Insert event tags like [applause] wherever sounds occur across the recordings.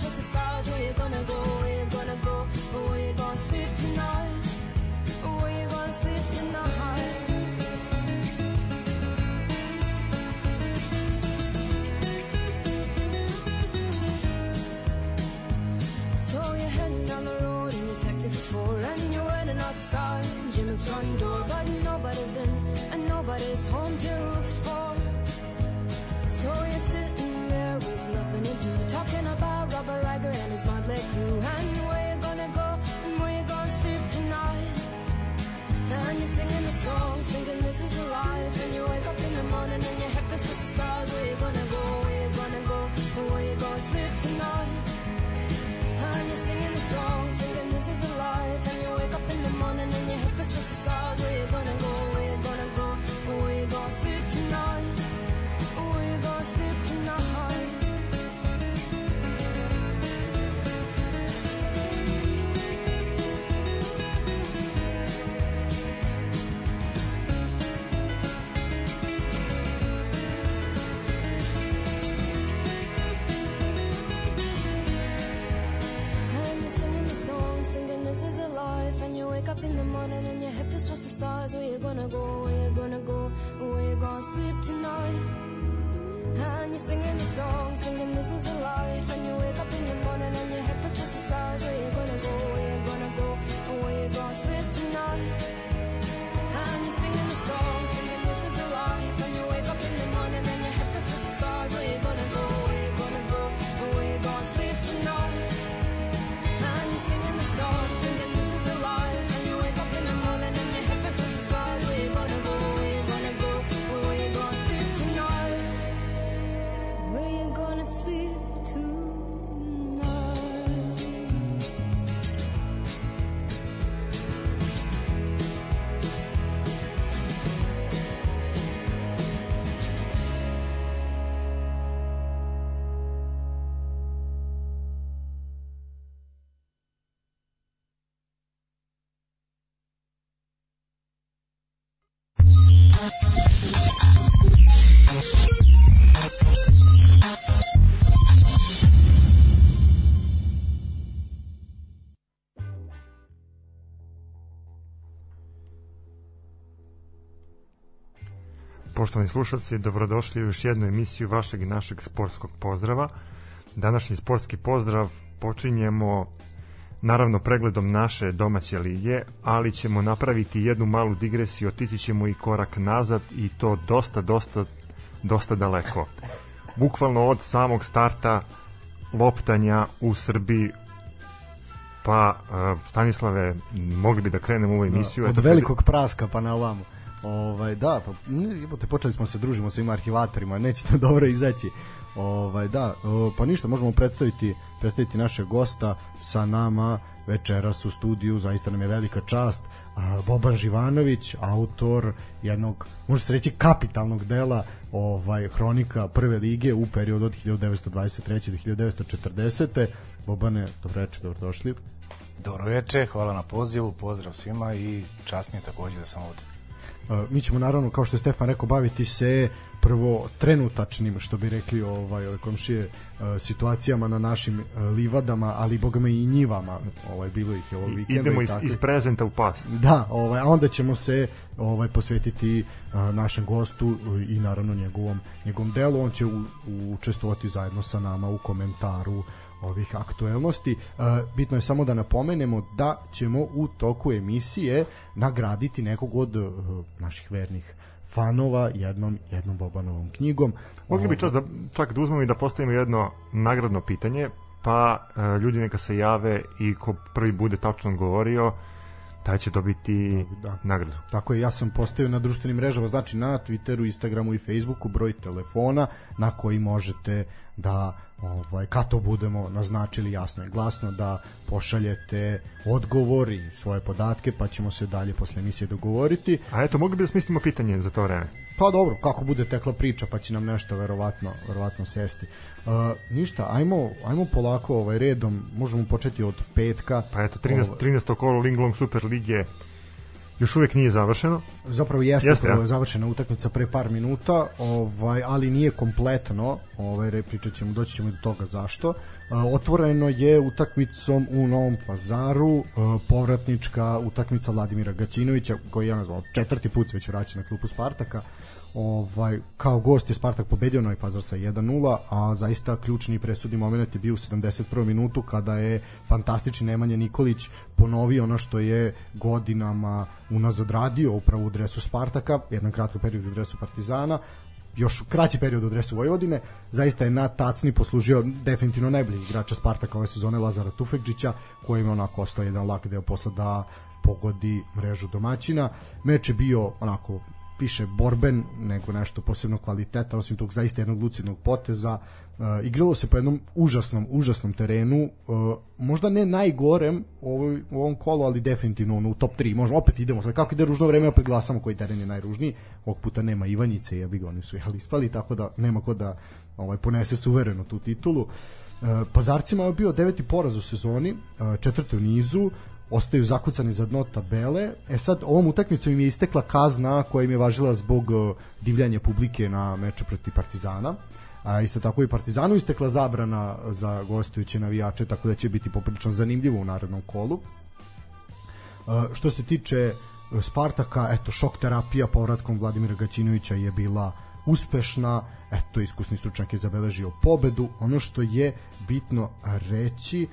twist the. Where you gonna go? Where you gonna go? Where you gonna sleep tonight? Where you gonna sleep tonight? So you're down the road in your taxi for four, and you're waiting outside Jimmy's front door, but nobody's in and nobody's home till turning your head, cause this is always gonna up in the morning and your head feels towards the stars. Where you gonna go, where you gonna go, where you gonna sleep tonight? And you're singing the song, singing this is a life. And you wake up in the morning and your head feels towards the stars. Where you gonna go, where you gonna go, where you gonna sleep tonight? And you're singing the song, singing this is a life. Poštovani slušalci, dobrodošli u još jednu emisiju vašeg i našeg sportskog pozdrava. Današnji sportski pozdrav počinjemo naravno pregledom naše domaće lige, ali ćemo napraviti jednu malu digresiju, otići ćemo i korak nazad i to dosta, dosta, dosta daleko. Bukvalno od samog starta loptanja u Srbiji pa Stanislave mogli bi da krenemo u ovu emisiju da, od velikog praska pa na ovamo Ovaj da, pa te počeli smo se družimo sa ima arhivatorima, neće to [laughs] dobro izaći. Ovaj da, pa ništa, možemo predstaviti predstaviti našeg gosta sa nama večeras u studiju, zaista nam je velika čast. Boban Živanović, autor jednog, može se reći kapitalnog dela ovaj hronika prve lige u periodu od 1923. do 1940. Bobane, dobro dobrodošli. Dobro hvala na pozivu, pozdrav svima i čast mi je takođe da sam ovde mi ćemo naravno kao što je Stefan rekao baviti se prvo trenutačnim što bi rekli ovaj ove komšije situacijama na našim livadama, ali bogame i njivama. Ovaj bilo ih je ovog vikenda. Idemo iz, iz prezenta u past. Da, ovaj a onda ćemo se ovaj posvetiti našem gostu i naravno njegovom njegovom delu. On će u, učestvovati zajedno sa nama u komentaru ovih aktuelnosti. E, bitno je samo da napomenemo da ćemo u toku emisije nagraditi nekog od e, naših vernih fanova jednom jednom Bobanovom knjigom. Mogli bi čak da, čak da uzmemo i da postavimo jedno nagradno pitanje, pa e, ljudi neka se jave i ko prvi bude tačno govorio, taj će dobiti da. nagradu. Tako je, ja sam postavio na društvenim mrežama, znači na Twitteru, Instagramu i Facebooku broj telefona na koji možete da ovaj, kad to budemo naznačili jasno i glasno da pošaljete odgovor i svoje podatke pa ćemo se dalje posle emisije dogovoriti. A eto, mogli bi da smislimo pitanje za to vreme? Pa dobro, kako bude tekla priča pa će nam nešto verovatno, verovatno sesti. Uh, ništa, ajmo, ajmo polako ovaj redom, možemo početi od petka. Pa eto, 13, 13. kolo Linglong Super Lige još uvek nije završeno. Zapravo jeste, jeste ja? završena utakmica pre par minuta, ovaj, ali nije kompletno, ovaj, pričat ćemo, doći ćemo do toga zašto. Otvoreno je utakmicom u Novom pazaru, povratnička utakmica Vladimira Gaćinovića, koji je nazvao četvrti put se već vraća na klupu Spartaka ovaj, kao gost je Spartak pobedio Novi Pazar sa 1-0, a zaista ključni presudni moment je bio u 71. minutu kada je fantastični Nemanja Nikolić ponovio ono što je godinama unazad radio upravo u dresu Spartaka, jedan kratko period u dresu Partizana, još kraći period u dresu Vojvodine, zaista je na tacni poslužio definitivno najbolji igrača Spartaka ove sezone Lazara Tufekđića, koji je onako ostao jedan lak deo posla da pogodi mrežu domaćina. Meč je bio onako više borben nego nešto posebno kvaliteta, osim tog zaista jednog lucidnog poteza. Uh, igralo se po jednom užasnom, užasnom terenu, uh, možda ne najgorem u, ovoj, u ovom kolu, ali definitivno ono, u top 3. Možda opet idemo, sad kako ide ružno vreme, opet glasamo koji teren je najružniji. Ovog puta nema Ivanjice, ja bih oni su jeli ispali, tako da nema ko da ovaj, ponese suvereno tu titulu. Uh, Pazarcima je bio deveti poraz u sezoni, uh, četvrte u nizu, ostaju zakucani za dno tabele. E sad, ovom utakmicom im je istekla kazna koja im je važila zbog uh, divljanja publike na meču protiv Partizana. A isto tako i Partizanu istekla zabrana za gostujuće navijače, tako da će biti poprilično zanimljivo u narednom kolu. Uh, što se tiče uh, Spartaka, eto, šok terapija povratkom Vladimira Gaćinovića je bila uspešna, eto, iskusni stručnjak je zabeležio pobedu. Ono što je bitno reći,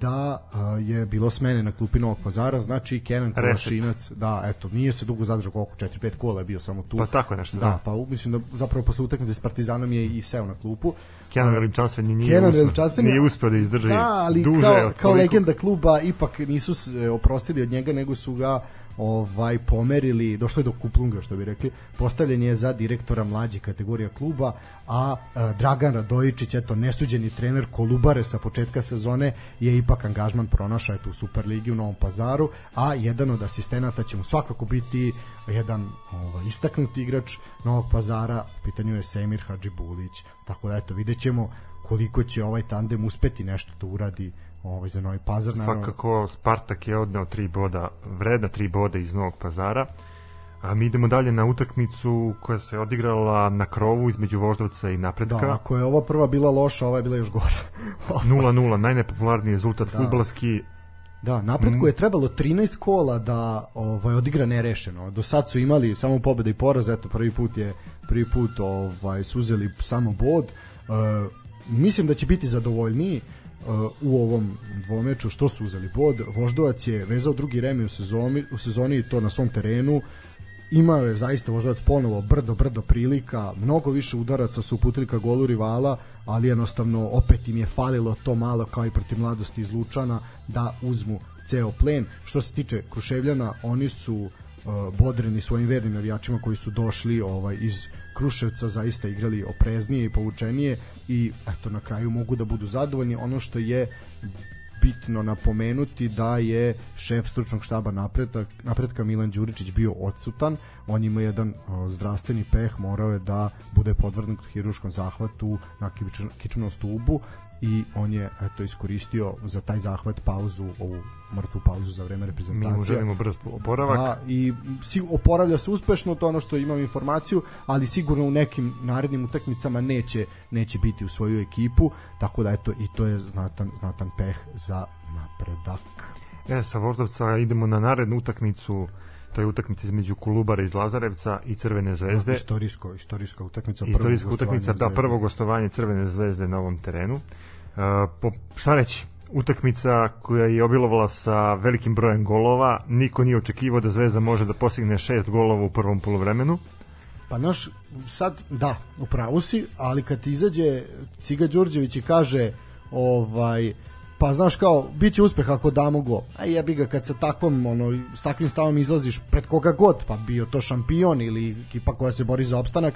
da uh, je bilo smene na klupi Novog pazara, znači Kenan Kolašinac, da, eto, nije se dugo zadržao koliko, 4-5 kola je bio samo tu. Pa tako je nešto, da. da. pa mislim da zapravo posle utakmice s Partizanom je i seo na klupu. Kenan Veličanstven nije, Kenan uspio, nije uspio da izdrži da, ali duže. Kao, kao legenda kluba ipak nisu se oprostili od njega, nego su ga ovaj pomerili, došlo je do kuplunga što bi rekli, postavljen je za direktora mlađe kategorija kluba, a, a Dragan Radojičić, eto nesuđeni trener Kolubare sa početka sezone je ipak angažman pronašao eto u Superligi u Novom Pazaru, a jedan od asistenata će mu svakako biti jedan ovaj, istaknuti igrač Novog Pazara, pitanju je Semir Hadžibulić, tako da eto videćemo koliko će ovaj tandem uspeti nešto da uradi ovaj, za Novi Pazar. Naravno. Svakako Spartak je odneo tri boda, vredna tri boda iz Novog Pazara. A mi idemo dalje na utakmicu koja se odigrala na krovu između Voždovca i Napretka. Da, ako je ova prva bila loša, ova je bila još gora. [laughs] 0-0, najnepopularniji rezultat da. futbalski. Da, napretku je trebalo 13 kola da ovaj odigra nerešeno. Do sad su imali samo pobeda i poraz, eto prvi put je prvi put ovaj su uzeli samo bod. Uh, mislim da će biti zadovoljniji u ovom dvomeču što su uzeli bod. Voždovac je vezao drugi remi u sezoni, u sezoni to na svom terenu. Imao je zaista Voždovac ponovo brdo, brdo prilika, mnogo više udaraca su uputili ka golu rivala, ali jednostavno opet im je falilo to malo kao i protiv mladosti iz Lučana da uzmu ceo plen. Što se tiče Kruševljana, oni su bodreni svojim vernim navijačima koji su došli ovaj iz Kruševca zaista igrali opreznije i povučenije i eto na kraju mogu da budu zadovoljni. Ono što je bitno napomenuti da je šef stručnog štaba napredak, napretka Milan Đuričić bio odsutan, on ima jedan o, zdravstveni peh, morao je da bude podvrgnut hiruškom zahvatu na kičmenom stubu i on je eto iskoristio za taj zahvat pauzu, ovu mrtvu pauzu za vreme reprezentacije. Mi mu želimo brz oporavak. Da, i si, oporavlja se uspešno, to ono što imam informaciju, ali sigurno u nekim narednim utakmicama neće neće biti u svoju ekipu, tako da eto i to je znatan znatan peh za napredak. E, sa Voždovca idemo na narednu utakmicu to je utakmica između Kolubara iz Lazarevca i Crvene zvezde. Istorijsko, istorijska utakmica. Istorijska utakmica, da, prvo gostovanje Crvene zvezde na ovom terenu. Uh, po, šta reći, utakmica koja je obilovala sa velikim brojem golova, niko nije očekivao da Zvezda može da postigne šest golova u prvom polovremenu. Pa naš, sad, da, u pravu si, ali kad izađe Ciga Đurđević i kaže ovaj, pa znaš kao, bit će uspeh ako damo go. A jebi ga kad sa takvom, ono, s takvim stavom izlaziš pred koga god, pa bio to šampion ili ekipa koja se bori za opstanak,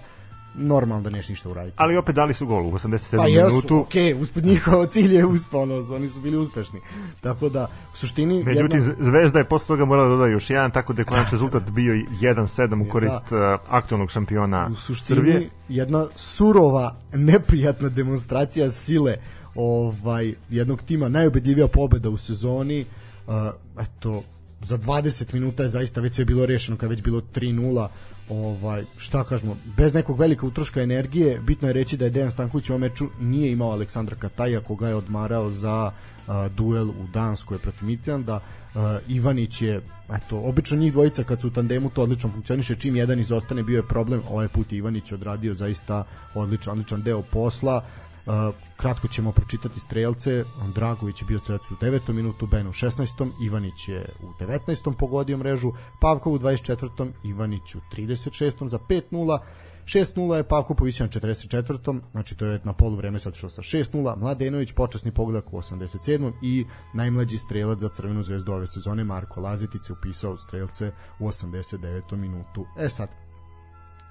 normalno da neš ništa uraditi. Ali opet dali su gol u 87 Pa jesu, minutu. okej, uspred njihov cilj je uspao, ono, oni su bili uspešni. Tako da, u suštini... Međutim, jedna- Zvezda je posle toga morala da doda još jedan, tako da je konačni rezultat bio 1-7 u korist uh, aktualnog šampiona u suštini Srbije. jedna surova, neprijatna demonstracija sile ovaj jednog tima, najubedljivija pobeda u sezoni. Uh, eto, za 20 minuta je zaista već sve bilo rešeno, kad je već bilo 3-0 ovaj, šta kažemo, bez nekog velika utroška energije, bitno je reći da je Dejan Stanković u ovom meču nije imao Aleksandra Kataja, koga je odmarao za a, duel u Danskoj protiv Mitlanda. A, Ivanić je, eto, obično njih dvojica kad su u tandemu to odlično funkcioniše, čim jedan izostane bio je problem, ovaj put Ivanić je odradio zaista odličan, odličan deo posla. Uh, kratko ćemo pročitati strelce Dragović je bio strelac u 9. minutu Ben u 16. Ivanić je u 19. pogodio mrežu Pavkov u 24. Ivanić u 36. za 5-0 6-0 je Pavko povisio na 44. Znači to je na polu vreme sad išlo sa 6-0. Mladenović počasni pogodak u 87. i najmlađi strelac za Crvenu zvezdu ove sezone Marko Lazetic je upisao strelce u 89. minutu. E sad,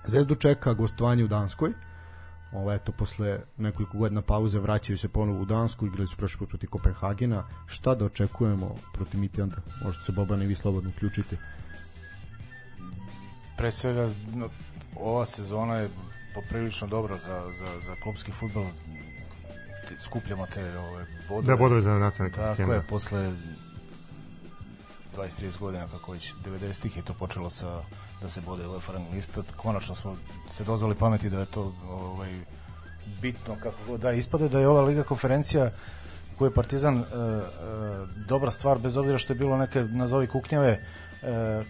Zvezdu čeka gostovanje u Danskoj. Ovo eto posle nekoliko godina pauze vraćaju se ponovo u Dansku, igrali su prošli put protiv Kopenhagena. Šta da očekujemo protiv Midlanda? Možete se Boban i vi slobodno uključiti. Pre svega, no, ova sezona je poprilično dobra za, za, za klubski futbol. Skupljamo te ove, bodove. Da, bodove za nacionalni Tako je, da. posle 20-30 godina kako već 90-ih je to počelo sa da se bode UEFA rang lista. Konačno smo se dozvali pameti da je to ovaj, bitno kako god da ispade da je ova liga konferencija koju je Partizan e, e, dobra stvar bez obzira što je bilo neke nazovi kuknjave e,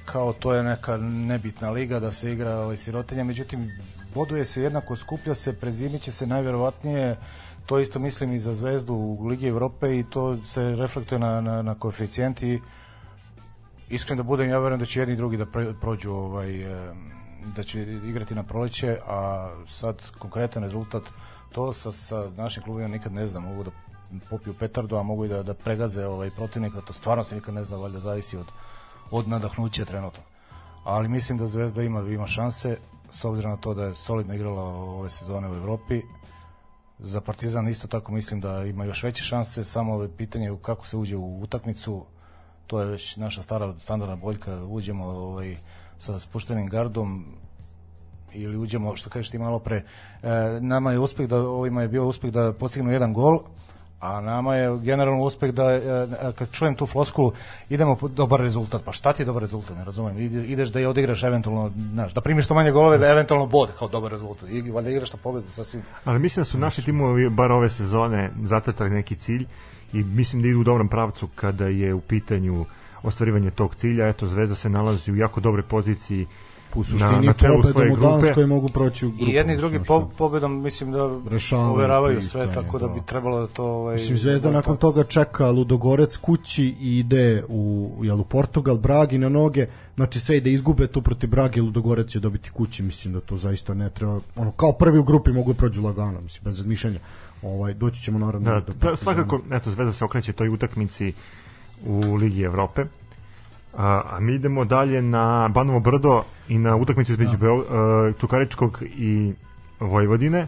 kao to je neka nebitna liga da se igra ovaj sirotinja međutim boduje se jednako skuplja se prezimiće se najverovatnije to isto mislim i za Zvezdu u Ligi Evrope i to se reflektuje na, na, na koeficijent i iskreno da budem, ja verujem da će jedni i drugi da prođu ovaj, da će igrati na proleće, a sad konkretan rezultat to sa, sa našim klubima nikad ne znam, mogu da popiju petardu, a mogu i da, da pregaze ovaj protivnika, to stvarno se nikad ne zna, valjda zavisi od, od nadahnuća trenutno. Ali mislim da Zvezda ima, ima šanse, s obzirom na to da je solidno igrala ove sezone u Evropi, za Partizan isto tako mislim da ima još veće šanse, samo je pitanje kako se uđe u utakmicu, to je već naša stara standardna boljka, uđemo ovaj, sa spuštenim gardom ili uđemo, što kažeš ti malo pre, e, nama je uspeh da, ovima je bio uspeh da postignu jedan gol, a nama je generalno uspeh da, e, kad čujem tu floskulu, idemo po dobar rezultat. Pa šta ti je dobar rezultat, ne razumem. Ide- Ideš da je odigraš eventualno, znaš, da primiš što manje golove, da je eventualno bod kao dobar rezultat. I valjda igraš na pobedu sasvim. Ali mislim da su naši timovi bar ove sezone zatetali neki cilj i mislim da idu u dobrom pravcu kada je u pitanju ostvarivanje tog cilja. Eto, Zvezda se nalazi u jako dobroj poziciji U na, suštini na čelu svoje grupe. Danskoj mogu proći u grupu. I jedni i drugi po, pobedom mislim da Rešavaju overavaju sve, tako da bi da. trebalo da to... Ovaj, Mislim, Zvezda nakon toga čeka Ludogorec kući i ide u, jel, u Portugal, Bragi na noge, znači sve ide izgube to protiv Brage, Ludogorec će dobiti kući, mislim da to zaista ne treba, ono, kao prvi u grupi mogu da prođu lagano, mislim, bez razmišljanja. Ovaj, doći ćemo naravno Da, do da, svakako, eto, Zvezda se okreće toj utakmici u Ligi Evrope. A, a mi idemo dalje na Banovo brdo i na utakmicu između da. Čukaričkog i Vojvodine.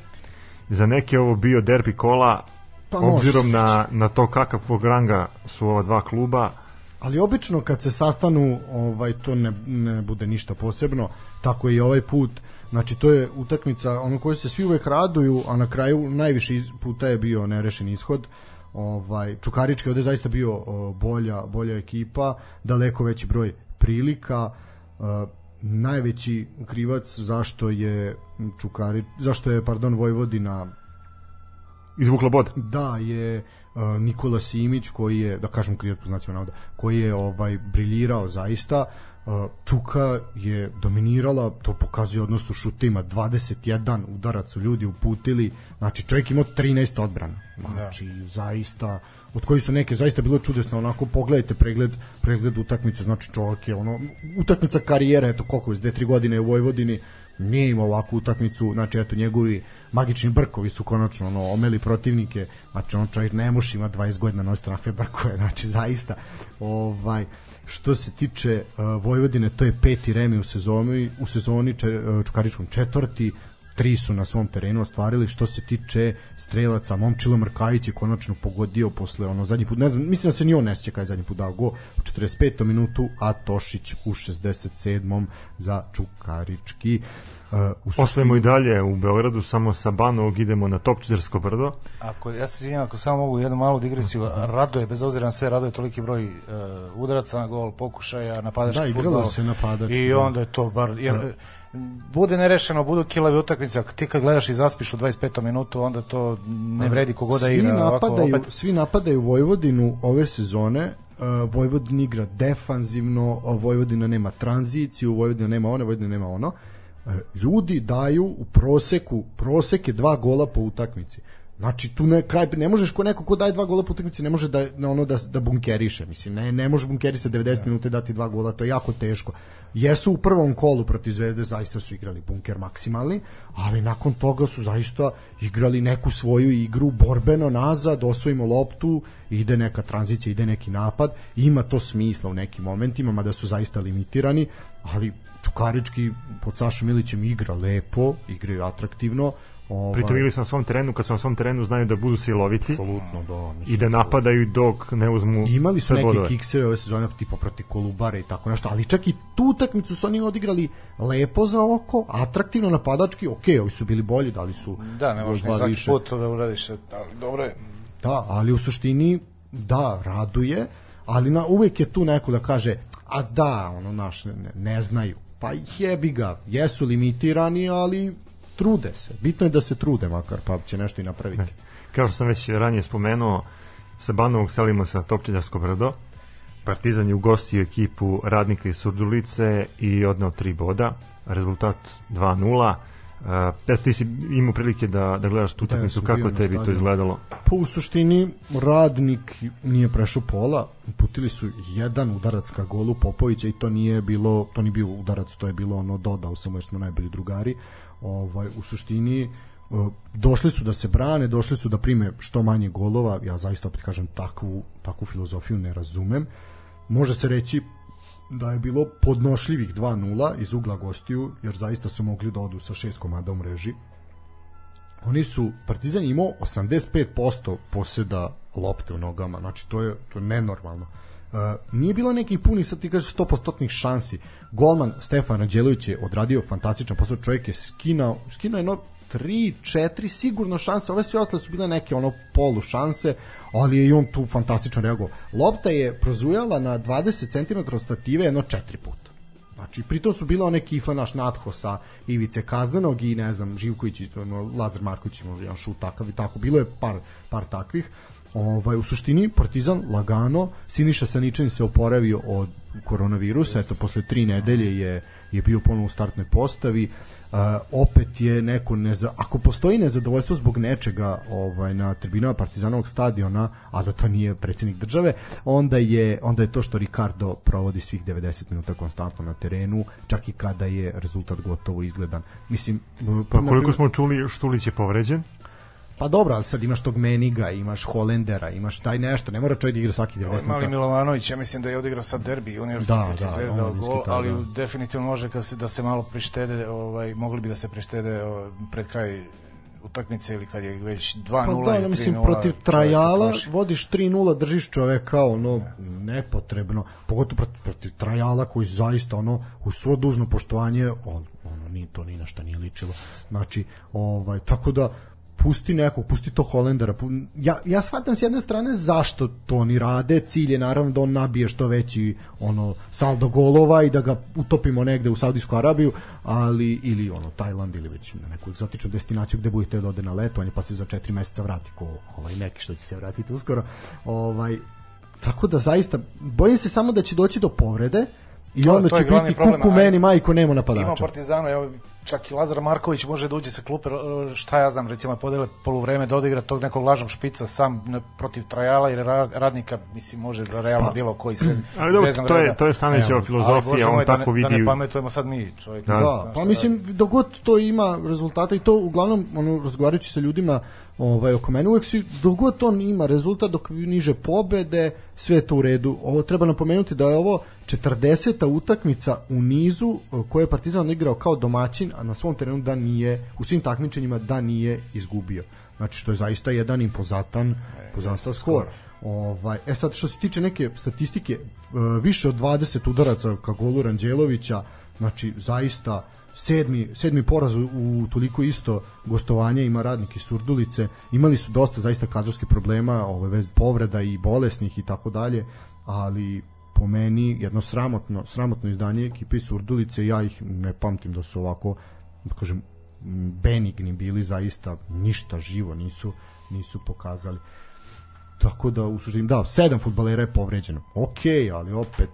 Za neke ovo bio derbi kola, Pa obzirom na, na to kakavog ranga su ova dva kluba. Ali obično kad se sastanu, ovaj to ne, ne bude ništa posebno, tako i ovaj put. Znači to je utakmica ono koju se svi uvek raduju, a na kraju najviše puta je bio nerešen ishod. Ovaj Čukarički ovde zaista bio bolja bolja ekipa, daleko veći broj prilika. Uh, najveći krivac zašto je Čukari zašto je pardon Vojvodina Izvukla bod. da je uh, Nikola Simić koji je da kažem krivac po znacima navoda koji je ovaj briljirao zaista Čuka je dominirala to pokazuje odnos u šutima. 21 udarac su ljudi uputili. Znači čovjek imao 13 odbrana. Znači da. zaista od koji su neke zaista bilo čudesno onako pogledajte pregled pregled utakmice. Znači čovjek je ono utakmica karijere eto koliko je 2 3 godine u Vojvodini nije imao ovakvu utakmicu, znači eto njegovi magični brkovi su konačno ono, omeli protivnike, znači on čovjek ne može ima 20 godina nositi onakve brkove, [laughs] znači zaista. Ovaj, što se tiče uh, Vojvodine, to je peti remi u sezoni, u sezoni če, uh, Čukaričkom četvrti, tri su na svom terenu ostvarili što se tiče strelaca Momčilo Mrkajić je konačno pogodio posle ono zadnji put ne znam mislim da se ni on ne sjeća kada je zadnji put dao go u 45. minutu a Tošić u 67. za Čukarički Uh, Ostajemo i dalje u Beogradu, samo sa Banovog idemo na Topčizarsko brdo. Ako, ja se izvinjam, ako samo mogu jednu malu digresiju, uh -huh. Radoje, bez obzira na sve, Radoje toliki broj uh, udaraca na gol, pokušaja, napadački da, futbol. Da, se napadački. I da. onda je to bar... Jer, da bude nerešeno, budu kilavi utakmice, ako ti kad gledaš i zaspiš u 25. minutu, onda to ne vredi kogoda svi igra. Napadaju, opet... Svi napadaju Vojvodinu ove sezone, uh, Vojvodina igra defanzivno, Vojvodina nema tranziciju, Vojvodina nema one, Vojvodina nema ono. Uh, ljudi daju u proseku, prosek je dva gola po utakmici. Znači tu ne kraj ne možeš ko neko ko daje dva gola po utakmici ne može da na ono da da bunkeriše, mislim ne ne može bunkerisati 90 minuta dati dva gola, to je jako teško. Jesu u prvom kolu protiv Zvezde zaista su igrali bunker maksimalni, ali nakon toga su zaista igrali neku svoju igru borbeno nazad, osvojimo loptu, ide neka tranzicija, ide neki napad, ima to smisla u nekim momentima, mada su zaista limitirani, ali Čukarički pod Sašom Milićem igra lepo, igraju atraktivno, Ovaj... Pritom ili su na svom terenu, kad su na svom terenu znaju da budu siloviti Absolutno, da, i da napadaju dok ne uzmu Imali su neke bodove. kikseve ove sezone tipa protiv Kolubare i tako nešto, ali čak i tu utakmicu su oni odigrali lepo za oko, atraktivno napadački, ok, ovi su bili bolji, dali su Da, ne možeš ni svaki više. put da uradiš, ali dobro je. Da, ali u suštini da, raduje, ali na, uvek je tu neko da kaže a da, ono naš ne, ne znaju pa jebi ga, jesu limitirani, ali trude se. Bitno je da se trude makar, pa će nešto i napraviti. Ne. Kao što sam već ranije spomenuo, sa Banovog selimo sa Topčiljarsko brdo. Partizan je ugostio ekipu radnika iz Surdulice i odneo tri boda. Rezultat 2-0. Uh, eto ti si imao prilike da, da gledaš tu da, utakmicu, da, kako tebi to izgledalo? Pa u suštini radnik nije prešao pola, putili su jedan udarac ka golu Popovića i to nije bilo, to nije bio udarac, to je bilo ono dodao samo jer smo najbolji drugari ovaj u suštini e, došli su da se brane, došli su da prime što manje golova, ja zaista opet kažem takvu, takvu filozofiju ne razumem. Može se reći da je bilo podnošljivih 2-0 iz ugla gostiju, jer zaista su mogli da odu sa šest komada u mreži. Oni su, Partizan imao 85% poseda lopte u nogama, znači to je, to je nenormalno. Nije bilo nekih puni, sad ti kažeš 100% šansi. Golman Stefan Anđelović je odradio fantastičan posao, čovjek je skinao, skinao jedno 3, 4 sigurno šanse, ove sve ostale su bile neke ono polu šanse, ali je i on tu fantastično reagovao. Lopta je prozujala na 20 cm od stative jedno 4 puta. Znači, pritom su bile one kifle naš natho sa Ivice Kaznenog i ne znam, Živković i Lazar Marković može jedan šut takav i tako. Bilo je par, par takvih. Ovaj, u suštini Partizan lagano, Siniša Saničan se oporavio od koronavirusa, eto posle tri nedelje je je bio ponovo u startnoj postavi. Uh, opet je neko neza, ako postoji nezadovoljstvo zbog nečega ovaj na tribinama Partizanovog stadiona, a da to nije predsednik države, onda je onda je to što Ricardo provodi svih 90 minuta konstantno na terenu, čak i kada je rezultat gotovo izgledan. Mislim, pa koliko smo čuli Štulić je povređen? Pa dobro, ali sad imaš tog Meniga, imaš Holendera, imaš taj nešto, ne mora čovjek da igra svaki 90 minuta. Mali Milovanović, ja mislim da je odigrao sad derbi, univerzitet da, da, zvezda da, gol, ali da. definitivno može kad se, da se malo prištede, ovaj, mogli bi da se prištede ovaj, pred kraj utakmice ili kad je već 2-0 pa da, ili 3-0. mislim, protiv Trajala vodiš 3-0, držiš čoveka, ono, nepotrebno, pogotovo protiv, protiv Trajala koji zaista, ono, u svo dužno poštovanje, on, ono, ni, to ni na šta nije ličilo. Znači, ovaj, tako da, pusti nekog, pusti to Holendera. Ja, ja shvatam s jedne strane zašto to oni rade. Cilj je naravno da on nabije što veći ono saldo golova i da ga utopimo negde u Saudijsku Arabiju, ali ili ono Tajland ili već na neku egzotičnu destinaciju gde budete da ode na letovanje pa se za 4 meseca vrati ko ovaj neki što će se vratiti uskoro. Ovaj tako da zaista bojim se samo da će doći do povrede i onda će biti kuku meni majko nema napadača. Ima Partizano, evo čak i Lazar Marković može da uđe sa klupe, šta ja znam, recimo podele poluvreme da odigra tog nekog lažnog špica sam ne, protiv Trajala jer radnika mislim može da realno pa, bilo koji sve [clears throat] ali dobro, to je to je Stanićeva filozofija, on tako vidi. Da ne pametujemo sad mi, čovjek. Da, da pa mislim dogod to ima rezultata i to uglavnom ono razgovarajući sa ljudima ovaj, oko mene uvek si, dogod on ima rezultat, dok niže pobede, sve to u redu. Ovo treba napomenuti da je ovo 40. utakmica u nizu koje je Partizan igrao kao domaćin, a na svom terenu da nije, u svim takmičenjima da nije izgubio. Znači što je zaista jedan impozatan, e, impozantan skor. Ovaj, e sad što se tiče neke statistike, e, više od 20 udaraca ka golu Ranđelovića, znači zaista sedmi, sedmi poraz u, toliko isto gostovanja ima radnik iz Surdulice. Imali su dosta zaista kadrovskih problema ove povreda i bolesnih i tako dalje ali po meni jedno sramotno sramotno izdanje ekipe iz Surdulice ja ih ne pamtim da su ovako da kažem benigni bili zaista ništa živo nisu nisu pokazali. Tako da u suštini da sedam fudbalera je povređeno. Okej okay, ali opet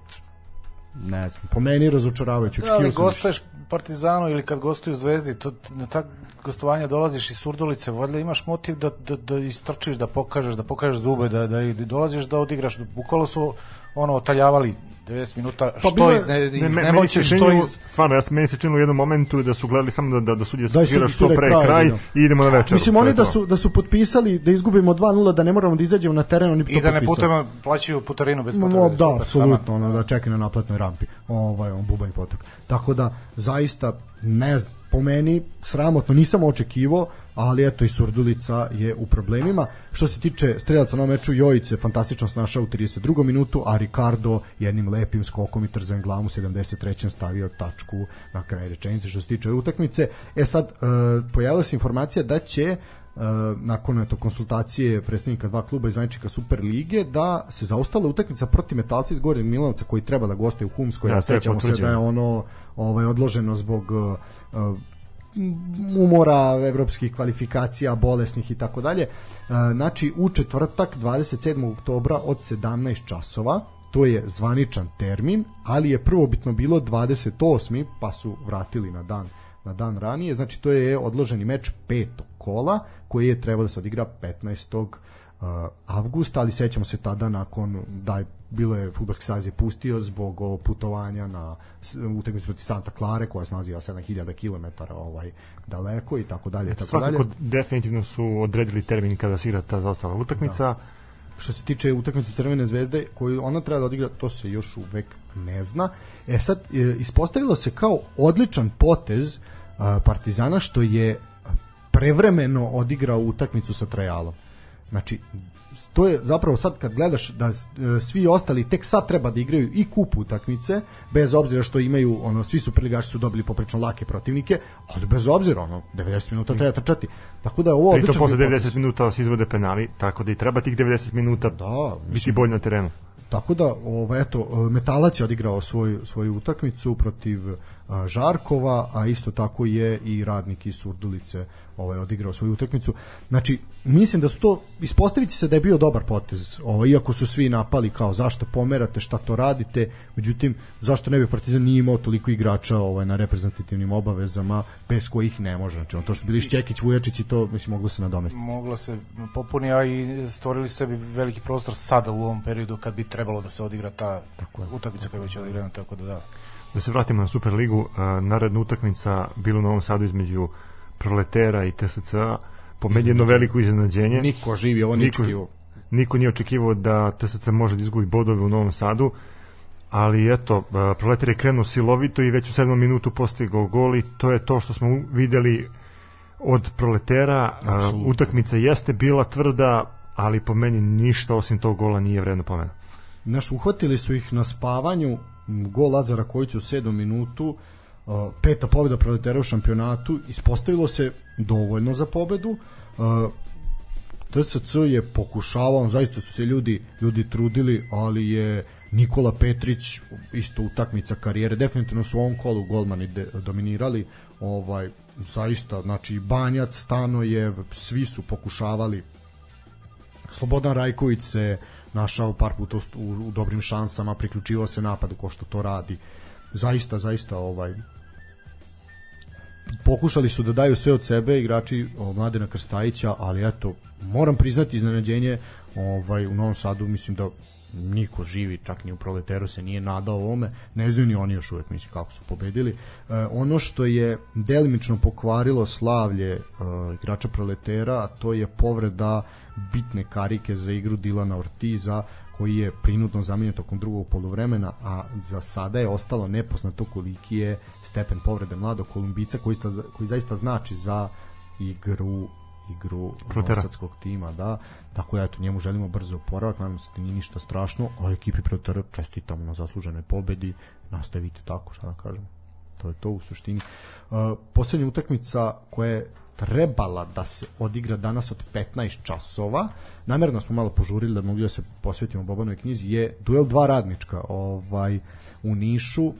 ne znam, po meni razočaravajuće. Da, ali gostaješ Partizanu ili kad gostuju Zvezdi, to, na ta gostovanja dolaziš iz Surdulice, valjda imaš motiv da, da, da istrčiš, da pokažeš, da pokažeš zube, da, da, da dolaziš da odigraš. Bukvalo su ono otaljavali 90 minuta pa što iz, ne, iz ne, nemoći, što iz... Stvarno, ja, meni se činilo u jednom momentu da su gledali samo da, da, da sudje da svira što pre kraj, kraj i idemo na večer. Mislim, oni da su, da su potpisali da izgubimo 2-0, da ne moramo da izađemo na teren, oni bi I da ne putujemo, plaćaju putarinu bez potrebe. No, da, apsolutno, ono, da čekaju na naplatnoj rampi, ovaj, on bubanj potok. Tako da, zaista, ne znam, po meni sramotno, nisam očekivao, ali eto i Surdulica je u problemima. Što se tiče strelaca na meču, Jojice fantastično snašao u 32. minutu, a Ricardo jednim lepim skokom i trzem glavom u 73. stavio tačku na kraj rečenice što se tiče utakmice. E sad, e, pojavila se informacija da će nakon eto konsultacije predstavnika dva kluba iz Vajnička Super lige da se zaustala utakmica protiv Metalca iz Gore Milanovca koji treba da goste u Humskoj, ja, sećamo se da je ono ovaj odloženo zbog uh, umora evropskih kvalifikacija, bolesnih i tako dalje. Znači u četvrtak 27. oktobra od 17 časova to je zvaničan termin, ali je prvobitno bilo 28. pa su vratili na dan na dan ranije, znači to je odloženi meč petog kola koji je trebao da se odigra 15. avgusta, ali sećamo se tada nakon da je bilo je fudbalski savez je pustio zbog putovanja na utakmicu protiv Santa Clara koja se naziva 7000 km ovaj daleko i tako dalje tako dalje. definitivno su odredili termin kada se igra ta zaostala utakmica. Da. Što se tiče utakmice Crvene zvezde koju ona treba da odigra, to se još uvek ne zna. E sad e, ispostavilo se kao odličan potez Partizana što je prevremeno odigrao utakmicu sa Trajalom. Znači, to je zapravo sad kad gledaš da e, svi ostali tek sad treba da igraju i kup utakmice, bez obzira što imaju, ono, svi su priligaši su dobili poprečno lake protivnike, ali bez obzira, ono, 90 minuta treba trčati. Tako da je ovo odlično. Pritom posle 90 minuta se izvode penali, tako da i treba tih 90 minuta da, biti bolj na terenu. Tako da, ovo, eto, Metalac je odigrao svoju, svoju utakmicu protiv Žarkova, a isto tako je i radnik iz Surdulice ovaj, odigrao svoju utakmicu. Znači, mislim da su to, ispostaviti se da je bio dobar potez, ovaj, iako su svi napali kao zašto pomerate, šta to radite, međutim, zašto ne bi Partizan nije imao toliko igrača ovaj, na reprezentativnim obavezama, bez kojih ne može. Znači, on to što bili Šćekić, Vujačić i to, mislim, moglo se nadomestiti. Moglo se popuni, a i stvorili sebi veliki prostor sada u ovom periodu kad bi trebalo da se odigra ta utakmica koja je već odigrana, tako da da. Da se vratimo na Superligu, uh, naredna utakmica bila u Novom Sadu između Proletera i TSC po meni jedno veliko iznenađenje. Niko živi ovo niko, niko nije očekivao da TSC može da izgubi bodove u Novom Sadu ali eto, Proletar je krenuo silovito i već u sedmom minutu postigao gol i to je to što smo videli od Proletera. Absolutno. Utakmica jeste bila tvrda, ali po meni ništa osim tog gola nije vredno pomena. Naš uhvatili su ih na spavanju, gol Lazara Kojića u 7 minutu, peta pobjeda proletera u šampionatu, ispostavilo se dovoljno za pobedu. TSC je pokušavao, zaista su se ljudi ljudi trudili, ali je Nikola Petrić isto utakmica karijere, definitivno su u ovom kolu golmani de, dominirali, ovaj zaista, znači Banjac, Stanojev, svi su pokušavali Slobodan Rajković se našao par puta u, u dobrim šansama, priključivao se napadu ko što to radi. Zaista, zaista ovaj pokušali su da daju sve od sebe igrači o, Mladena Krstajića, ali eto, moram priznati iznenađenje ovaj, u Novom Sadu, mislim da niko živi, čak ni u proleteru se nije nadao ovome, ne znaju ni oni još uvek mislim kako su pobedili. E, ono što je delimično pokvarilo slavlje e, igrača proletera, to je povreda bitne karike za igru Dilana Ortiza, koji je prinudno zamenjen tokom drugog poluvremena, a za sada je ostalo nepoznato koliki je stepen povrede mladog Kolumbica koji, sta, koji zaista znači za igru igru novosadskog tima, da. Tako da eto njemu želimo brzo oporavak, nadam se da nije ništa strašno, a ekipi Protera čestitamo na zasluženoj pobedi. Nastavite tako, šta da kažem. To je to u suštini. Uh, poslednja utakmica koja je trebala da se odigra danas od 15 časova. Namerno smo malo požurili da mogli da se posvetimo Bobanoj knjizi je duel dva radnička ovaj u Nišu. E,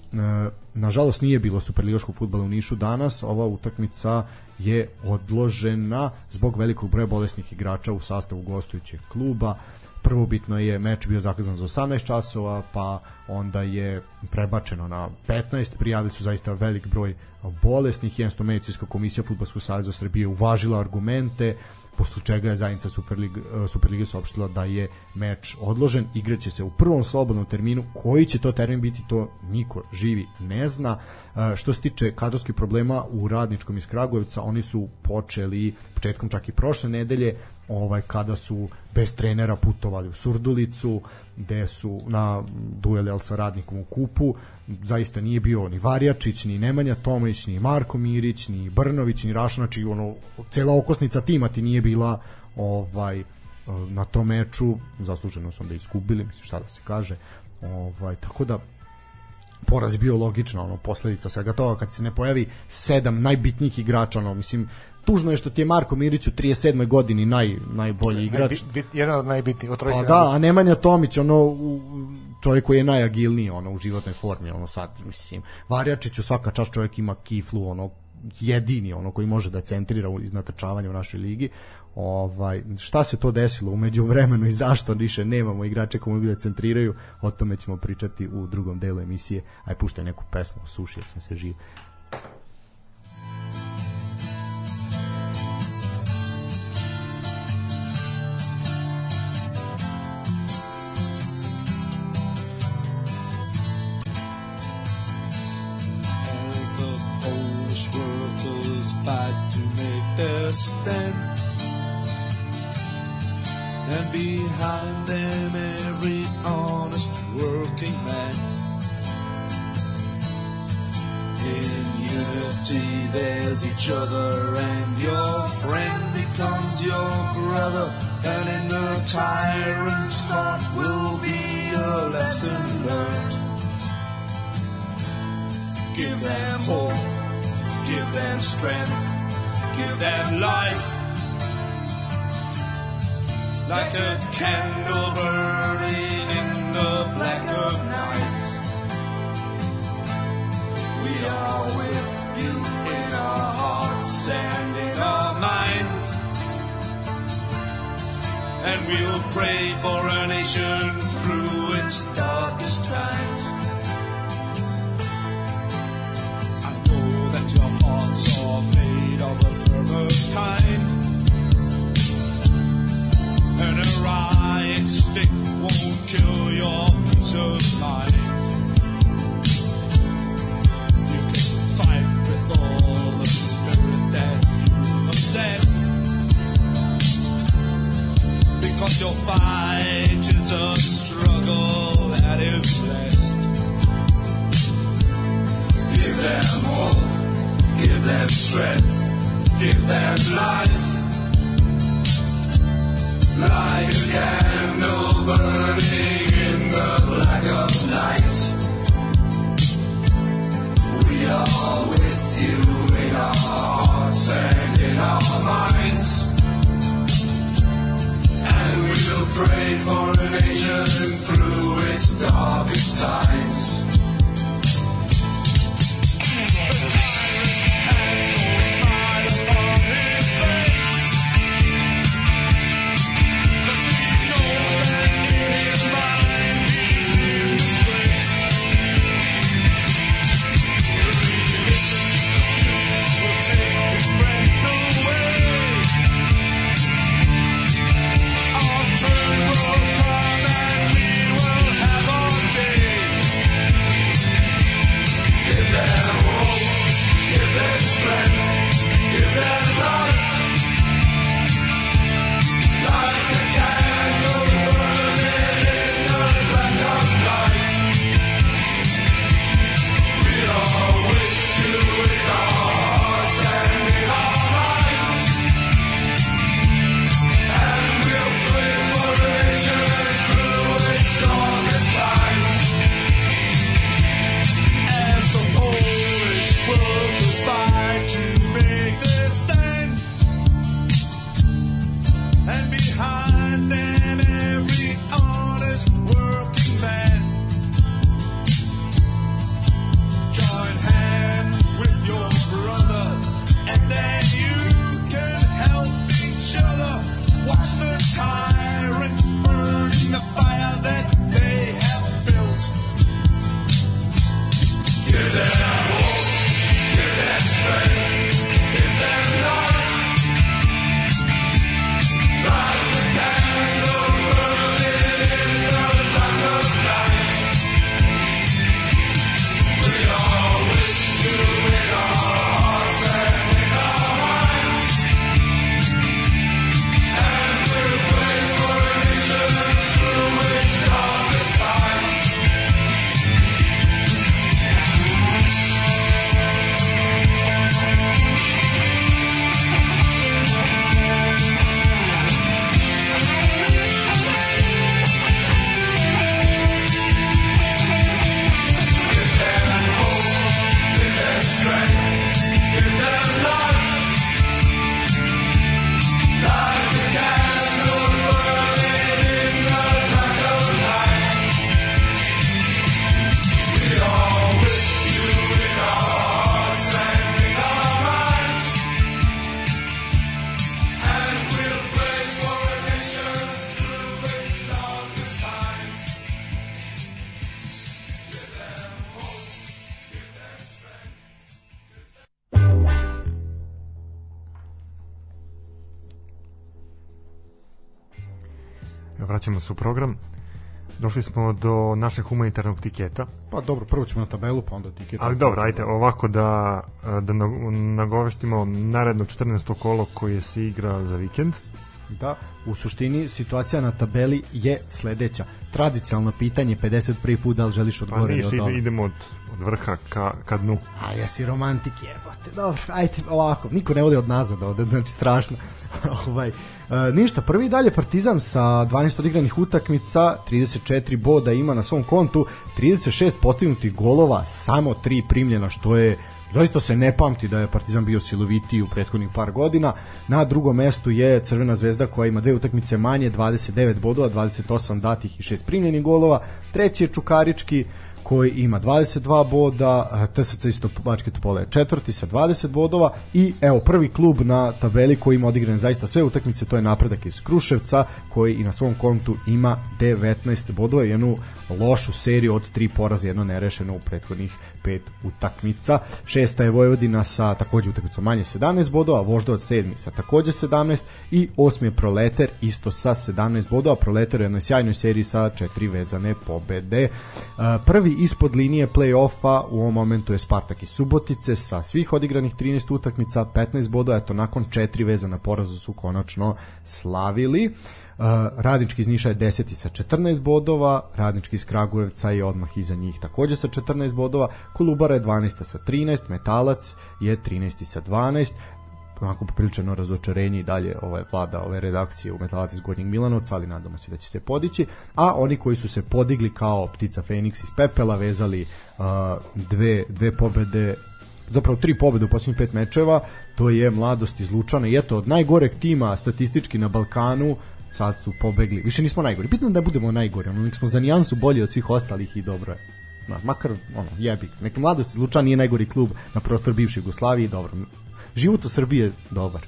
nažalost nije bilo superligaškog fudbala u Nišu danas. Ova utakmica je odložena zbog velikog broja bolesnih igrača u sastavu gostujućeg kluba. Prvobitno je meč bio zakazan za 18 časova, pa onda je prebačeno na 15, prijavili su zaista velik broj bolesnih, jednostavno medicinska komisija Futbolskog saveza Srbije uvažila argumente, posle čega je zajednica Superliga, Superliga saopštila da je meč odložen, igraće se u prvom slobodnom terminu, koji će to termin biti, to niko živi ne zna. E, što se tiče kadrovskih problema u radničkom iz Kragujevca, oni su počeli početkom čak i prošle nedelje, ovaj kada su bez trenera putovali u Surdulicu gde su na duel sa radnikom u kupu. Zaista nije bio ni Varjačić, ni Nemanja Tomić, ni Marko Mirić, ni Brnović, ni Rašo, znači ono, cela okosnica tima ti nije bila ovaj na tom meču, zasluženo su onda izgubili, mislim šta da se kaže, ovaj, tako da poraz bio logično, ono, posledica svega toga, kad se ne pojavi sedam najbitnijih igrača, ono, mislim, tužno je što ti je Marko Mirić u 37. godini naj, najbolji igrač. Najbit, bit, jedan od najbitnijih. Pa da, a Nemanja Tomić, ono, u, čovjek koji je najagilniji ono u životnoj formi ono sad mislim Varjačić svaka čast čovjek ima kiflu ono jedini ono koji može da centrira iz natrčavanja u našoj ligi ovaj šta se to desilo umeđu vremenu i zašto više nemamo igrače koji mogu da centriraju o tome ćemo pričati u drugom delu emisije aj puštaj neku pesmu suši jer sam se živ their stand. And behind them every honest working man. In unity there's each other and your friend becomes your brother. And in the tyrant's heart will be a lesson learned. Give them hope, give them strength give them life. Like a candle burning in the black of night. We are with you in our hearts and in our minds. And we'll pray for our nation through its darkest times. Your hearts are made of a first kind. And a riot stick won't kill your peace of mind. You can fight with all the spirit that you possess. Because your fight is a struggle that is blessed. Give them hope, give them strength give them life. Like a candle burning in the black of night. We are with you in our hearts and in our minds. And we'll pray for a nation through its darkest times. Došli smo do našeg humanitarnog tiketa. Pa dobro, prvo ćemo na tabelu, pa onda tiket. Ali dobro, ajte, ovako da, da nagoveštimo naredno 14. kolo koje se igra za vikend. Da, u suštini situacija na tabeli je sledeća. Tradicionalno pitanje, 51. put, da li želiš odgovoriti pa, od idemo od, od vrha ka, ka dnu. A jesi romantik jebote. Dobro, ajde ovako. Niko ne vodi od nazad ovde, znači strašno. [laughs] ovaj, e, ništa, prvi dalje Partizan sa 12 odigranih utakmica, 34 boda ima na svom kontu, 36 postignutih golova, samo 3 primljena, što je zaista se ne pamti da je Partizan bio silovitiji u prethodnih par godina. Na drugom mestu je Crvena zvezda koja ima dve utakmice manje, 29 bodova, 28 datih i 6 primljenih golova. Treći je Čukarički koji ima 22 boda, TSC isto Bačke Topole je četvrti sa 20 bodova i evo prvi klub na tabeli koji ima odigrane zaista sve utakmice, to je napredak iz Kruševca koji i na svom kontu ima 19 bodova i jednu lošu seriju od tri poraza, jedno nerešeno u prethodnih pet utakmica. Šesta je Vojvodina sa takođe utakmicom manje 17 bodova, Voždovac sedmi sa takođe 17 i osmi je Proleter isto sa 17 bodova. Proleter je jednoj sjajnoj seriji sa četiri vezane pobede. Prvi ispod linije play-offa u ovom momentu je Spartak iz Subotice sa svih odigranih 13 utakmica, 15 bodova, eto nakon četiri vezana poraza su konačno slavili. Uh, Radnički iz Niša je 10. sa 14 bodova, Radnički iz Kragujevca je odmah iza njih takođe sa 14 bodova, Kolubara je 12. sa 13, Metalac je 13. sa 12, onako popriličeno razočarenje i dalje ovaj vlada ove redakcije u Metalac iz Gornjeg Milanovca, ali nadamo se da će se podići. A oni koji su se podigli kao ptica Feniks iz pepela, vezali uh, dve, dve pobede zapravo tri pobede u poslednjih pet mečeva, to je mladost iz Lučana i eto od najgoreg tima statistički na Balkanu sad su pobegli. Više nismo najgori. Bitno da budemo najgori. Ono, nek smo za nijansu bolji od svih ostalih i dobro je. Ma, makar, ono, jebi. Neka mladost iz Lučana nije najgori klub na prostor bivše Jugoslavije dobro. Život u Srbiji je dobar.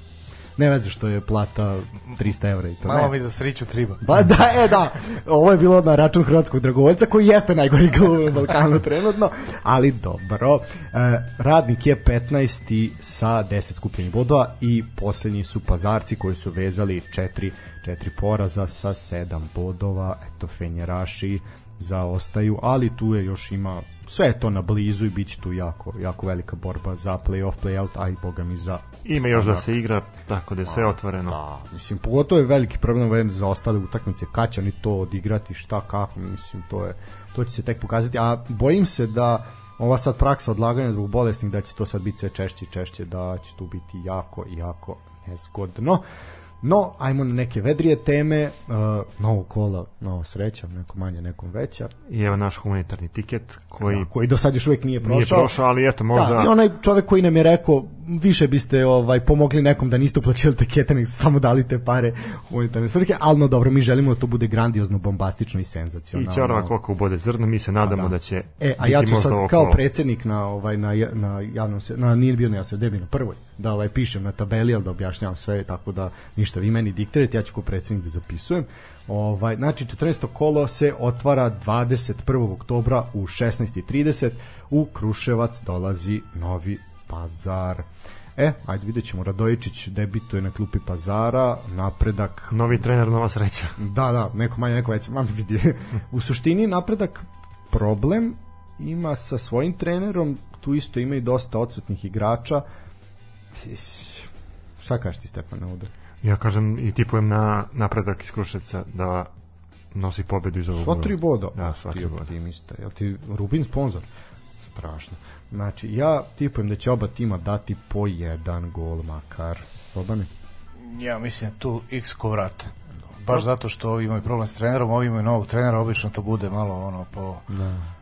Ne veze što je plata 300 evra i to. Malo mi za sriću triba. Ba da, e da. Ovo je bilo na račun hrvatskog dragovoljca koji jeste najgori klub u Balkanu trenutno, ali dobro. E, radnik je 15. sa 10 skupljenih bodova i poslednji su pazarci koji su vezali 4 četiri poraza sa 7 bodova. Eto Fenjeraši zaostaju, ali tu je još ima sve je to na blizu i bit će tu jako, jako velika borba za play-off, play-out, a i boga mi za Ima još da se igra, tako da je sve otvoreno. Da, mislim, pogotovo je veliki problem vezan za ostale utakmice, kad će oni to odigrati, šta, kako, mislim, to je to će se tek pokazati, a bojim se da ova sad praksa odlaganja zbog bolesnih da će to sad biti sve češće i češće, da će tu biti jako, jako nezgodno. No, ajmo na neke vedrije teme, uh, novo kola, novo sreća, neko manje, nekom veća. I evo naš humanitarni tiket koji... Da, koji do sad još uvijek nije prošao. Nije prošao, ali eto možda... Da, i onaj čovek koji nam je rekao, više biste ovaj pomogli nekom da niste uplaćivali tikete, nego samo dali te pare humanitarne svrhe, ali no dobro, mi želimo da to bude grandiozno, bombastično i senzacionalno. I čorava koliko ubode zrno, mi se nadamo da. da. će E, a ja ću sad kao predsednik na ovaj na na javnom se na nije bio na ja se na prvoj da ovaj pišem na tabeli, al da objašnjavam sve tako da ništa vi meni diktirate, ja ću kao predsednik da zapisujem. Ovaj znači 14. kolo se otvara 21. oktobra u 16:30 u Kruševac dolazi Novi Pazar. E, ajde vidjet ćemo, Radojičić debituje na klupi Pazara, napredak... Novi trener, nova sreća. [laughs] Da, da, neko manje, neko veće, mam vidi. U suštini napredak problem ima sa svojim trenerom, tu isto ima i dosta odsutnih igrača. Šta kažeš ti, Stefan, ovde? Ja kažem i tipujem na napredak iz Kruševca da nosi pobedu iz ovog. Sva tri boda. Da, sva tri boda. Optimista. Jel ti Rubin sponsor? Strašno. Znači, ja tipujem da će oba tima dati po jedan gol makar. Bobani? Ja mislim da tu x ko vrate. Baš zato što ovi imaju problem s trenerom, ovi imaju novog trenera, obično to bude malo ono po... Da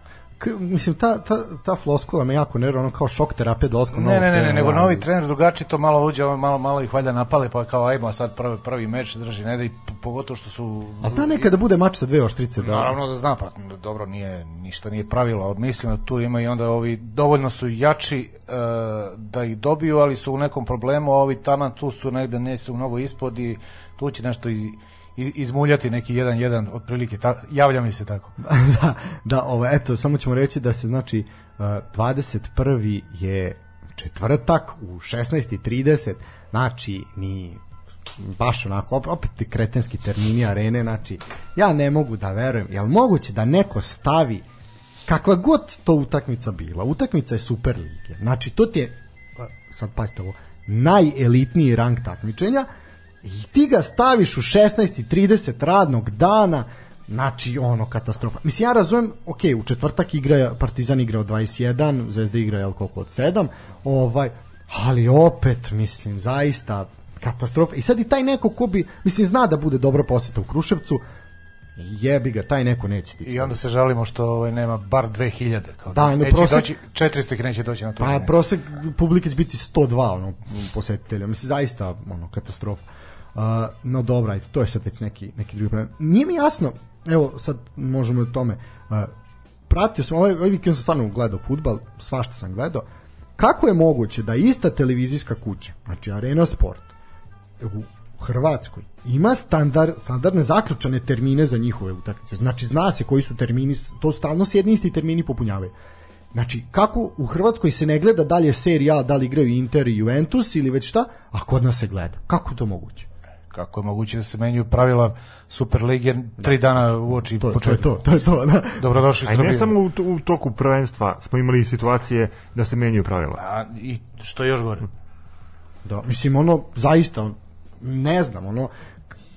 mislim ta ta ta floskula me jako nervira, ono kao šok terapija dolaskom Ne, ne, ne, ne, nego novi trener drugačije to malo uđe, malo malo ih valjda napale pa kao ajmo sad prvi prvi meč drži, ne da i pogotovo što su A zna nekada bude mač sa dve oštrice, da. Naravno da zna, pa dobro nije ništa nije pravilo, mislim da tu ima i onda ovi dovoljno su jači uh, da ih dobiju, ali su u nekom problemu, a ovi tamo tu su negde ne su mnogo ispod i tu će nešto i izmuljati neki jedan jedan otprilike ta, javlja mi se tako. [laughs] da, da, ovo eto samo ćemo reći da se znači uh, 21. je četvrtak u 16:30, znači ni baš onako, op- opet kretenski termini arene, znači, ja ne mogu da verujem, jel moguće da neko stavi kakva god to utakmica bila, utakmica je super lige, znači to ti je, sad pazite ovo, najelitniji rang takmičenja i ti ga staviš u 16.30 radnog dana, znači ono katastrofa. Mislim ja razumem, ok, u četvrtak igra Partizan igra od 21, Zvezda igra jel koliko od 7, ovaj, ali opet mislim zaista katastrofa. I sad i taj neko ko bi, mislim zna da bude dobra poseta u Kruševcu, jebi ga, taj neko neće stići. I onda se žalimo što ovaj, nema bar 2000. Kao Da, no, neće prosek- doći, 400 ih neće doći na to. Pa prosek publike će biti 102 ono, posetitelja. Mislim, zaista ono, katastrofa. Uh, no dobra, to je sad već neki, neki drugi problem. Nije mi jasno, evo sad možemo o tome, uh, pratio sam, ovaj, ovaj vikend sam stvarno gledao futbal, svašta sam gledao, kako je moguće da ista televizijska kuća, znači Arena Sport, u Hrvatskoj ima standard, standardne zaključane termine za njihove utakmice. Znači zna se koji su termini, to stalno se jedni isti termini popunjavaju. Znači, kako u Hrvatskoj se ne gleda da li je serija da li igraju Inter i Juventus ili već šta, a kod nas se gleda. Kako to moguće? Kako je moguće da se menjuju pravila Super Lige tri dana u oči To, to je početka? to, to je to, da. Dobrodošli A i ne samo u, u toku prvenstva smo imali situacije da se menjaju pravila. A, I što je još gore? Da, mislim, ono, zaista, ne znam, ono,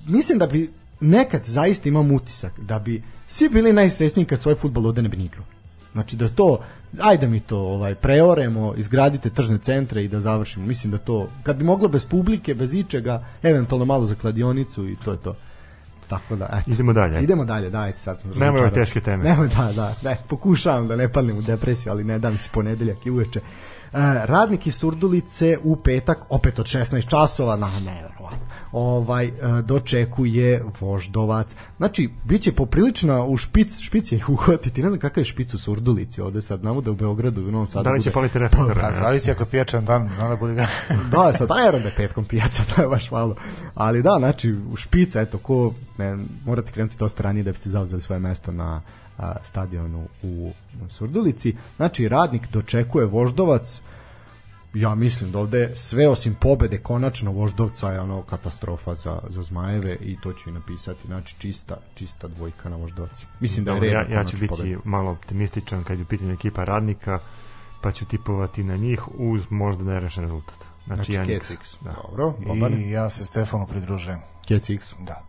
mislim da bi nekad zaista imam utisak da bi svi bili najsresniji kad svoj futbol ovde ne bi ni igrao. Znači da to, ajde mi to ovaj preoremo, izgradite tržne centre i da završimo. Mislim da to, kad bi moglo bez publike, bez ičega, eventualno malo za kladionicu i to je to. Tako da, eto. Idemo dalje. Idemo dalje, da, ajde sad. Nemoj ove teške teme. Nemoj, da, da, ne, pokušavam da ne padnem u depresiju, ali ne da mi se ponedeljak i uveče. Radnik iz Surdulice u petak, opet od 16 časova, na neverovatno, ovaj, e, dočekuje Voždovac. Znači, bit će poprilična u špic, špic je [laughs] uhvatiti, ne znam kakav je špic u Surdulici ovde sad, znamo da u Beogradu i u Novom Sadu Da li će bude- paliti reflektora? A zavisi ako pijačan dan, onda bude ga... [laughs] da, sad, pa ne da je petkom pijaca, [laughs] to je baš malo. Ali da, znači, u špica, eto, ko, ne, morate krenuti dosta ranije da biste zauzeli svoje mesto na a, stadionu u Surdulici. Znači, radnik dočekuje Voždovac, ja mislim da ovde sve osim pobede konačno Voždovca je ono katastrofa za, za Zmajeve i to ću i napisati, znači čista, čista dvojka na Voždovac. Mislim da je Dobro, red ja, ja ću biti pobedi. malo optimističan kad je u pitanju ekipa radnika, pa ću tipovati na njih uz možda nerešen rezultat. Znači, Znači, Janix. Kecix. Da. Dobro, Boban. I ja se Stefanu pridružujem. Kecix. Da.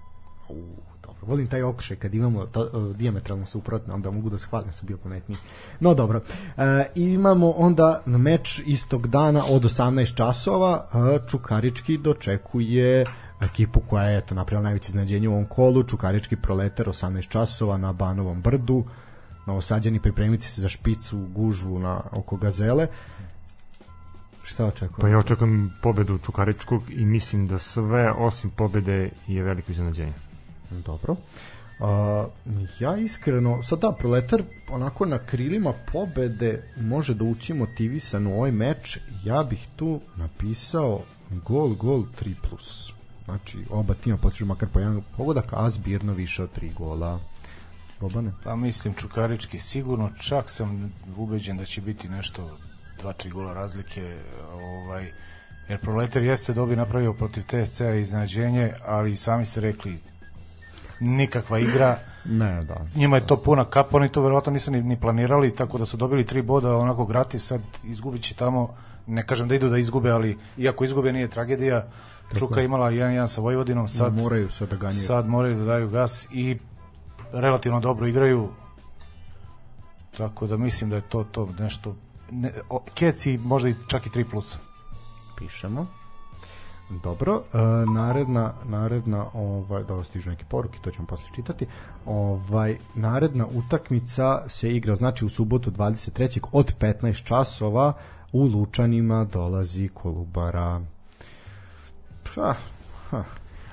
U, dobro. Volim taj okršaj kad imamo to, uh, diametralno suprotno, onda mogu da se hvalim sam bio pametniji. No dobro. E, imamo onda meč istog dana od 18 časova. E, Čukarički dočekuje ekipu koja je eto napravila najveće iznenađenje u ovom kolu, Čukarički proletar 18 časova na Banovom brdu. Novosađani pripremiti se za špicu, gužvu na oko Gazele. Šta očekujete? Pa ja očekujem pobedu Čukaričkog i mislim da sve osim pobede je veliko iznenađenje. Dobro. Uh, ja iskreno, sad da, proletar onako na krilima pobede može da ući motivisan u ovaj meč. Ja bih tu napisao gol, gol 3+. Plus. Znači, oba tima postižu makar po jedan pogodak, a zbirno više od 3 gola. Bobane? Pa mislim Čukarički sigurno, čak sam ubeđen da će biti nešto 2-3 gola razlike, ovaj, jer Proletar jeste dobi napravio protiv TSC-a iznenađenje, ali sami ste rekli nikakva igra, Ne, da. njima je to puna kapa, oni to verovatno nisu ni, ni planirali, tako da su dobili tri boda onako gratis, sad izgubit će tamo, ne kažem da idu da izgube, ali iako izgube nije tragedija, Čuka je imala 1-1 sa Vojvodinom, sad, moraju sad da ganjaju. sad moraju da daju gas i relativno dobro igraju, tako da mislim da je to to nešto, ne, o, Keci možda i čak i 3 plus. pišemo. Dobro, e, naredna naredna ovaj da stižu neke poruke, to ćemo posle čitati. Ovaj naredna utakmica se igra znači u subotu 23. od 15 časova u Lučanima dolazi Kolubara. Pa, ha,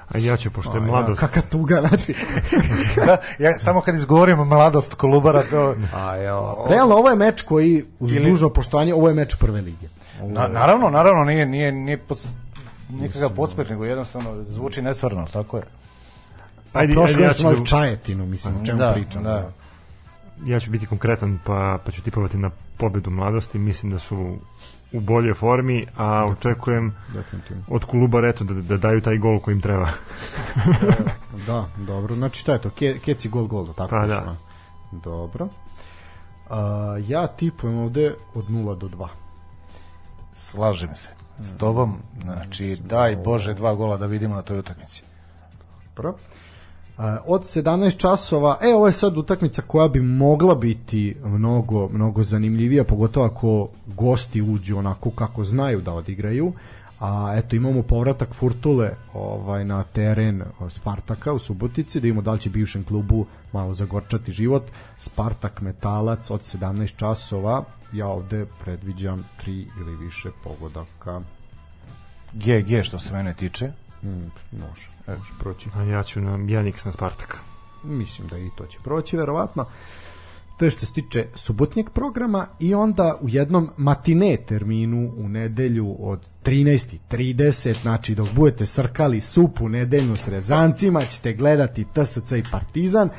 A ja ću, pošto je mladost, Kakva tuga, znači. [laughs] Sa, ja, samo kad izgovorim mladost Kolubara, to... A evo, realno ovo je meč koji uz Ili- dužno poštovanje, ovo je meč prve lige. Na, naravno, naravno, nije, nije, nije pod, nikakav podspeh, nego jednostavno zvuči nestvarno, tako je. ajde, Prošle ajde ja ću, da, čajetinu, mislim, o čemu Da, pričam. da. ja ću biti konkretan, pa, pa ću tipovati na pobedu mladosti, mislim da su u bolje formi, a očekujem Definitivno. od kluba Reto da, da daju taj gol koji im treba. [laughs] Da, dobro. Znači šta je to? Ke, keci gol gol, tako Pa da. Dobro. A, ja tipujem ovde od 0 do 2. Slažem se s tobom. Znači, daj Bože dva gola da vidimo na toj utakmici. Dobro. A, od 17 časova, e ovo je sad utakmica koja bi mogla biti mnogo, mnogo zanimljivija, pogotovo ako gosti uđu onako kako znaju da odigraju. A eto imamo povratak Furtule ovaj na teren Spartaka u Subotici, da imamo da li će bivšem klubu malo zagorčati život. Spartak Metalac od 17 časova, ja ovde predviđam tri ili više pogodaka. GG što se mene tiče. Mm, može, može proći. A ja ću na 1x na Spartaka. mislim da i to će proći verovatno to je što se tiče subotnjeg programa i onda u jednom matine terminu u nedelju od 13.30 znači dok budete srkali supu nedeljnu s rezancima ćete gledati TSC i Partizan.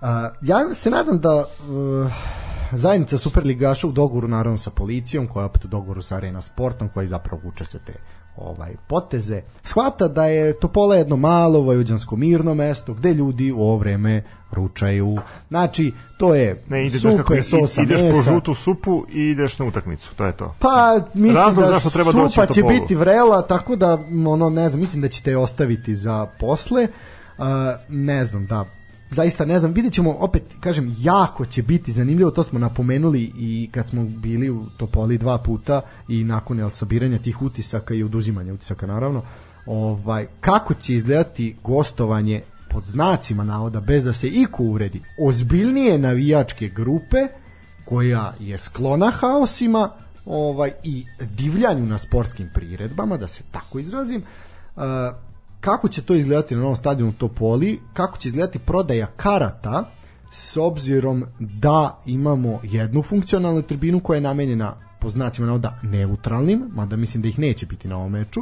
A, ja se nadam da uh, zajednica Superligaša u dogovoru naravno sa policijom koja je opet u dogovoru sa Arena Sportom koji zapravo vuče sve te ovaj poteze shvata da je Topola jedno malo vojvođansko mirno mesto gde ljudi u ovo vreme ručaju znači to je Ne, ideš, znaš kako supe, je, sosa, ideš po mesa. žutu supu i ideš na utakmicu, to je to. Pa mislim Razlog da zašto treba supa će Topolu. biti vrela, tako da ono ne znam, mislim da ćete je ostaviti za posle. Uh, ne znam, da zaista ne znam, vidjet ćemo opet, kažem, jako će biti zanimljivo, to smo napomenuli i kad smo bili u Topoli dva puta i nakon jel, sabiranja tih utisaka i oduzimanja utisaka naravno, ovaj, kako će izgledati gostovanje pod znacima navoda, bez da se iko uvredi, ozbiljnije navijačke grupe, koja je sklona haosima ovaj i divljanju na sportskim priredbama, da se tako izrazim. Uh, kako će to izgledati na novom stadionu Topoli, kako će izgledati prodaja karata s obzirom da imamo jednu funkcionalnu tribinu koja je namenjena po znacima navoda neutralnim, mada mislim da ih neće biti na ovom meču,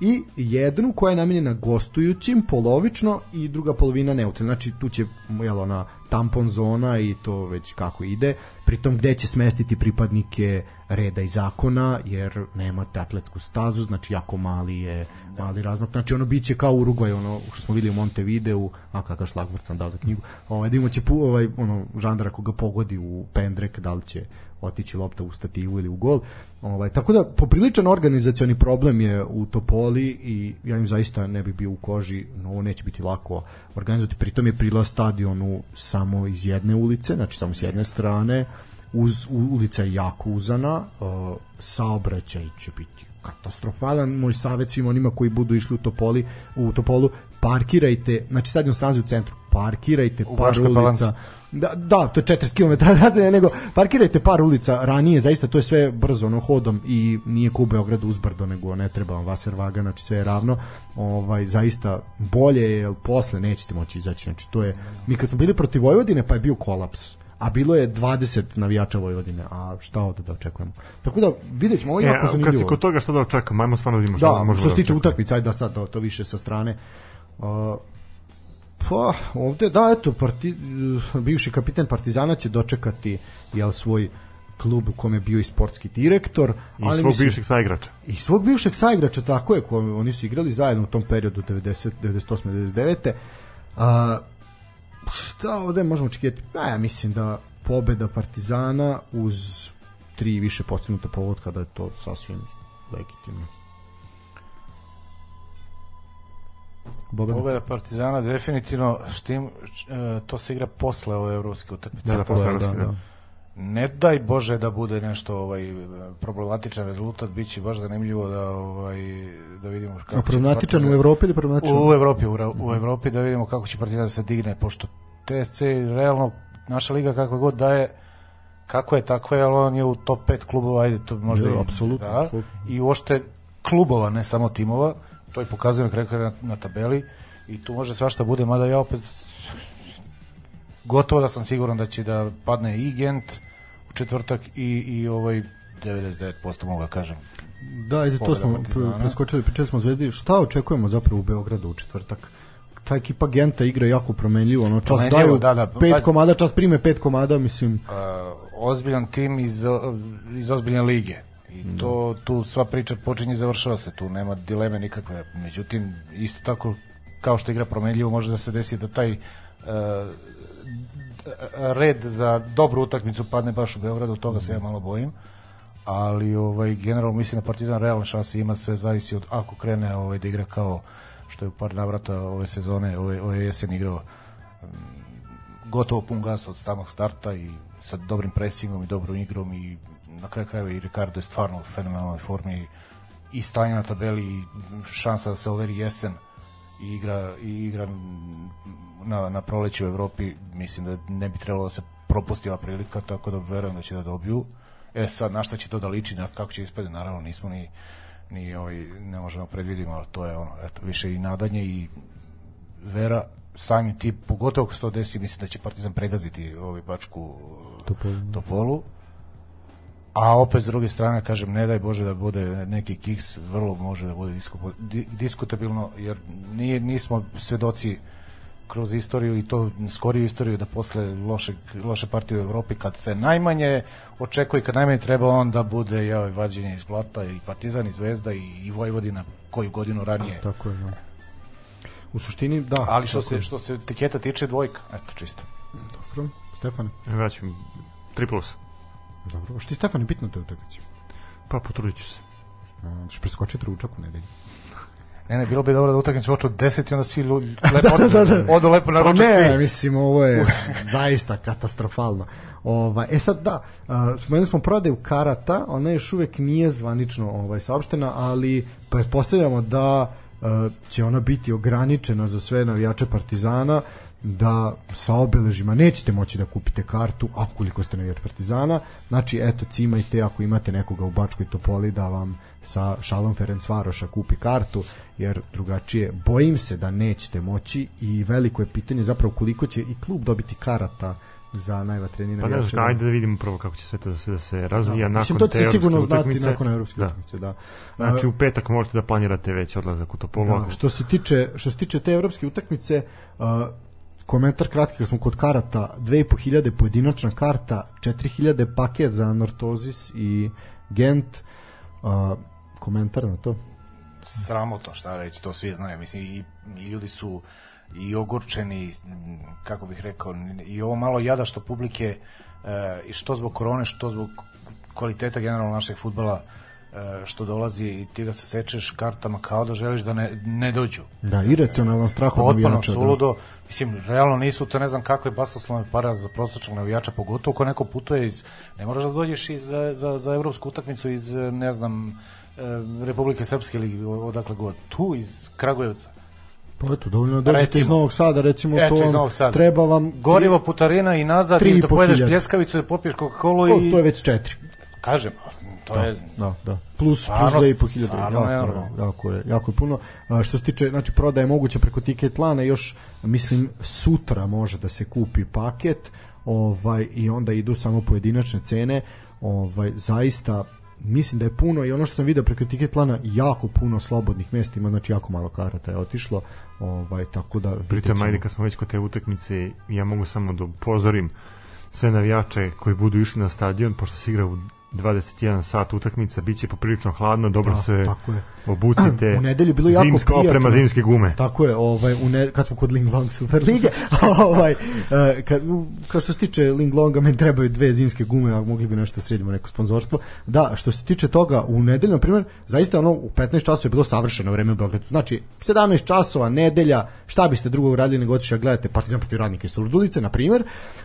i jednu koja je namenjena gostujućim polovično i druga polovina neutralna. Znači tu će jel, ona tampon zona i to već kako ide. Pritom gde će smestiti pripadnike reda i zakona jer nemate atletsku stazu, znači jako mali je mali razmak. Znači ono biće kao Urugvaj, ono što smo videli u Montevideu, a kakav šlagvort sam dao za knjigu. Ovaj da će pu, ovaj ono žandara koga pogodi u pendrek, da li će otići lopta u stativu ili u gol. Ovaj tako da popriličan organizacioni problem je u Topoli i ja im zaista ne bi bio u koži, no ovo neće biti lako organizovati. Pritom je prilaz stadionu samo iz jedne ulice, znači samo s jedne strane. Uz ulica je jako uzana, uh, saobraćaj će biti katastrofalan. Moj savjet svim onima koji budu išli u Topoli, u Topolu, parkirajte, znači stadion se nalazi u centru, parkirajte U par ulica. Palanci. Da, da, to je 40 km razdaje, nego parkirajte par ulica ranije, zaista to je sve brzo ono hodom i nije ko u Beogradu uzbrdo, nego ne treba vam vaser vaga, znači sve je ravno. Ovaj zaista bolje je posle nećete moći izaći. Znači to je mi kad smo bili protiv Vojvodine pa je bio kolaps a bilo je 20 navijača Vojvodine, a šta ovde da očekujemo. Tako da vidjet ćemo, ovo je jako kad si zanimljivo. kod toga šta da očekamo, ajmo stvarno da vidimo šta Da, možemo što se da tiče utakmice, ajde da sad to, to više sa strane. Uh, pa, ovde, da, eto, parti, bivši kapiten Partizana će dočekati jel, svoj klub u kome je bio i sportski direktor. I ali svog mislim- bivšeg saigrača. i svog bivšeg saigrača, tako je, ko, oni su igrali zajedno u tom periodu 90, 98. 99. A, šta ovde možemo očekivati? Pa ja mislim da pobeda Partizana uz tri više postignuta povodka da je to sasvim legitimno. Boban, Pobeda Partizana definitivno štim, č- e, to se igra posle ove evropske utakmice. Da, da, posle da, evropske, da. Ne daj Bože da bude nešto ovaj problematičan rezultat, biće baš zanimljivo da ovaj da vidimo kako A će problematičan u Evropi ili problematičan? u Evropi, u, u Evropi da vidimo kako će Partizan da se digne pošto TSC realno naša liga kakva god da je kako je takva je, ali on je u top 5 klubova, ajde to možda Je, i- apsolutno, da, apsolutno. i uopšte klubova, ne samo timova, to i pokazuje na kraju krajeva na, na tabeli i tu može svašta bude, mada ja opet gotovo da sam siguran da će da padne i Gent u četvrtak i, i ovaj 99% mogu da kažem. Da, ajde, to smo preskočili, pričali smo Zvezdi. Šta očekujemo zapravo u Beogradu u četvrtak? ta ekipa Genta igra jako promenljivo, ono čas Promenljivo, daju da, da. pet Pazi. komada, čas prime pet komada, mislim. uh, ozbiljan tim iz, iz ozbiljne lige. I to, tu sva priča počinje i završava se, tu nema dileme nikakve. Međutim, isto tako, kao što igra promenljivo, može da se desi da taj uh, red za dobru utakmicu padne baš u Beogradu, toga se ja malo bojim. Ali ovaj generalno mislim da Partizan realne šanse ima, sve zavisi od ako krene ovaj da igra kao što je u par navrata ove sezone, ove, ove jesen igrao gotovo pun gas od samog starta i sa dobrim presingom i dobrom igrom i na kraju krajeva i Ricardo je stvarno u fenomenalnoj formi i stanje na tabeli i šansa da se overi jesen i igra, i igra na, na proleću u Evropi mislim da ne bi trebalo da se propusti ova prilika tako da verujem da će da dobiju e sad na šta će to da liči na kako će ispade naravno nismo ni ni ovaj, ne možemo predvidimo ali to je ono eto, više i nadanje i vera samim tim, pogotovo ako se to desi, mislim da će Partizan pregaziti ovaj Bačku Topolu. Topolu. A opet s druge strane, kažem, ne daj Bože da bude neki kiks, vrlo može da bude disku, di, diskutabilno, jer nije, nismo svedoci kroz istoriju i to skoriju istoriju da posle loše, loše partije u Evropi kad se najmanje očekuje kad najmanje treba on da bude ja, vađenje iz blata i Partizan i Zvezda i, i Vojvodina koju godinu ranije Tako je, da. U suštini, da. Ali što se je. što se tiketa tiče dvojka, eto čisto. Dobro, Stefane. Vraćam 3 plus. Dobro. Što ti Stefane bitno u toj utakmici? Pa potrudit ću se. A, Ćeš preskočiti ručak u nedelju. Ne, ne, bilo bi dobro da utakmica počne od 10 i onda svi lu- [laughs] lepo da, da, da. odu lepo na Pa ručak ne, svi. mislim, ovo je [laughs] zaista katastrofalno. Ovaj, e sad da, uh, spomenuli smo prodaju karata, ona još uvek nije zvanično ovaj, saopštena, ali pretpostavljamo da uh, će ona biti ograničena za sve navijače Partizana, da sa obeležima nećete moći da kupite kartu ako ste navijač Partizana znači eto cimajte ako imate nekoga u Bačkoj Topoli da vam sa šalom Ferencvaroša kupi kartu jer drugačije bojim se da nećete moći i veliko je pitanje zapravo koliko će i klub dobiti karata za najvatrenije Pa navijače znam, ajde da vidimo prvo kako će sve to da se, da se razvija Da. nakon Mislim, to će sigurno znati utakmice. nakon evropske Da. utakmice, da. Znači u petak možete da planirate već odlazak u Topolu. Da, što se tiče što se tiče te evropske utakmice, uh, komentar kratki kad smo kod karata, 2500 pojedinačna karta, 4000 paket za Nortozis i Gent. Uh, komentar na to? Sramotno, šta reći, to svi znaju. Mislim, i, i ljudi su i ogorčeni, kako bih rekao, i ovo malo jada što publike, e, i što zbog korone, što zbog kvaliteta generalno našeg futbala, e, što dolazi i ti ga se sečeš kartama kao da želiš da ne, ne dođu. Da, iracionalan strah od Potpuno navijača. Da. suludo. Mislim, realno nisu to ne znam kakve basoslovne para za prosječnog navijača, pogotovo ako neko putuje iz... Ne moraš da dođeš iz, za, za, za evropsku utakmicu iz, ne znam, Republike Srpske ili odakle god. Tu, iz Kragujevca. Pa eto, dovoljno da dođete iz. Novog Sada, recimo Eto, to iz vam Novog Sada. treba vam... Gorivo, putarina i nazad tri i da po pojedeš pljeskavicu, da popiješ Coca-Cola O, i... to je već četiri. Kažem, to je... Da, da. Plus Stvarno, plus 2.500. stvarno Jako, je, jako je, jako je puno. A, što se tiče, znači prodaje moguće preko tiket lana, još mislim sutra može da se kupi paket, ovaj i onda idu samo pojedinačne cene. Ovaj zaista mislim da je puno i ono što sam video preko tiket lana jako puno slobodnih mesta ima znači jako malo karata je otišlo ovaj tako da Pritom, ajde kad smo već kod te utakmice, ja mogu samo da upozorim sve navijače koji budu išli na stadion, pošto se igra u 21 sat utakmica, bit će poprilično hladno, dobro Da, se tako je. obucite. [clears throat] U nedelju bilo jako zimska prijatno. oprema, zimske gume. Tako je, ovaj u ne, kad smo kod Ling Long Super lige, [laughs] ovaj e, kad kao što se tiče Ling Longa meni trebaju dve zimske gume, a mogli bi nešto da sredimo neko sponzorstvo. Da, što se tiče toga u nedelju na primjer, zaista ono u 15 časova je bilo savršeno vreme u Beogradu. Znači 17 časova nedelja, šta biste drugo uradili nego otišli da gledate Partizan protiv Radnika iz Surdulice na primjer.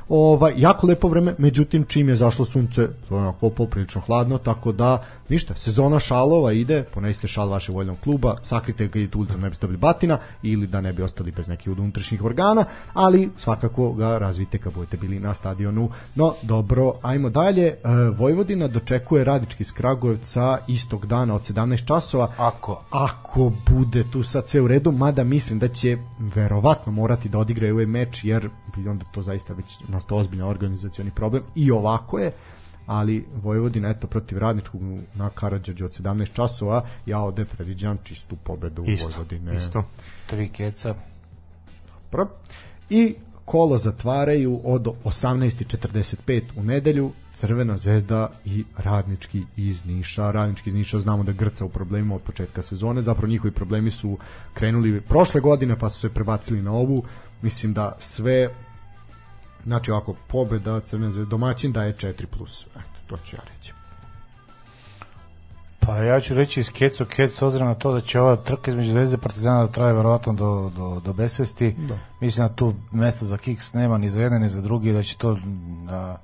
Ovaj jako lepo vreme, međutim čim je zašlo sunce, to je onako poprilično hladno, tako da ništa, sezona šalova ide, ponesite šal vašeg voljnog kluba, sakrite ga idete ulicom, ne biste dobili batina ili da ne bi ostali bez nekih od unutrašnjih organa, ali svakako ga razvite kad budete bili na stadionu. No, dobro, ajmo dalje. E, Vojvodina dočekuje Radički iz Kragujevca istog dana od 17 časova. Ako. Ako bude tu sad sve u redu, mada mislim da će verovatno morati da odigraju ovaj meč, jer bi onda to zaista već nastao ozbiljan organizacioni problem. I ovako je, ali Vojvodina eto protiv Radničkog na Karadžođu od 17 časova ja ovde predviđam čistu pobedu Isto, Vojvodine isto. Tri keca. Dobro. I kolo zatvaraju od 18.45 u nedelju Crvena zvezda i Radnički iz Niša. Radnički iz Niša znamo da grca u problemima od početka sezone. Zapravo njihovi problemi su krenuli prošle godine pa su se prebacili na ovu. Mislim da sve znači ovako pobeda Crvena zvezda domaćin daje 4+. Eto, to ću ja reći. Pa ja ću reći iz kecu kec s obzirom na to da će ova trka između Zvezde Partizana da traje verovatno do, do, do besvesti. Da. Mislim da tu mesta za kiks nema ni za jedne ni za drugi da će to na,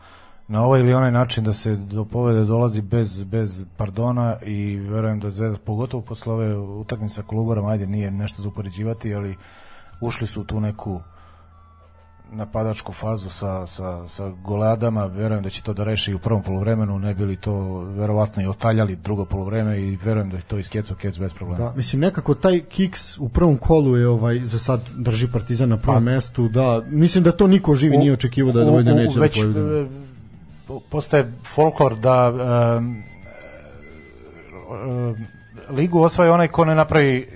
na ovaj ili onaj način da se do povede dolazi bez, bez pardona i verujem da Zvezda pogotovo posle ove utakmice sa Kolubarom ajde nije nešto za upoređivati ali ušli su u tu neku napadačku fazu sa, sa, sa goleadama, verujem da će to da reši u prvom polovremenu, ne bili to verovatno i otaljali drugo polovreme i verujem da je to iskeco kec bez problema. Da, mislim nekako taj kiks u prvom kolu je ovaj za sad drži Partizan na prvom pa, mestu, da, mislim da to niko živi u, nije očekivao da dovede neće već, da postaje folklor da um, um, ligu osvaja onaj ko ne napravi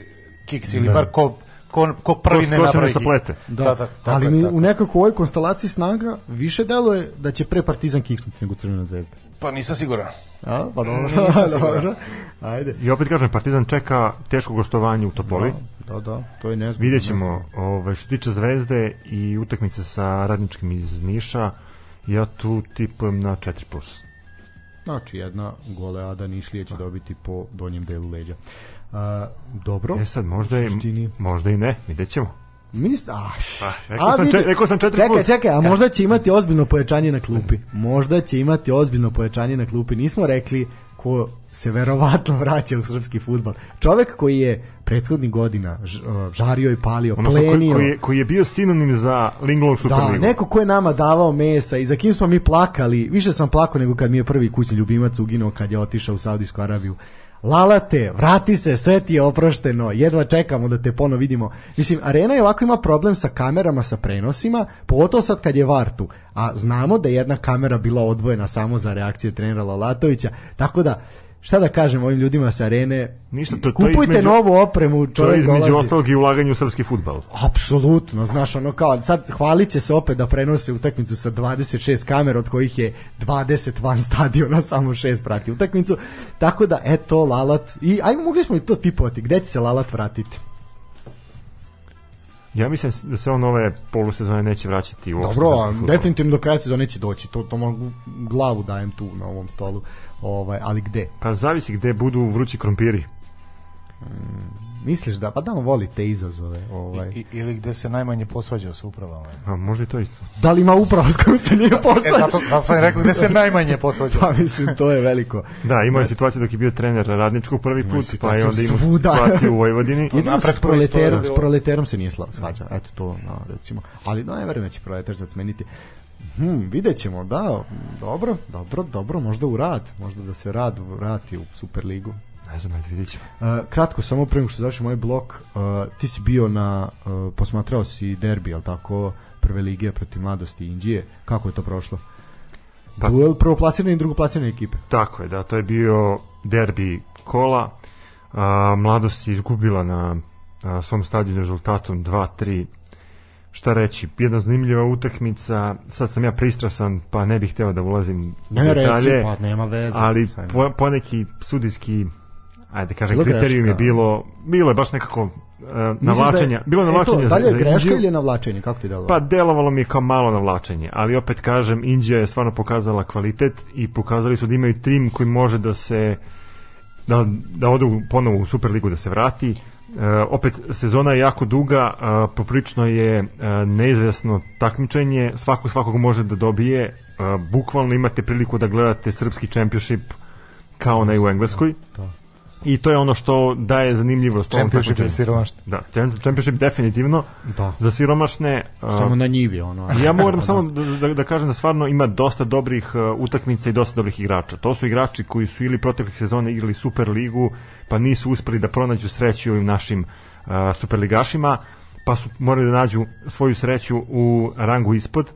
kiks ili da. bar ko ko, ko prvi ko, ne napravi sa plete. Da, da, da, ali mi tako. u nekako ovoj konstelaciji snaga više deluje da će pre Partizan kiksnuti nego Crvena zvezda. Pa nisam siguran. A, pa dobro. [laughs] dobro. Ajde. I opet kažem, Partizan čeka teško gostovanje u Topoli. Da, da, da to je nezgodno. Vidjet ćemo, ovaj, što tiče Zvezde i utakmice sa radničkim iz Niša, ja tu tipujem na 4+. Znači, jedna goleada Nišlije će dobiti po donjem delu leđa. A, dobro. E sad, možda, i, možda i ne, vidjet ćemo. Mis, ah, ah, rekao, a, sam čet, rekao sam 4 čekaj, plus. Čekaj, a možda će imati ozbiljno pojačanje na klupi. Možda će imati ozbiljno pojačanje na klupi. Nismo rekli ko se verovatno vraća u srpski futbal. Čovek koji je prethodnih godina žario i palio, ono plenio. Koji, je, koji je bio sinonim za Linglong Superligu. Da, neko ko je nama davao mesa i za kim smo mi plakali. Više sam plakao nego kad mi je prvi kućni ljubimac uginuo kad je otišao u Saudijsku Arabiju. Lalate, vrati se, sve ti je oprošteno, jedva čekamo da te ponovo vidimo. Mislim, Arena je ovako ima problem sa kamerama, sa prenosima, pogotovo sad kad je Vartu, a znamo da je jedna kamera bila odvojena samo za reakcije trenera Lalatovića, tako da šta da kažem ovim ljudima sa arene Ništa, to, kupujte to između, novu opremu to je između dolazi. ostalog i ulaganje u srpski futbal apsolutno, znaš ono kao sad hvalit će se opet da prenose utakmicu sa 26 kamera od kojih je 20 van stadiona [laughs] samo 6 prati utakmicu tako da eto Lalat i ajmo mogli smo i to tipovati gde će se Lalat vratiti Ja mislim da se on ove polusezone neće vraćati u Dobro, definitivno do kraja sezone će doći. To, to mogu glavu dajem tu na ovom stolu. Ovaj, ali gde? Pa zavisi gde budu vrući krompiri. Mm, Misliš da, pa da on voli te izazove. Ovaj. I, ili gde se najmanje posvađa sa upravama. A može i to isto. Da li ima uprava s kojom se nije posvađa? e, zato, zato sam rekao gde se najmanje posvađa. [laughs] pa mislim, to je veliko. Da, imao je situacije dok je bio trener radničkog prvi put, pa je onda imao situaciju u Vojvodini. [laughs] Jedino s proleterom, s proleterom se nije svađa. Eto to, no, recimo. Ali no, ne verujem da će proleter sad smeniti. Hmm, vidjet ćemo, da, dobro, dobro, dobro, možda u rad, možda da se rad vrati u Superligu. Ne znam, ajde vidit ćemo. Uh, kratko, samo pre nego što završim moj blok, uh, ti si bio na, uh, posmatrao si derbi, al tako, prve lige protiv mladosti Indije, kako je to prošlo? Pa, Duel prvoplasirane i drugoplasirane ekipe. Tako je, da, to je bio derbi kola, uh, mladost je izgubila na uh, svom stadionu rezultatom 2-3 šta reći, jedna zanimljiva utakmica, sad sam ja pristrasan, pa ne bih hteo da ulazim ne, u detalje, reci, pa nema veze. Ali po, poneki sudijski ajde kažem, bilo kriterijum greška. je bilo, bilo je baš nekako uh, navlačenja. Da bilo je navlačenje e to, da li je greška ili je navlačenje, kako ti delovalo? Pa delovalo mi je kao malo navlačenje, ali opet kažem, Indija je stvarno pokazala kvalitet i pokazali su da imaju tim koji može da se da, da odu ponovo u Superligu da se vrati. Uh, opet sezona je jako duga, uh, poprično je uh, neizvesno takmičenje, svako svakog može da dobije, uh, bukvalno imate priliku da gledate srpski championship kao na u Engleskoj. Da, da i to je ono što daje zanimljivost Championship za siromašne. Da, Championship definitivno da. za siromašne. Samo na njivi ono. ja [laughs] moram samo da, da, da kažem da stvarno ima dosta dobrih uh, utakmica i dosta dobrih igrača. To su igrači koji su ili proteklih sezone igrali Super ligu, pa nisu uspeli da pronađu sreću ovim našim uh, superligašima, pa su morali da nađu svoju sreću u rangu ispod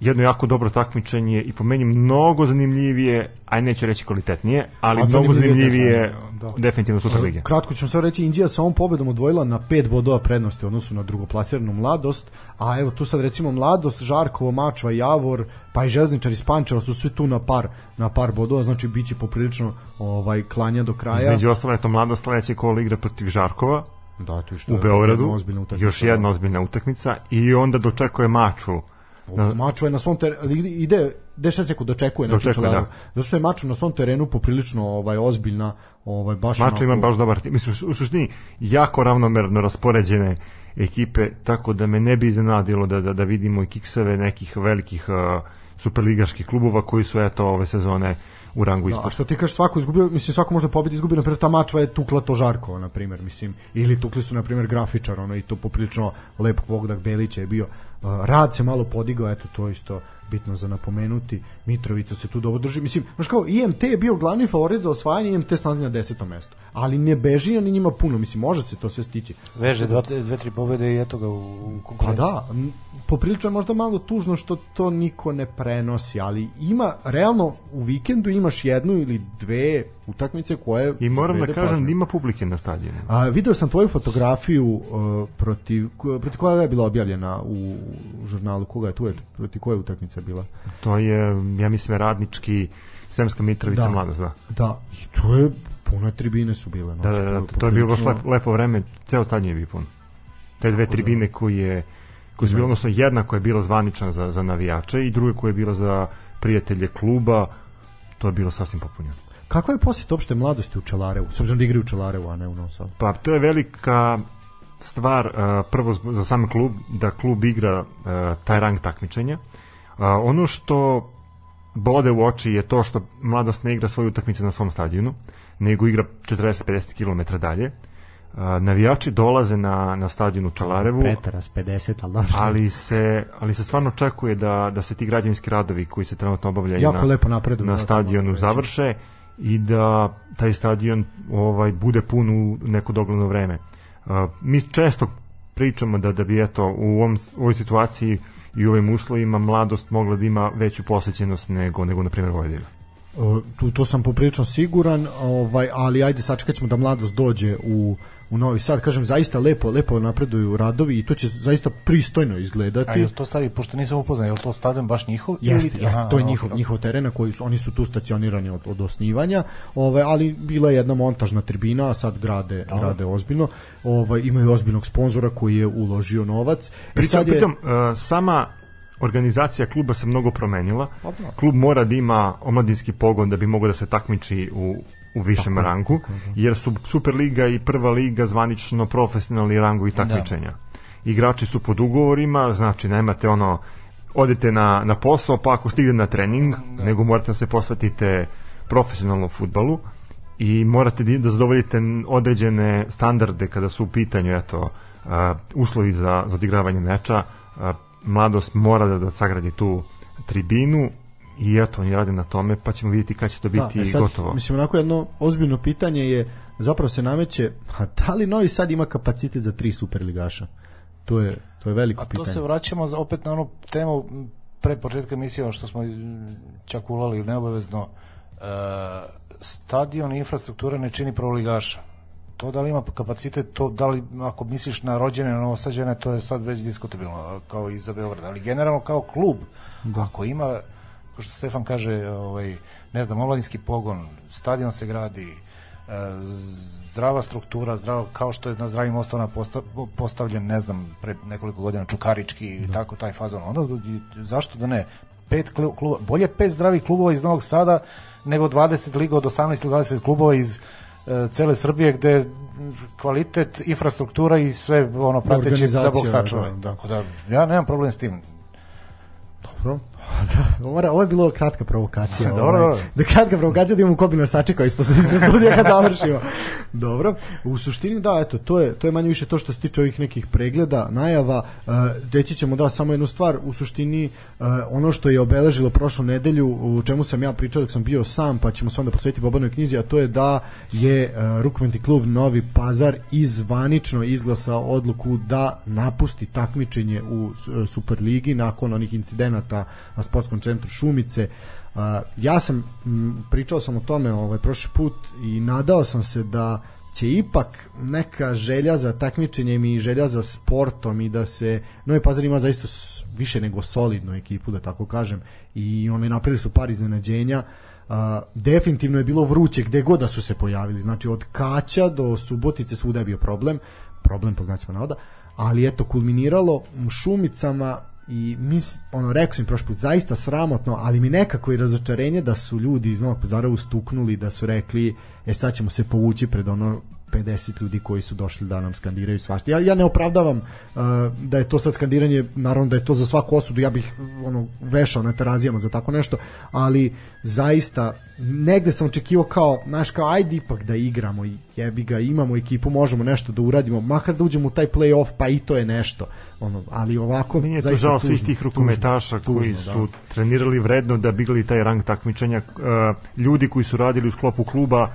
jedno jako dobro takmičenje i po meni mnogo zanimljivije, aj neću reći kvalitetnije, ali A mnogo zanimljivije zanimljivije da. definitivno Super Lige. Kratko ćemo samo reći, Indija sa ovom pobedom odvojila na pet bodova prednosti u odnosu na drugoplasiranu mladost, a evo tu sad recimo mladost, Žarkovo, Mačva, Javor, pa i Železničar iz Pančeva su svi tu na par, na par bodova, znači biće poprilično ovaj, klanja do kraja. Između ostalo je to mlado sledeće kolo igra protiv Žarkova da, to je što u Beogradu, jedna još jedna ozbiljna utakmica i onda dočekuje Maču. Na... Mačva je na svom terenu, ide, Deša se kod dočekuje, znači Dočekuje, Čelaru. da. Zato što je Mačva na svom terenu poprilično ovaj, ozbiljna, ovaj, baš ima onako- baš dobar tim. Mislim, u suštini jako ravnomerno raspoređene ekipe, tako da me ne bi iznenadilo da, da, da vidimo i kikseve nekih velikih uh, superligaških klubova koji su eto ove sezone u rangu Da, a ispod. što ti kažeš svako izgubio, mislim svako može pobediti izgubio, na primjer ta mačva je tukla to Žarkova, na primjer, mislim, ili tukli su na primjer grafičar, ono i to poprilično lep Bogdak Belić je bio. Rad se malo podigao, eto to isto bitno za napomenuti. Mitrovica se tu dobro drži. Mislim, znaš kao, IMT je bio glavni favorit za osvajanje, IMT snazi na desetom mestu. Ali ne beži ni njima puno, mislim, može se to sve stići. Veže dva, dve, tri pobede i eto ga u, u Pa konkurenciji. da, m, poprilično je možda malo tužno što to niko ne prenosi, ali ima, realno u vikendu imaš jednu ili dve utakmice koje I moram da kažem pažnje. da ima publike na stadionu. A, video sam tvoju fotografiju uh, protiv, protiv koja je bila objavljena u žurnalu, koga je tu je, protiv koje utakmice bila? To je, ja mislim, radnički Sremska Mitrovica Da. mladost, da. Da, i to je, pune tribine su bile. Da, znači, da, da, je to je bilo baš poprilično- lep, lepo vreme, ceo stadion je bio pun. Te dve tribine koje, koje su bile, odnosno jedna koja je bila zvanična za, za navijače i druga koja je bila za prijatelje kluba, to je bilo sasvim popunjeno. Kakva je posjet opšte mladosti u Čelarevu? S obzirom da igraju u Čelarevu, a ne u Novom Sadu. Pa to je velika stvar uh, prvo za sam klub da klub igra uh, taj rang takmičenja. Uh, ono što bode u oči je to što mladost ne igra svoje utakmice na svom stadionu, nego igra 40-50 km dalje. Uh, navijači dolaze na, na stadion u Čalarevu, Pretaras 50, ali dobro. ali se, ali se stvarno očekuje da, da se ti građevinski radovi koji se trenutno obavljaju Jako na, lepo napreduju, na stadionu završe i da taj stadion ovaj bude pun u neko dogledno vreme. Uh, mi često pričamo da da bi eto u ovom, u ovoj situaciji i u ovim uslovima mladost mogla da ima veću posećenost nego nego na primjer Vojvodina. Uh, tu to sam poprilično siguran, ovaj ali ajde sačekat ćemo da mladost dođe u u Novi Sad, kažem zaista lepo, lepo napreduju radovi i to će zaista pristojno izgledati. A je to stavi, pošto nisam upoznan, je li to stadion baš njihov? Jeste, jeste, Aha, to je njihov ok. njihov teren na koji su oni su tu stacionirani od, od osnivanja. Ovaj ali bila je jedna montažna tribina, a sad grade grade ozbiljno. Ovaj imaju ozbiljnog sponzora koji je uložio novac. I Pritom, sad je pritom uh, sama organizacija kluba se mnogo promenila. Pa da. Klub mora da ima omladinski pogon da bi mogao da se takmiči u u višem rangu, jer su Superliga i Prva liga zvanično profesionalni rangovi takmičenja. Igrači su pod ugovorima, znači nemate ono odete na, na posao, pa ako stigne na trening, nego morate da se posvetite profesionalnom futbalu i morate da da zadovoljite određene standarde kada su u pitanju eto, a, uslovi za, za odigravanje meča. A, mladost mora da, da sagradi tu tribinu i eto, oni rade na tome, pa ćemo vidjeti kad će to biti e sad, gotovo. Mislim, onako jedno ozbiljno pitanje je, zapravo se nameće, a da li Novi Sad ima kapacitet za tri superligaša? To je, to je veliko A to pitanje. se vraćamo za- opet na onu temu pre početka emisije, ono što smo čak ulali neobavezno, e, stadion i infrastruktura ne čini prvoligaša. To da li ima kapacitet, to da li, ako misliš na rođene, na novosađene, to je sad već diskutabilno, kao i za Beograd. Ali generalno kao klub, ako ima, kao što Stefan kaže, ovaj, ne znam, omladinski pogon, stadion se gradi, e, zdrava struktura, zdravo, kao što je na zdravim posta, postavljen, ne znam, pre nekoliko godina Čukarički i tako taj fazon. Onda zašto da ne? Pet klu- kluba, bolje pet zdravih klubova iz Novog Sada nego 20 liga od 18 ili 20 klubova iz e, cele Srbije gde kvalitet, infrastruktura i sve ono prateće da bog sačuva. da, da. Tako da ja nemam problem s tim. Dobro, da, mora, ovo je bilo kratka provokacija. [laughs] Dobro, ovaj. dobro. Da kratka provokacija da imamo ko bi nas sačekao [laughs] ispod studija kad završimo. Dobro. U suštini da, eto, to je to je manje više to što se tiče ovih nekih pregleda, najava. Uh, reći ćemo da samo jednu stvar, u suštini uh, ono što je obeležilo prošlu nedelju, u čemu sam ja pričao dok sam bio sam, pa ćemo se onda posvetiti Bobanoj knjizi, a to je da je uh, rukometni klub Novi Pazar izvanično izglasao odluku da napusti takmičenje u Superligi nakon onih incidenata na sportskom centru Šumice. Ja sam pričao sam o tome ovaj prošli put i nadao sam se da će ipak neka želja za takmičenjem i želja za sportom i da se Novi Pazar ima zaista više nego solidnu ekipu da tako kažem i oni napravili su par iznenađenja. Uh, definitivno je bilo vruće gde god da su se pojavili. Znači od Kaća do Subotice svuda je bio problem. Problem po znacima navoda. Ali eto kulminiralo u Šumicama i mis, ono rekao sam prošli put zaista sramotno ali mi nekako i razočarenje da su ljudi iz Novog Pazara ustuknuli da su rekli e sad ćemo se povući pred ono 50 ljudi koji su došli da nam skandiraju svašta. Ja, ja ne opravdavam uh, da je to sad skandiranje, naravno da je to za svaku osudu, ja bih ono vešao na terazijama za tako nešto, ali zaista negde sam očekivao kao, znaš, kao ajde ipak da igramo i jebi ga, imamo ekipu, možemo nešto da uradimo, makar da uđemo u taj play-off, pa i to je nešto. Ono, ali ovako, Meni je to žao svih tih rukometaša tužno, koji tužno, su trenirali vredno da bi igrali taj rang takmičenja, uh, ljudi koji su radili u sklopu kluba,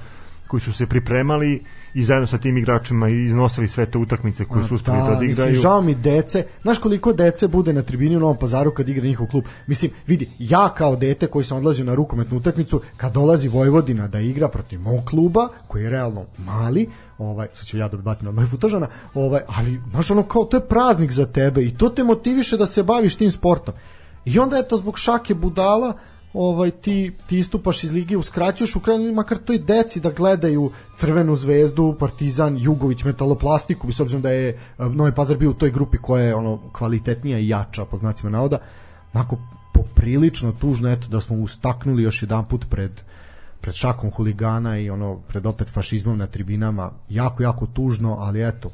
koji su se pripremali i zajedno sa tim igračima iznosili sve te utakmice koje su uspeli da, da, odigraju. mislim, žao mi dece. Znaš koliko dece bude na tribini u Novom Pazaru kad igra njihov klub? Mislim, vidi, ja kao dete koji sam odlazio na rukometnu utakmicu, kad dolazi Vojvodina da igra protiv mog kluba, koji je realno mali, ovaj, sad ću ja da batim od mojeg futažana, ovaj, ali, znaš, ono, kao, to je praznik za tebe i to te motiviše da se baviš tim sportom. I onda, eto, zbog šake budala, ovaj ti ti istupaš iz lige uskraćuješ u krajnjem makar toj deci da gledaju Crvenu zvezdu, Partizan, Jugović, Metaloplastiku, s obzirom da je eh, Novi Pazar bio u toj grupi koja je ono kvalitetnija i jača po znacima navoda. Onako poprilično tužno eto da smo ustaknuli još jedan put pred pred šakom huligana i ono pred opet fašizmom na tribinama jako jako tužno ali eto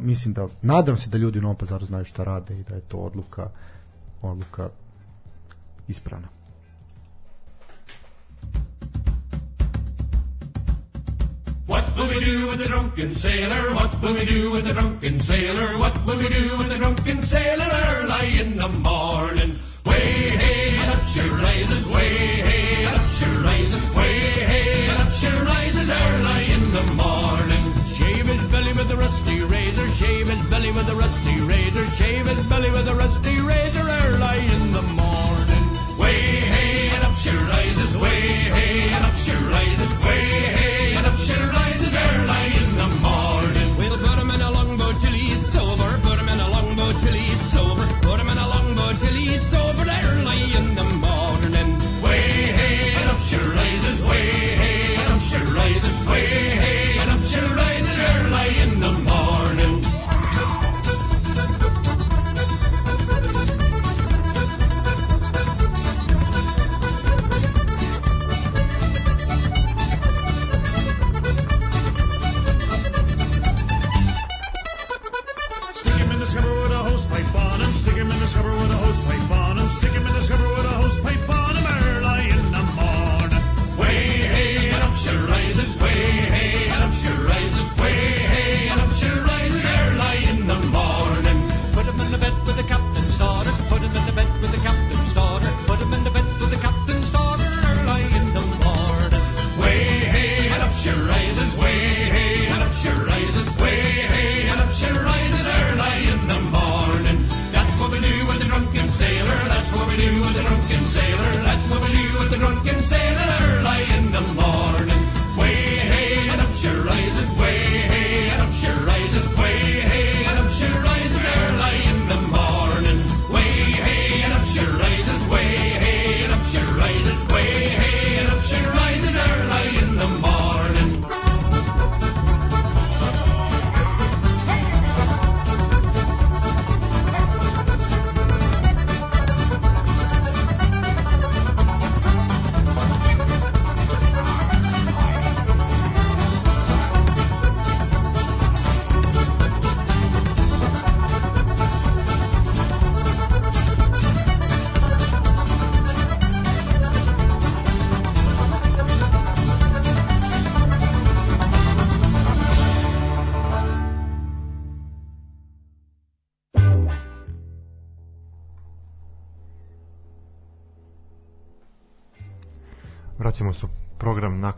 mislim da nadam se da ljudi u Novom Pazaru znaju šta rade i da je to odluka odluka ispravna What will we do with the drunken sailor? What will we do with the drunken sailor? What will we do with the drunken sailor early in the morning? Way hey and up she rises, way hey and up she rises, way hey and up she rises early in the morning. Shave his belly with a rusty razor, shave his belly with a rusty razor, shave his belly with a rusty razor early in the morning. Way hey and up she rises, way hey and up she rises, way hey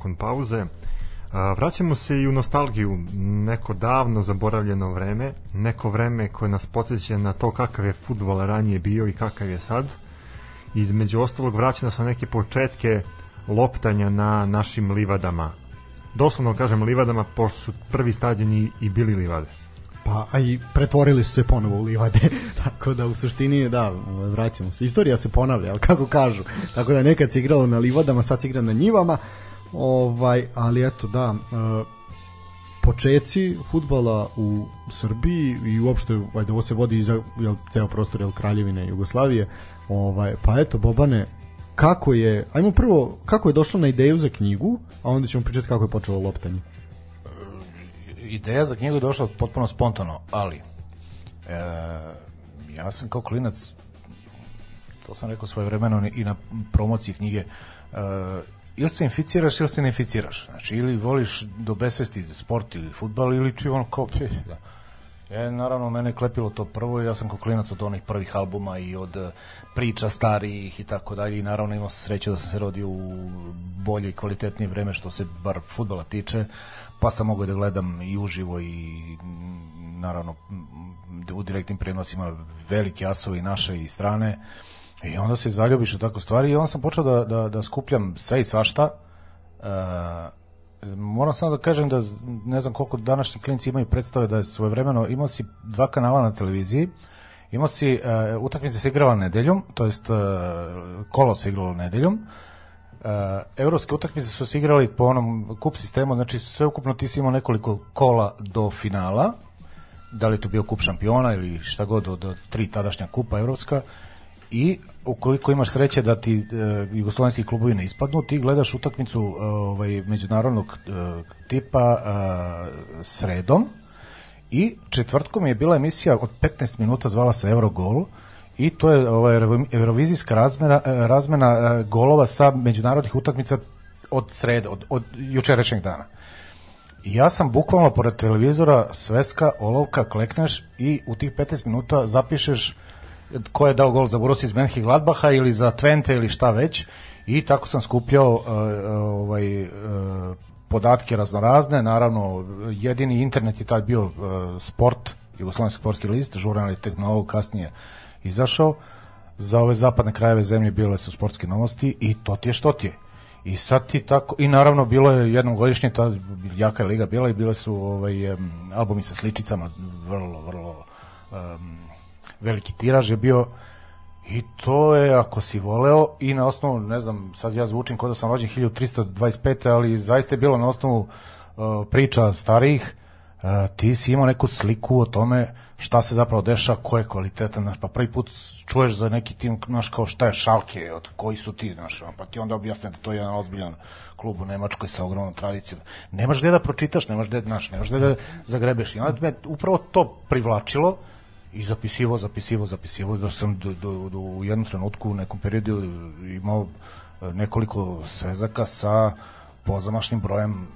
nakon pauze. A, vraćamo se i u nostalgiju, neko davno zaboravljeno vreme, neko vreme koje nas podsjeća na to kakav je futbol ranije bio i kakav je sad. Između ostalog vraća nas na neke početke loptanja na našim livadama. Doslovno kažem livadama, pošto su prvi stadioni i bili livade. Pa, a i pretvorili su se ponovo u livade, [laughs] tako da u suštini, da, vraćamo se. Istorija se ponavlja, ali kako kažu. Tako da nekad se igralo na livadama, sad se igra na njivama, ovaj, ali eto, da, e, počeci futbala u Srbiji i uopšte ajde, ovo se vodi za jel, ceo prostor jel, Kraljevine Jugoslavije ovaj, pa eto Bobane kako je, ajmo prvo kako je došlo na ideju za knjigu a onda ćemo pričati kako je počelo loptanje. Ideja za knjigu je došla potpuno spontano, ali e, ja sam kao klinac to sam rekao svoje vremeno i na promociji knjige e, ili se inficiraš ili se ne inficiraš znači ili voliš do besvesti sport ili futbal ili ti ono kao da. E, naravno, mene je klepilo to prvo i ja sam kao klinac od onih prvih albuma i od e, priča starijih i tako dalje i naravno imao sam sreću da sam se rodio u bolje i kvalitetnije vreme što se bar futbala tiče, pa sam mogao da gledam i uživo i naravno u direktnim prenosima velike asovi naše i strane i onda se zaljubiš u tako stvari i onda sam počeo da, da, da skupljam sve i svašta. Uh, moram samo da kažem da ne znam koliko današnji klinci imaju predstave da je svojevremeno. Imao si dva kanala na televiziji. Imao si uh, utakmice se igrala nedeljom to jest uh, kolo se igralo nedeljom. Uh, evropske utakmice su se igrali po onom kup sistemu znači sve ukupno ti si imao nekoliko kola do finala. Da li to bio kup šampiona ili šta god od, od tri tadašnja kupa evropska i ukoliko imaš sreće da ti e, jugoslovenski klubovi ne ispadnu, ti gledaš utakmicu e, ovaj međunarodnog e, tipa e, sredom i četvrtkom je bila emisija od 15 minuta zvala se Eurogol i to je ovaj eurovizijska razmena e, razmena e, golova sa međunarodnih utakmica od srede od, od jučerašnjeg dana. I ja sam bukvalno pored televizora sveska, olovka, klekneš i u tih 15 minuta zapišeš ko je dao gol za Borussia iz Gladbaha ili za Twente ili šta već. I tako sam skupljao uh, ovaj uh, podatke raznorazne, naravno jedini internet je tad bio uh, sport, Jugoslovenski sportski list, žurnal je tek novo kasnije izašao, za ove zapadne krajeve zemlje bile su sportske novosti i to ti je što ti je. I sad ti tako, i naravno bilo je jednom godišnje, ta jaka je liga bila i bile su ovaj, um, albumi sa sličicama, vrlo, vrlo um, veliki tiraž je bio i to je ako si voleo i na osnovu, ne znam, sad ja zvučim kod da sam rođen 1325. ali zaista je bilo na osnovu uh, priča starijih uh, ti si imao neku sliku o tome šta se zapravo deša, ko je kvalitetan, znaš, pa prvi put čuješ za neki tim, znaš, kao šta je šalke, od koji su ti, znaš, pa ti onda objasne da to je jedan ozbiljan klub u Nemačkoj sa ogromnom tradicijom. Nemaš gde da pročitaš, nemaš gde, znaš, nemaš gde da zagrebeš. I onda me upravo to privlačilo, i zapisivo, zapisivo, zapisivo, da sam do, do, do, u jednom trenutku u nekom periodu imao e, nekoliko svezaka sa pozamašnim brojem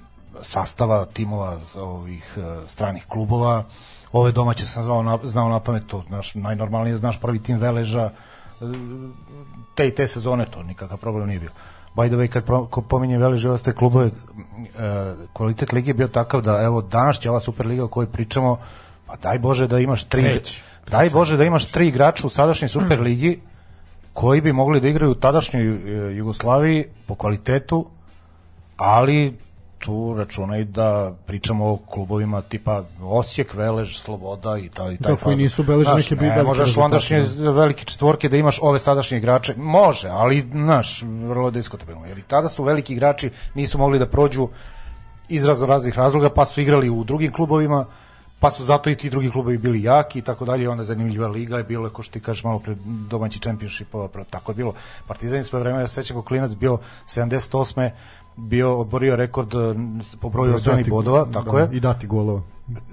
sastava timova ovih e, stranih klubova. Ove domaće sam znao na, znao na pamet, to znaš, najnormalnije znaš prvi tim Veleža, e, te i te sezone, to nikakav problem nije bio. By the way, kad pominje Veleže ostaje klubove, kvalitet lige je bio takav da, evo, danas će ova Superliga o kojoj pričamo, pa daj Bože da imaš tri. Daj Bože da imaš tri igrača u sadašnjoj Superligi koji bi mogli da igraju u tadašnjoj e, Jugoslaviji po kvalitetu, ali tu računaj da pričamo o klubovima tipa Osijek, Velež, Sloboda i taj i taj da, koji nisu beleže neke bi ne, možeš u ondašnje velike četvorke da imaš ove sadašnje igrače. Može, ali znaš, vrlo diskutabilno jer i tada su veliki igrači nisu mogli da prođu iz razno raznih razloga pa su igrali u drugim klubovima pa su zato i ti drugi klubovi bili jaki i tako dalje, onda zanimljiva liga je bilo, ko što ti kažeš malo pre domaći championship, tako je bilo. Partizan je svoje vreme, ja se sećam kako klinac bio 78 bio oborio rekord eh, po broju osvojenih bodova, tako da, je. I dati golova.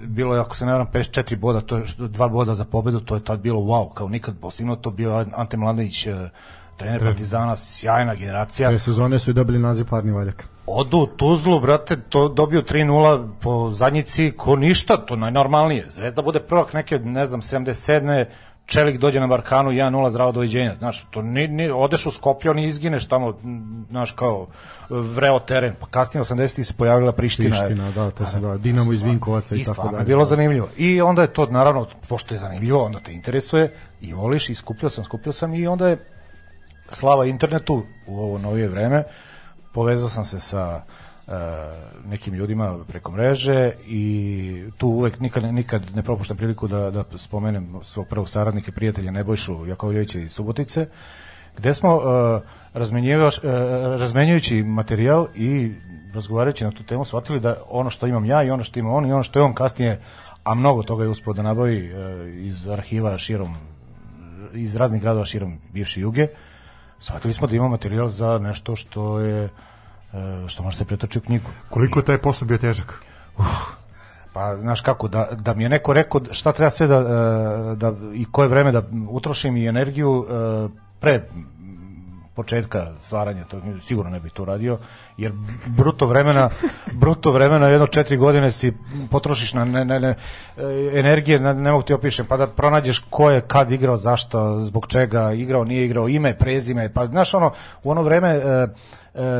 Bilo je, ako se ne varam, 54 boda, to je dva boda za pobedu, to je tad bilo wow, kao nikad postignuto, bio Ante Mladenić, eh, trener Partizana, sjajna generacija. Te sezone su i dobili naziv parni valjak. Odu u Tuzlu, brate, to dobio 3-0 po zadnjici, ko ništa, to najnormalnije. Zvezda bude prvak neke, ne znam, 77. Čelik dođe na Barkanu 1-0 zdravo doviđenja. Znaš, to ni, ni, odeš u Skoplje, oni izgineš tamo, znaš, kao vreo teren. Pa kasnije 80 se pojavila Priština. Priština, da, to sam da, Dinamo iz Vinkovaca i, I tako dalje. je bilo zanimljivo. I onda je to, naravno, pošto je zanimljivo, onda te interesuje i voliš i skupljao sam, skupljao sam i onda je slava internetu u ovo novije vreme. Povezao sam se sa e, nekim ljudima preko mreže i tu uvek nikad, nikad ne propuštam priliku da, da spomenem svog prvog saradnika i prijatelja Nebojšu Jakovljevića iz Subotice gde smo uh, uh, razmenjujući materijal i razgovarajući na tu temu shvatili da ono što imam ja i ono što ima on i ono što je on kasnije a mnogo toga je uspio da nabavi uh, iz arhiva širom iz raznih gradova širom bivše juge shvatili smo da ima materijal za nešto što je uh, što može se pretočiti u knjigu Koliko je taj posao bio težak? Pa, znaš kako, da, da mi je neko rekao šta treba sve da, e, da i koje vreme da utrošim i energiju e, pre početka stvaranja, to sigurno ne bih to radio, jer bruto vremena, bruto vremena jedno četiri godine si potrošiš na ne, ne, ne, e, energije, ne, ne mogu ti opišem, pa da pronađeš ko je kad igrao, zašto, zbog čega igrao, nije igrao, ime, prezime, pa znaš ono, u ono vreme e, e,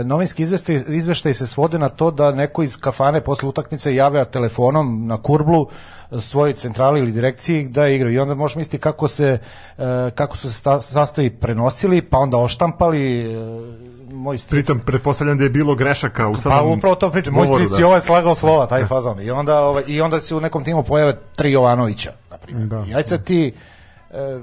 novinski izveštaj, izveštaj se svode na to da neko iz kafane posle utakmice javlja telefonom na kurblu e, svojoj centrali ili direkciji da igraju. I onda možeš misliti kako se e, kako su se sta- sastavi prenosili pa onda oštampali e, moj stric. Pritom, pretpostavljam da je bilo grešaka u pa samom upravo to pričam moj stric da. ovaj slagao slova taj [laughs] fazon. I onda ovaj i onda se u nekom timu pojave tri Jovanovića na primjer. Da. i aj sad ti e,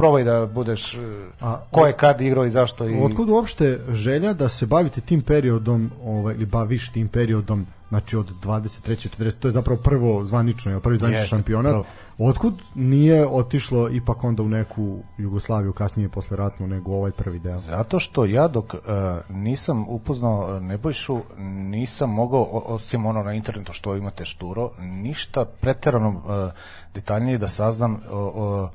probaj da budeš e, A- ko je kad igrao i zašto i Otkud uopšte želja da se bavite tim periodom, ovaj, ili baviš tim periodom, znači od 23. 40. To je zapravo prvo zvanično, jel, prvi zvanični Jeste, šampionat. prvo. Otkud nije otišlo ipak onda u neku Jugoslaviju kasnije posle ratnu nego ovaj prvi deo? Zato što ja dok uh, nisam upoznao Nebojšu, nisam mogao, osim ono na internetu što imate šturo, ništa preterano uh, detaljnije da saznam o, o,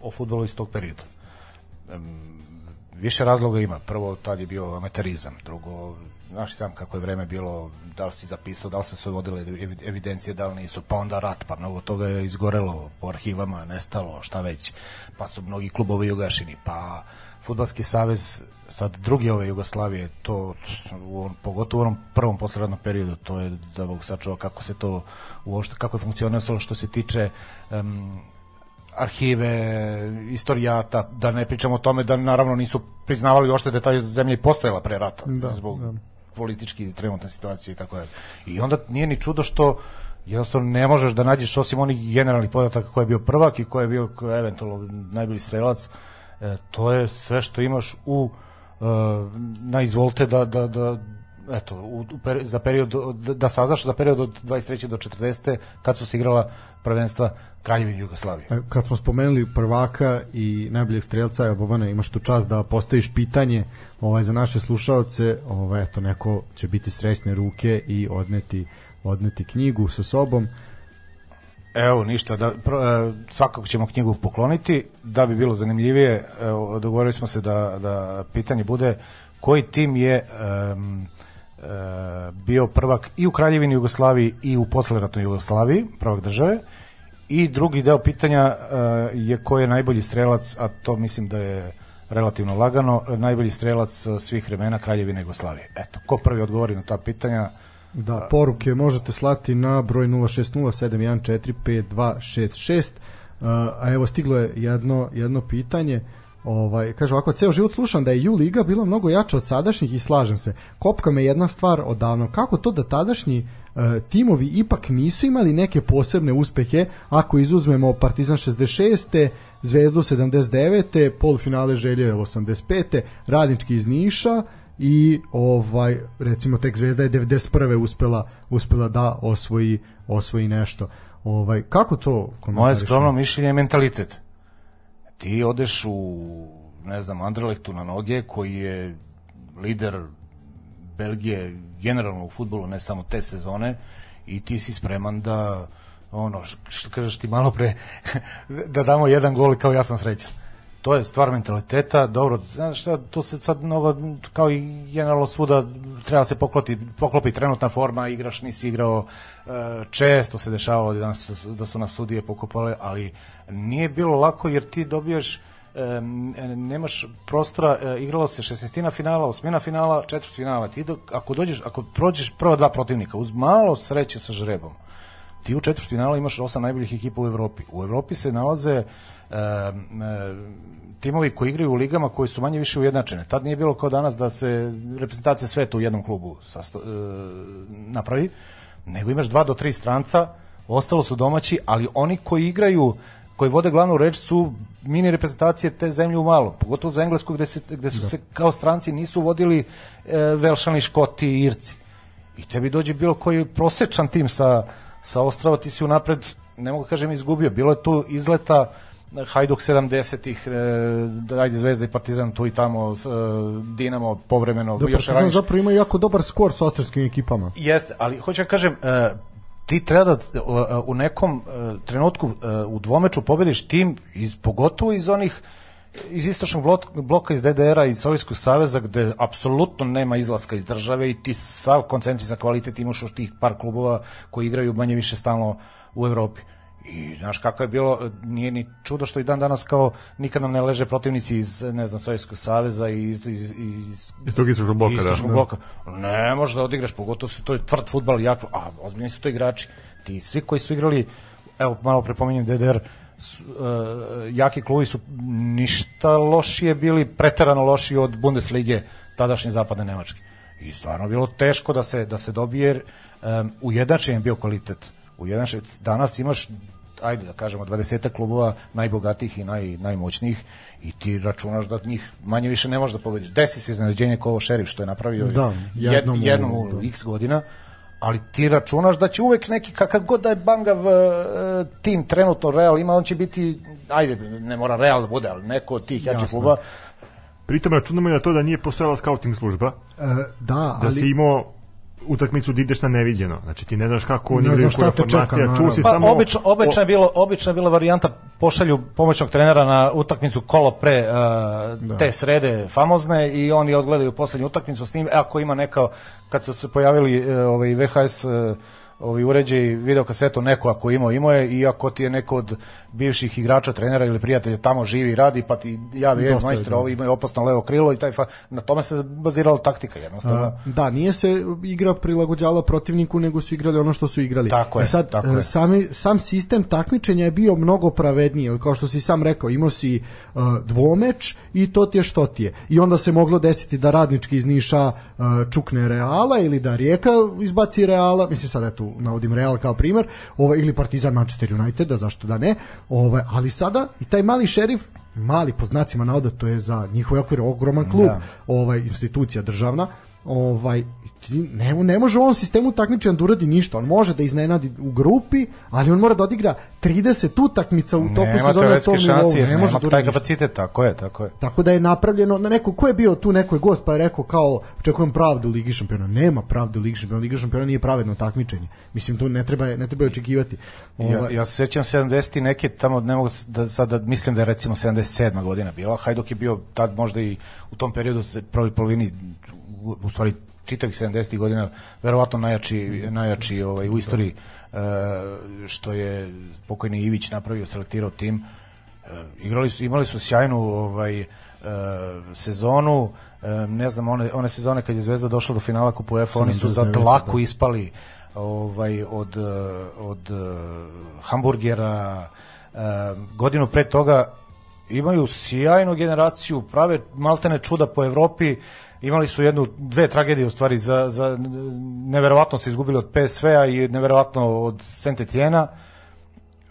o futbolu iz tog perioda. Em, više razloga ima. Prvo, tad je bio amaterizam. Drugo, znaš sam kako je vreme bilo, da li si zapisao, da li se sve vodile evi- evidencije, da li nisu, pa onda rat, pa mnogo toga je izgorelo po arhivama, nestalo, šta već, pa su mnogi klubovi ugašeni, pa Futbalski savez sad drugi ove Jugoslavije to u on, pogotovo u onom prvom posleradnom periodu to je da Bog sačuva kako se to uopšte kako je funkcionisalo što se tiče em, arhive, istorijata, da ne pričamo o tome da naravno nisu priznavali uopšte da je ta zemlja i postojala pre rata Da, zbog da. politički trenutne situacije i tako dalje. I onda nije ni čudo što jednostavno ne možeš da nađeš osim onih generalnih podataka ko je bio prvak i ko je bio eventualno najbolji strelac, e, to je sve što imaš u e, na izvolte da, da, da eto, u, u peri, za period, od- da saznaš za period od 23. do 40. kad su se igrala prvenstva Kraljevine Jugoslavije. E, Kad smo spomenuli prvaka i najboljeg strelca, evo Bobane, imaš tu čast da postaviš pitanje ovaj, za naše slušalce, ovaj, eto, neko će biti srećne ruke i odneti, odneti knjigu sa sobom. Evo, ništa, da, pro, e, svakako ćemo knjigu pokloniti, da bi bilo zanimljivije, evo, dogovorili smo se da, da pitanje bude koji tim je e, bio prvak i u Kraljevini Jugoslaviji i u posleratnoj Jugoslaviji, prvak države, i drugi deo pitanja e, je ko je najbolji strelac, a to mislim da je relativno lagano, e, najbolji strelac e, svih vremena Kraljevine Jugoslavije. Eto, ko prvi odgovori na ta pitanja, Da, poruke možete slati na broj 06071452266. Uh, a evo stiglo je jedno jedno pitanje. Ovaj kaže ovako ceo život slušam da je Ju liga bila mnogo jača od sadašnjih i slažem se. Kopka me jedna stvar odavno. Kako to da tadašnji uh, timovi ipak nisu imali neke posebne uspehe ako izuzmemo Partizan 66. Zvezdu 79. polufinale Želje 85. Radnički iz Niša i ovaj recimo tek Zvezda je 91. uspela uspela da osvoji osvoji nešto. Ovaj kako to Moje skromno mišljenje je mentalitet. Ti odeš u, ne znam, Anderlechtu na noge, koji je lider Belgije generalno u futbolu, ne samo te sezone, i ti si spreman da ono, što kažeš ti malo pre, [laughs] da damo jedan gol kao ja sam srećan. To je stvar mentaliteta, dobro, znaš šta, to se sad mnogo, kao i generalno svuda, treba se poklopiti, poklopi trenutna forma, igraš, nisi igrao, e, često se dešavalo da, nas, da su nas sudije pokopale, ali nije bilo lako jer ti dobiješ e, nemaš prostora, e, igralo se šesnestina finala, osmina finala, četvrt finala. Ti do, ako dođeš, ako prođeš prva dva protivnika uz malo sreće sa žrebom, ti u četvrtfinalu imaš osam najboljih ekipa u Evropi. U Evropi se nalaze e, timovi koji igraju u ligama koji su manje više ujednačene. Tad nije bilo kao danas da se reprezentacija sveta u jednom klubu sasto, e, napravi, nego imaš dva do tri stranca, ostalo su domaći, ali oni koji igraju koji vode glavnu reč su mini reprezentacije te zemlje u malo, pogotovo za Englesku gde, se, gde su da. se kao stranci nisu vodili e, Velšani, Škoti i Irci. I tebi dođe bilo koji prosečan tim sa, sa ostrava, ti si unapred, ne mogu da kažem izgubio, bilo je tu izleta Hajduk 70-ih, e, ajde Zvezda i Partizan tu i tamo, e, Dinamo povremeno. Da, još Partizan zapravo ima jako dobar skor sa austrijskim ekipama. Jeste, ali hoću da kažem, e, ti treba da u nekom e, trenutku e, u dvomeču pobediš tim, iz, pogotovo iz onih iz istočnog bloka iz DDR-a iz Sovjetskog saveza gde apsolutno nema izlaska iz države i ti sav koncentrisan kvalitet imaš u tih par klubova koji igraju manje više stalno u Evropi. I znaš kako je bilo, nije ni čudo što i dan danas kao nikad nam ne leže protivnici iz, ne znam, Sovjetskog saveza i iz, iz, iz, iz tog istočnog bloka, istočnog da. bloka. Ne možeš da odigraš, pogotovo se to je tvrd futbal, jako, a ozbiljni su to igrači. Ti svi koji su igrali, evo malo prepominjem DDR, su, uh, jaki klubi su ništa lošije bili, preterano lošiji od Bundeslige tadašnje zapadne Nemačke. I stvarno bilo teško da se da se dobije jer um, ujednačen je bio kvalitet. Ujednačen danas imaš ajde da kažemo 20 klubova najbogatijih i naj, najmoćnijih i ti računaš da njih manje više ne možeš da pobediš. Desi se iznenađenje kao ovo šerif što je napravio da, jednom, jed, jednom u da. x godina, ali ti računaš da će uvek neki kakav god da je bangav uh, tim trenutno Real ima, on će biti ajde, ne mora Real da bude, ali neko od tih jačih kluba Pritom računamo i na to da nije postojala scouting služba. E, da, da ali... si imao utakmicu da ideš na neviđeno. Znači ti ne znaš kako oni igraju koja formacija, čeka, čuo si pa, samo obično obično je bilo obično je bila varijanta pošalju pomoćnog trenera na utakmicu kolo pre uh, da. te srede famozne i oni odgledaju poslednju utakmicu s njim. E, ako ima neka kad su se pojavili uh, ovaj VHS uh, ovi uređaji video kasetu neko ako imao imao je i ako ti je neko od bivših igrača trenera ili prijatelja tamo živi i radi pa ti javi je majstor ovo ima opasno levo krilo i taj fa, na tome se bazirala taktika jednostavno. A, da nije se igra prilagođala protivniku nego su igrali ono što su igrali. Tako je, e sad tako je. E, sami, sam sistem takmičenja je bio mnogo pravedniji kao što si sam rekao imao si uh, dvomeč i to ti je što ti je. I onda se moglo desiti da radnički iz Niša uh, čukne Reala ili da Rijeka izbaci Reala mislim sad eto navodim Real kao primer, ovaj ili Partizan Manchester United, da zašto da ne. Ovaj ali sada i taj mali šerif mali po znacima navoda to je za njihov okvir ogroman klub, da. ovaj institucija državna ovaj ti ne, ne može u ovom sistemu takmičenja da uradi ništa. On može da iznenadi u grupi, ali on mora da odigra 30 utakmica u toku sezone na tom nivou. Ne može da taj kapacitet, tako je, tako je. Tako da je napravljeno na neko ko je bio tu neko je gost pa je rekao kao očekujem pravdu u Ligi šampiona. Nema pravde u Ligi šampiona. Liga šampiona nije pravedno takmičenje. Mislim to ne treba ne treba očekivati. Ova... Ja, ja se sećam 70 neke tamo ne mogu da sada da mislim da je recimo 77. godina bila. Hajduk je bio tad možda i u tom periodu se prvi polovini u stvari čitavih 70. godina verovatno najjači, najjači ovaj, u istoriji uh, što je pokojni Ivić napravio, selektirao tim. Uh, igrali su, imali su sjajnu ovaj, uh, sezonu, ne znam, one, one sezone kad je Zvezda došla do finala kupu UEFA, oni su za dlaku da. ispali ovaj, od, od hamburgera, godinu pre toga imaju sjajnu generaciju, prave maltene čuda po Evropi, imali su jednu dve tragedije u stvari za za neverovatno se izgubili od PSV-a i neverovatno od Saint Etienne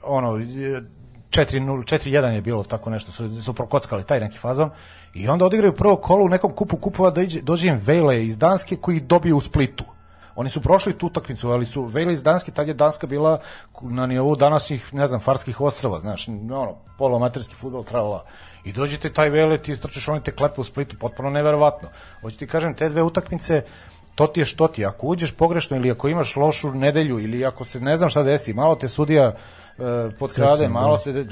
ono 4-0 4-1 je bilo tako nešto su, su prokockali taj neki fazon. I onda odigraju prvo kolo u nekom kupu kupova da iđe, dođe im Vele iz Danske koji dobiju u Splitu Oni su prošli tu utakmicu, ali su Veli iz Danske, tad je Danska bila na nivou današnjih, ne znam, Farskih ostrava, znaš, ono, polomaterski futbol trala. I dođete taj Vele, ti istrčeš, oni te klepe u Splitu, potpuno neverovatno. Hoću ti kažem, te dve utakmice, to ti je što ti. Ako uđeš pogrešno ili ako imaš lošu nedelju ili ako se ne znam šta desi, malo te sudija potkrade, Srećan, malo da. se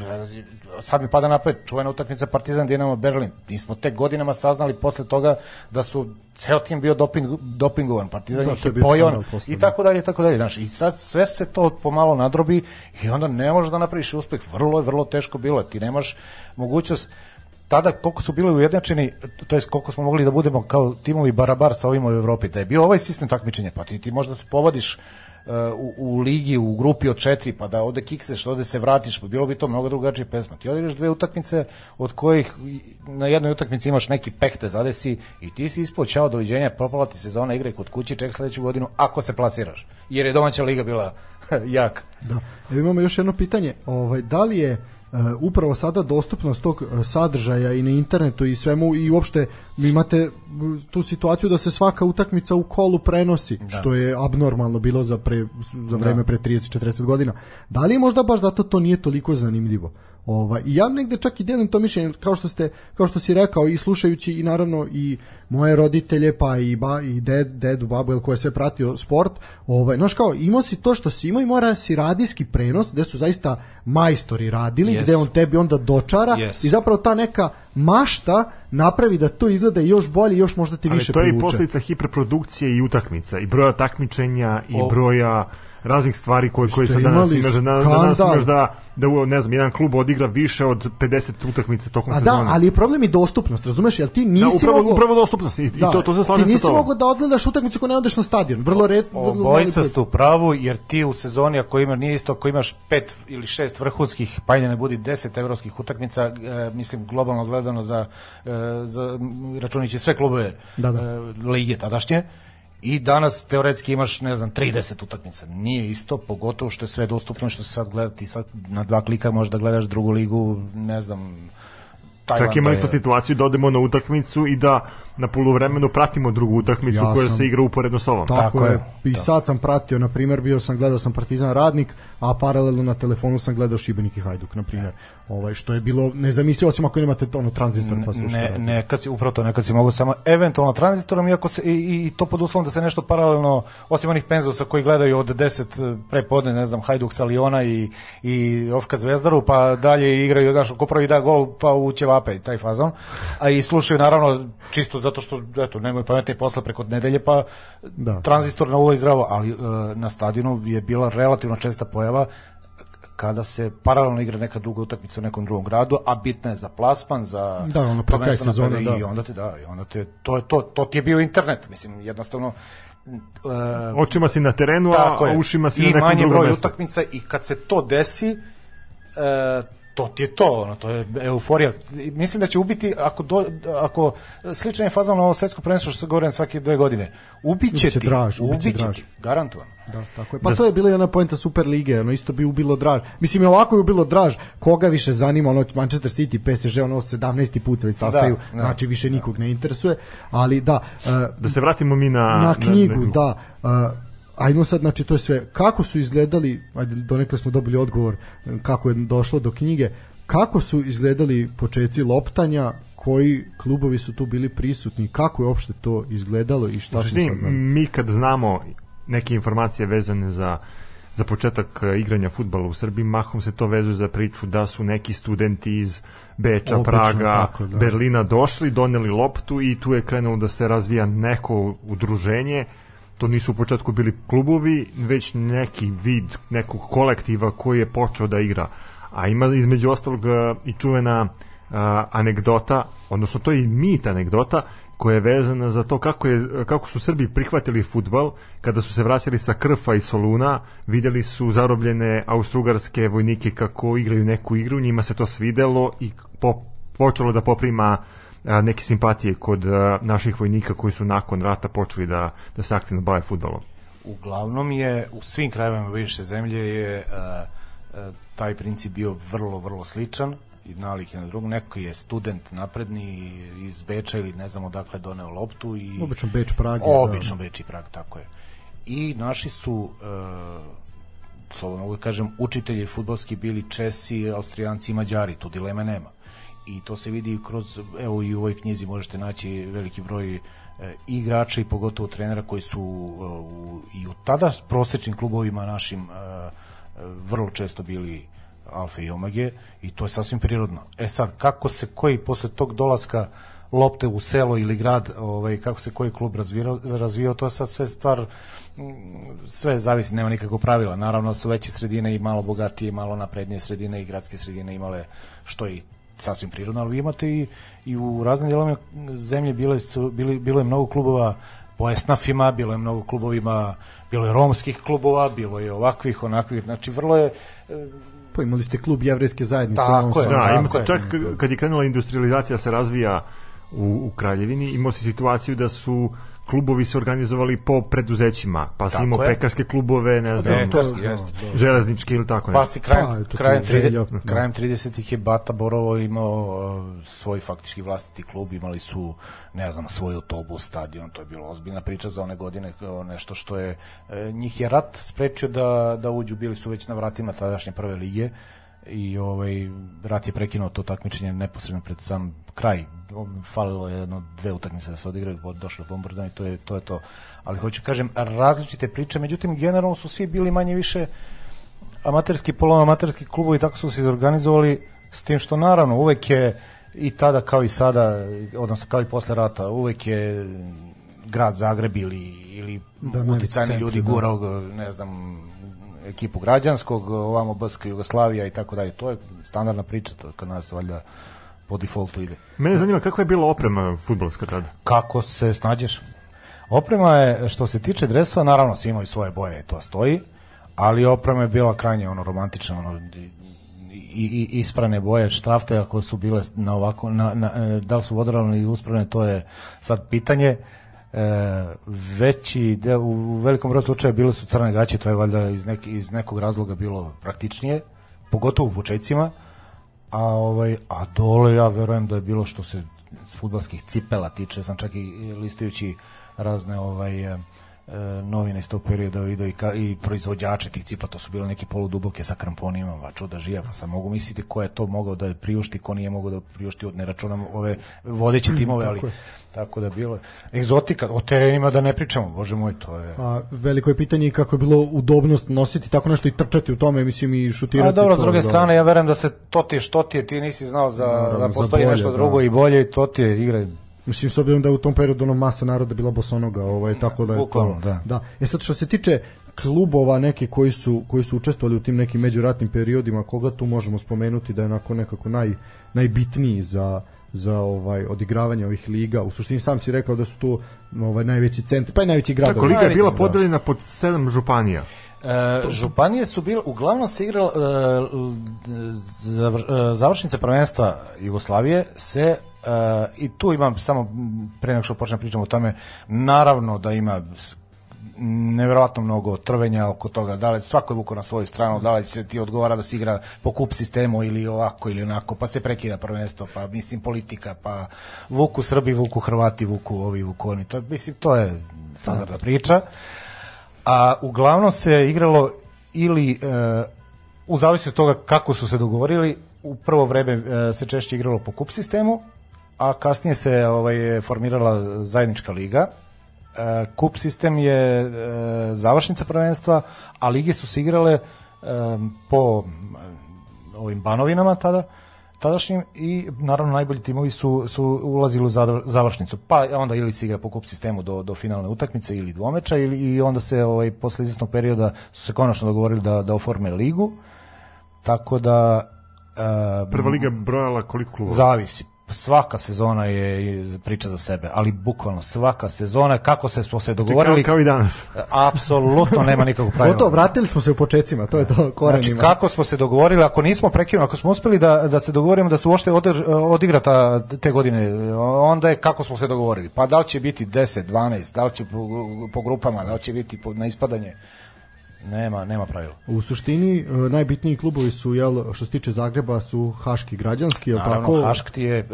sad mi pada napred čuvena utakmica Partizan Dinamo Berlin. Mi smo tek godinama saznali posle toga da su ceo tim bio doping, dopingovan. Partizan Da, je pojon i da. tako dalje i tako dalje. Znaš, i sad sve se to pomalo nadrobi i onda ne možeš da napraviš uspeh. Vrlo je vrlo teško bilo. Ti nemaš mogućnost tada koliko su bili ujednačeni, to jest koliko smo mogli da budemo kao timovi barabar sa ovima u Evropi, da je bio ovaj sistem takmičenja, pa ti, ti možda se povodiš u, u ligi, u grupi od četiri, pa da ovde kikseš, ovde se vratiš, pa bilo bi to mnogo drugačije pesma. Ti odigraš dve utakmice od kojih na jednoj utakmici imaš neki peh te zadesi i ti si ispod čao doviđenja, propala ti sezona, igraj kod kuće, ček sledeću godinu ako se plasiraš. Jer je domaća liga bila [laughs] jaka. Da. Evo imamo još jedno pitanje. Ovaj, da li je upravo sada dostupnost tog e, sadržaja i na internetu i svemu i uopšte vi imate tu situaciju da se svaka utakmica u kolu prenosi, da. što je abnormalno bilo za, pre, za vreme pre 30-40 godina. Da li je možda baš zato to nije toliko zanimljivo? Ovaj ja negde čak i delim to mišljenje kao što ste kao što si rekao i slušajući i naravno i moje roditelje pa i ba i ded dedu babu el ko je sve pratio sport ovaj znaš kao imao si to što si imao i mora si radijski prenos gde su zaista majstori radili Yes. gde on tebi onda dočara Yes. i zapravo ta neka mašta napravi da to izgleda još bolje još možda ti Ali više to je i privuče. posljedica hiperprodukcije i utakmica, i broja takmičenja, i O- broja raznih stvari koje koje se danas imali imaš da, da, danas imaš da da u- ne znam jedan klub odigra više od 50 utakmica tokom A sezone. da, ali je problem i dostupnost, razumeš? Jel ti nisi da, upravo, mogao... upravo dostupnost i, i to to se slažem ti sa nisi tobom. mogao da odgledaš utakmicu ako ne odeš na stadion. Vrlo Obojica put. ste u pravu, jer ti u sezoni ako ima, nije isto ako imaš pet ili šest vrhunskih, pa da ne budi deset evropskih utakmica, e, mislim globalno gledano za, e, za računići sve klubove Da, da. e, lige tadašnje, I danas teoretski imaš, ne znam, 30 utakmica. Nije isto, pogotovo što je sve dostupno, što se sad gleda, ti sad na dva klika možeš da gledaš drugu ligu, ne znam, Čak imali smo situaciju da odemo na utakmicu i da na poluvremenu pratimo drugu utakmicu Ja koja sam- se igra uporedno s ovom. Tako, Tako je. je, I da. sad sam pratio, na primjer, bio sam gledao sam Partizan Radnik, a paralelno na telefonu sam gledao Šibenik i Hajduk, na primjer. Ovaj što je bilo nezamislivo osim ako nemate ono tranzistor pa slušate. ne, nekad si, upravo to, nekad si mogu samo eventualno tranzitorom, iako se, i, i to pod uslovom da se nešto paralelno, osim onih penzosa koji gledaju od 10 prepodne, ne znam, Hajduk sa Liona i, i Ofka Zvezdaru, pa dalje igraju, znaš, ko prvi da gol, pa u ćevape i taj fazon. A i slušaju, naravno, čisto zato što, eto, nemaju pametne posle preko nedelje, pa Da. tranzistor na uvo i zdravo, ali e, na stadionu je bila relativno česta pojava kada se paralelno igra neka druga utakmica u nekom drugom gradu, a bitna je za plasman, za Da, ono, pred kraj sezone, da. i onda te da, i onda te to je to to ti je bio internet, mislim jednostavno e, Očima si na terenu, a, je. ušima si I na nekom drugom broj mestu. utakmica i kad se to desi e, to ti je to, ono, to je euforija. I Mislim da će ubiti, ako, do, ako sličan je fazon na ovo svetsko prvenstvo što se govore svake dve godine, ubiće Ubiće ti, draž, ubiće ubiće draž. ti, garantovano. Da, tako je. Pa to je bila jedna poenta Super lige, ono isto bi ubilo draž. Mislim i ovako je ubilo draž. Koga više zanima ono Manchester City, PSG, ono 17. put se već sastaju, Da, da. znači više nikog ne interesuje, ali da, e, Da se vratimo mi na... na knjigu, na, da. Uh, ajmo sad, znači to je sve. Kako su izgledali, ajde, donekle smo dobili odgovor kako je došlo do knjige, kako su izgledali počeci loptanja, koji klubovi su tu bili prisutni, kako je uopšte to izgledalo i šta smo saznali? mi kad znamo neke informacije vezane za za početak e, igranja fudbala u Srbiji, mahom se to vezuje za priču da su neki studenti iz Beča, Obično, Praga, tako, da. Berlina došli, doneli loptu i tu je krenulo da se razvija neko udruženje to nisu u početku bili klubovi, već neki vid nekog kolektiva koji je počeo da igra. A ima između ostalog e, i čuvena a, anegdota, odnosno to je i mit anegdota, koja je vezana za to kako, je, kako su Srbi prihvatili futbal kada su se vraćali sa Krfa i Soluna videli su zarobljene austrugarske vojnike kako igraju neku igru njima se to svidelo i po, počelo da poprima a, neke simpatije kod a, naših vojnika koji su nakon rata počeli da, da se aktivno bave futbalom. Uglavnom je u svim krajevima bivše zemlje je uh, taj princip bio vrlo, vrlo sličan i nalik je na drugom. Neko je student napredni iz Beča ili ne znam odakle doneo loptu i Obično Beč, Prag. Obično Beč i Prag, tako je. I naši su uh, slobodno mogu da kažem učitelji futbolski bili Česi, Austrijanci i Mađari, tu dileme nema. i to se vidi kroz evo i u ovoj knjizi možete naći veliki broj e, igrača i pogotovo trenera koji su e, u, i u tada prosečnim klubovima našim e, e, vrlo često bili alfa i omege i to je sasvim prirodno. E sad, kako se koji posle tog dolaska lopte u selo ili grad, ovaj, kako se koji klub razvijao, razvijao to je sad sve stvar, mm, sve zavisi, nema nikakvog pravila. Naravno su veće sredine i malo bogatije, malo naprednije sredine i gradske sredine imale što i sasvim prirodno, ali vi imate i, i u raznim dijelovima zemlje bile su, bili, bilo je mnogo klubova po esnafima, bilo je mnogo klubovima, bilo je romskih klubova, bilo je ovakvih, onakvih, znači vrlo je Pa imali ste klub jevrejske zajednice. Tako je. Da, Tako ima se čak kad je krenula industrializacija se razvija u, u Kraljevini, imao si situaciju da su klubovi se organizovali po preduzećima, pa si imao pekarske klubove, ne znam, Pekarski, jeste. železnički ili tako Pa nešto. si krajem, Pa, krajem, tu želja, 30, da. krajem 30-ih je Bata Borovo imao uh, svoj faktički vlastiti klub, imali su, ne znam, svoj autobus, stadion, to je bilo ozbiljna priča za one godine, kao nešto što je, e, njih je rat sprečio da, da uđu, bili su već na vratima tadašnje prve lige i ovaj rat je prekinuo to takmičenje neposredno pred sam kraj falilo je jedno dve utakmice da se odigraju došlo je bombardovanje to je to je to ali hoću kažem različite priče međutim generalno su svi bili manje više amaterski poluamaterski klubovi tako su se organizovali s tim što naravno uvek je i tada kao i sada odnosno kao i posle rata uvek je grad Zagreb ili ili Da, uticajni ljudi da. gurao ne znam ekipu građanskog ovamo BSK Jugoslavija i tako dalje to je standardna priča to kod nas valjda po defaultu ide Mene zanima kakva je bila oprema futbolska tada? kako se snađeš? Oprema je, što se tiče dresova, naravno svi imaju svoje boje, to stoji, ali oprema je bila krajnje ono romantična, ono i, i, isprane boje, štrafte ako su bile na ovako, na, na, e, da li su vodoravne i uspravne, to je sad pitanje. E, veći deo, u velikom broju slučaja bile su crne gaće, to je valjda iz, nek, iz nekog razloga bilo praktičnije, pogotovo u početcima, a ovaj a dole ja verujem da je bilo što se fudbalskih cipela tiče, sam čak i listajući razne ovaj novine iz tog perioda video i, ka, i proizvođače tih cipela, to su bile neke poluduboke sa kramponima, va čuda žija, pa sam mogu misliti ko je to mogao da priušti, ko nije mogao da priušti, od ne računam ove vodeće [clears throat] timove, ali tako da je bilo. Egzotika, o terenima da ne pričamo, bože moj, to je... A veliko je pitanje kako je bilo udobnost nositi tako nešto i trčati u tome, mislim i šutirati. A dobro, s druge da. strane, ja verujem da se to ti je što ti je, ti nisi znao za, da za postoji bolje, nešto da. drugo i bolje i to ti je igra. Mislim, s obzirom da je u tom periodu ono masa naroda bila bosonoga, ovaj, tako da je Bukvalno, to... da. da. E sad, što se tiče klubova neki koji su, koji su učestvovali u tim nekim međuratnim periodima, koga tu možemo spomenuti da je onako nekako naj, najbitniji za za ovaj odigravanje ovih liga. U suštini sam si rekao da su tu ovaj najveći centri, pa i najveći gradovi. Tako, liga je bila da. podeljena pod sedam županija. E, županije su bile, uglavnom se igrala e, zavr- e, završnica prvenstva Jugoslavije se e, i tu imam samo pre nego što počnem pričam o tome naravno da ima neverovatno mnogo trvenja oko toga, da li svako je vuko na svoju stranu, da li se ti odgovara da se igra po kup sistemu ili ovako ili onako, pa se prekida prvenstvo, pa mislim politika, pa vuku Srbi, vuku Hrvati, vuku ovi, vuku oni, to, mislim to je standardna priča. A uglavnom se igralo ili e, u zavisnosti od toga kako su se dogovorili u prvo vreme e, se češće igralo po kup sistemu a kasnije se ovaj formirala zajednička liga e, kup sistem je e, završnica prvenstva a lige su se igrale e, po ovim banovinama tada tadašnjim i naravno najbolji timovi su, su ulazili u završnicu. Pa onda ili se igra po kup sistemu do, do finalne utakmice ili dvomeča ili, i onda se ovaj, posle izvesnog perioda su se konačno dogovorili da, da oforme ligu. Tako da e, Prva liga brojala koliko klubova? zavisi. Svaka sezona je priča za sebe, ali bukvalno svaka sezona, kako se smo se Kao, dogovorili, kao i danas. [laughs] apsolutno nema nikakvog pravila. Gotovo, vratili smo se u početcima, to je to korenima. Znači kako smo se dogovorili, ako nismo prekinuli, ako smo uspeli da, da se dogovorimo da se uopšte odr, odigra ta, te godine, onda je kako smo se dogovorili. Pa da li će biti 10, 12, da li će po, po grupama, da li će biti po, na ispadanje, Nema, nema pravila. U suštini e, najbitniji klubovi su jel što se tiče Zagreba su Haški građanski, jel Naravno, tako? Hašk ti je, e,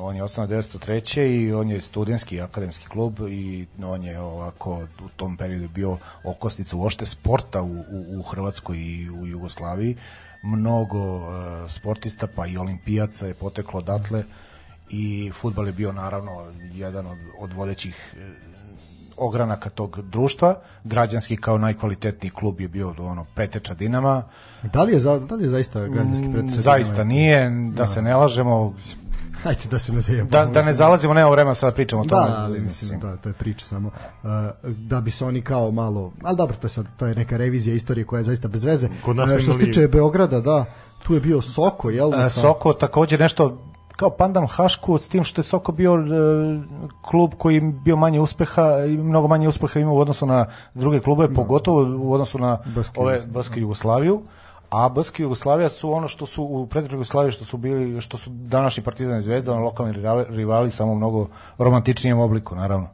on je osnovan 1903. i on je studentski akademski klub i on je ovako u tom periodu bio okosnica uošte sporta u, u, u Hrvatskoj i u Jugoslaviji. Mnogo e, sportista, pa i olimpijaca je poteklo odatle i futbal je bio naravno jedan od, od vodećih ogranaka tog društva. Građanski kao najkvalitetniji klub je bio ono preteča Dinama. Da li je, za, da li je zaista građanski predsjednik? Zaista nije, da se ne lažemo, Hajde da se ne zajebamo. da, da ne zalazimo, nema vremena sad da pričamo o tome. Da, ali mislim, da, to je priča samo. Uh, da bi se oni kao malo, ali dobro, to je sad, to je neka revizija istorije koja je zaista bez veze. Kod nas Uh, što se tiče Beograda, da, tu je bio Soko, jel? E, Soko takođe nešto kao pandan Hašku s tim što je Soko bio e, klub koji je bio manje uspeha i mnogo manje uspeha imao u odnosu na druge klubove, pogotovo u odnosu na Baske ove. Baske Jugoslaviju. A Baske Jugoslavija su ono što su u prethodnoj Jugoslaviji što su bili što su današnji Partizan i Zvezda, ono lokalni rivali, rivali samo u mnogo romantičnijem obliku, naravno.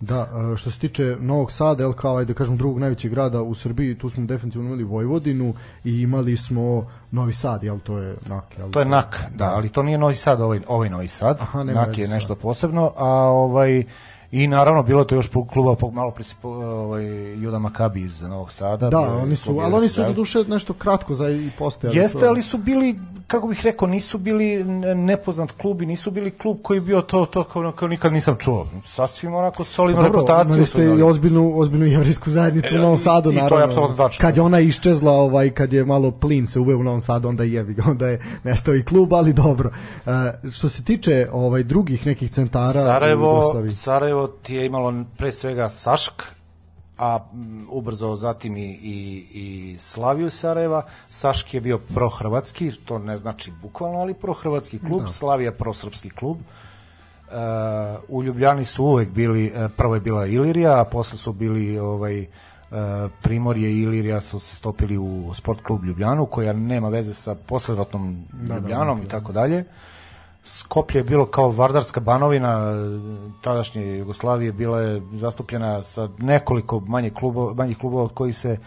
Da, e, što se tiče Novog Sada, jel kao, ajde da kažem, drugog najvećeg grada u Srbiji, tu smo definitivno imali Vojvodinu i imali smo Novi Sad, jel, to je NAK, jel? To je NAK, da, ali to nije Novi Sad, ovaj, ovaj Novi Sad. Aha, NAK je nešto posebno, a ovaj i naravno bilo to još po- kluba po, malo pre ovaj Juda Makabi iz Novog Sada. Da, bio oni su, ali oni su do duše nešto kratko za i postojali. Jeste, to- ali su bili, kako bih rekao, nisu bili ne- nepoznat klub i nisu bili klub koji bio to, to kao, kao nikad nisam čuo. Sasvim onako solidnu Pa Dobro, reputaciju. ste i ozbiljnu, ozbiljnu jevrijsku zajednicu u E, Novom i- Sadu, i to je naravno. apsolutno tačno. Kad je ona iščezla, ovaj, kad je malo plin se uveo u Novom Sadu, onda je jevi ga, onda je nestao i klub, ali dobro. E, što se tiče ovaj drugih nekih centara u Sarajevo, Jugoslaviji, Sarajevo ti je imalo pre svega Sašk, a mm, ubrzo zatim i, i, i Slaviju Sarajeva. Sašk je bio prohrvatski, to ne znači bukvalno, ali prohrvatski klub, Slavija prosrpski klub. Uh, u Ljubljani su uvek bili, e, prvo je bila Ilirija, a posle su bili ovaj, e, Primorje i Ilirija su se stopili u sport klub Ljubljanu, koja nema veze sa posleratnom Ljubljanom i tako dalje. Skoplje je bilo kao Vardarska banovina tadašnje Jugoslavije, bila je zastupljena sa nekoliko manjih klubova, manjih klubova od kojih se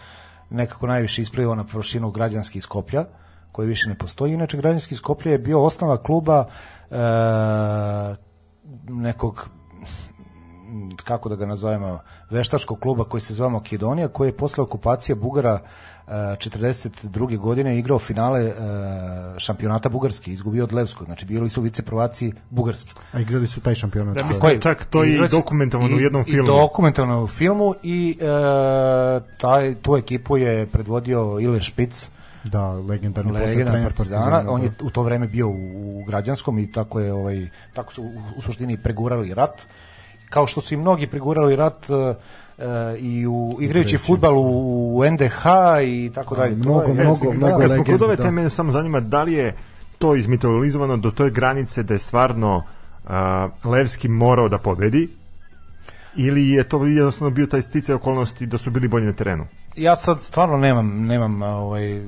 nekako najviše isplivao na površinu građanskih Skoplja, koji više ne postoji. Inače, građanski Skoplje je bio osnova kluba e, nekog kako da ga nazovemo, veštačkog kluba koji se zvao Makedonija, koji je posle okupacije Bugara 42. godine igrao finale e, šampionata Bugarske, izgubio od Levskog, znači bili su vice prvaci Bugarski. a igrali su taj šampionat. Ja mislim Koji- da čak to je i dokumentovano u i- jednom filmu. I dokumentovano u filmu i e, taj, tu ekipu je predvodio Ile Špic, Da, legendarni posle legenda trener Partizana, Partizana. on je da. u to vreme bio u, u građanskom i tako je ovaj tako su u, u suštini pregurali rat. Kao što su i mnogi pregurali rat e, i u igrajući fudbal u, u NDH i tako dalje. To mnogo, je- mnogo, Jesi, mnogo legendi, kod ove da. teme, mene samo zanima da li je to izmitolizovano do toj granice da je stvarno a, Levski morao da pobedi ili je to jednostavno bio taj sticaj okolnosti da su bili bolji na terenu? ja sad stvarno nemam nemam ovaj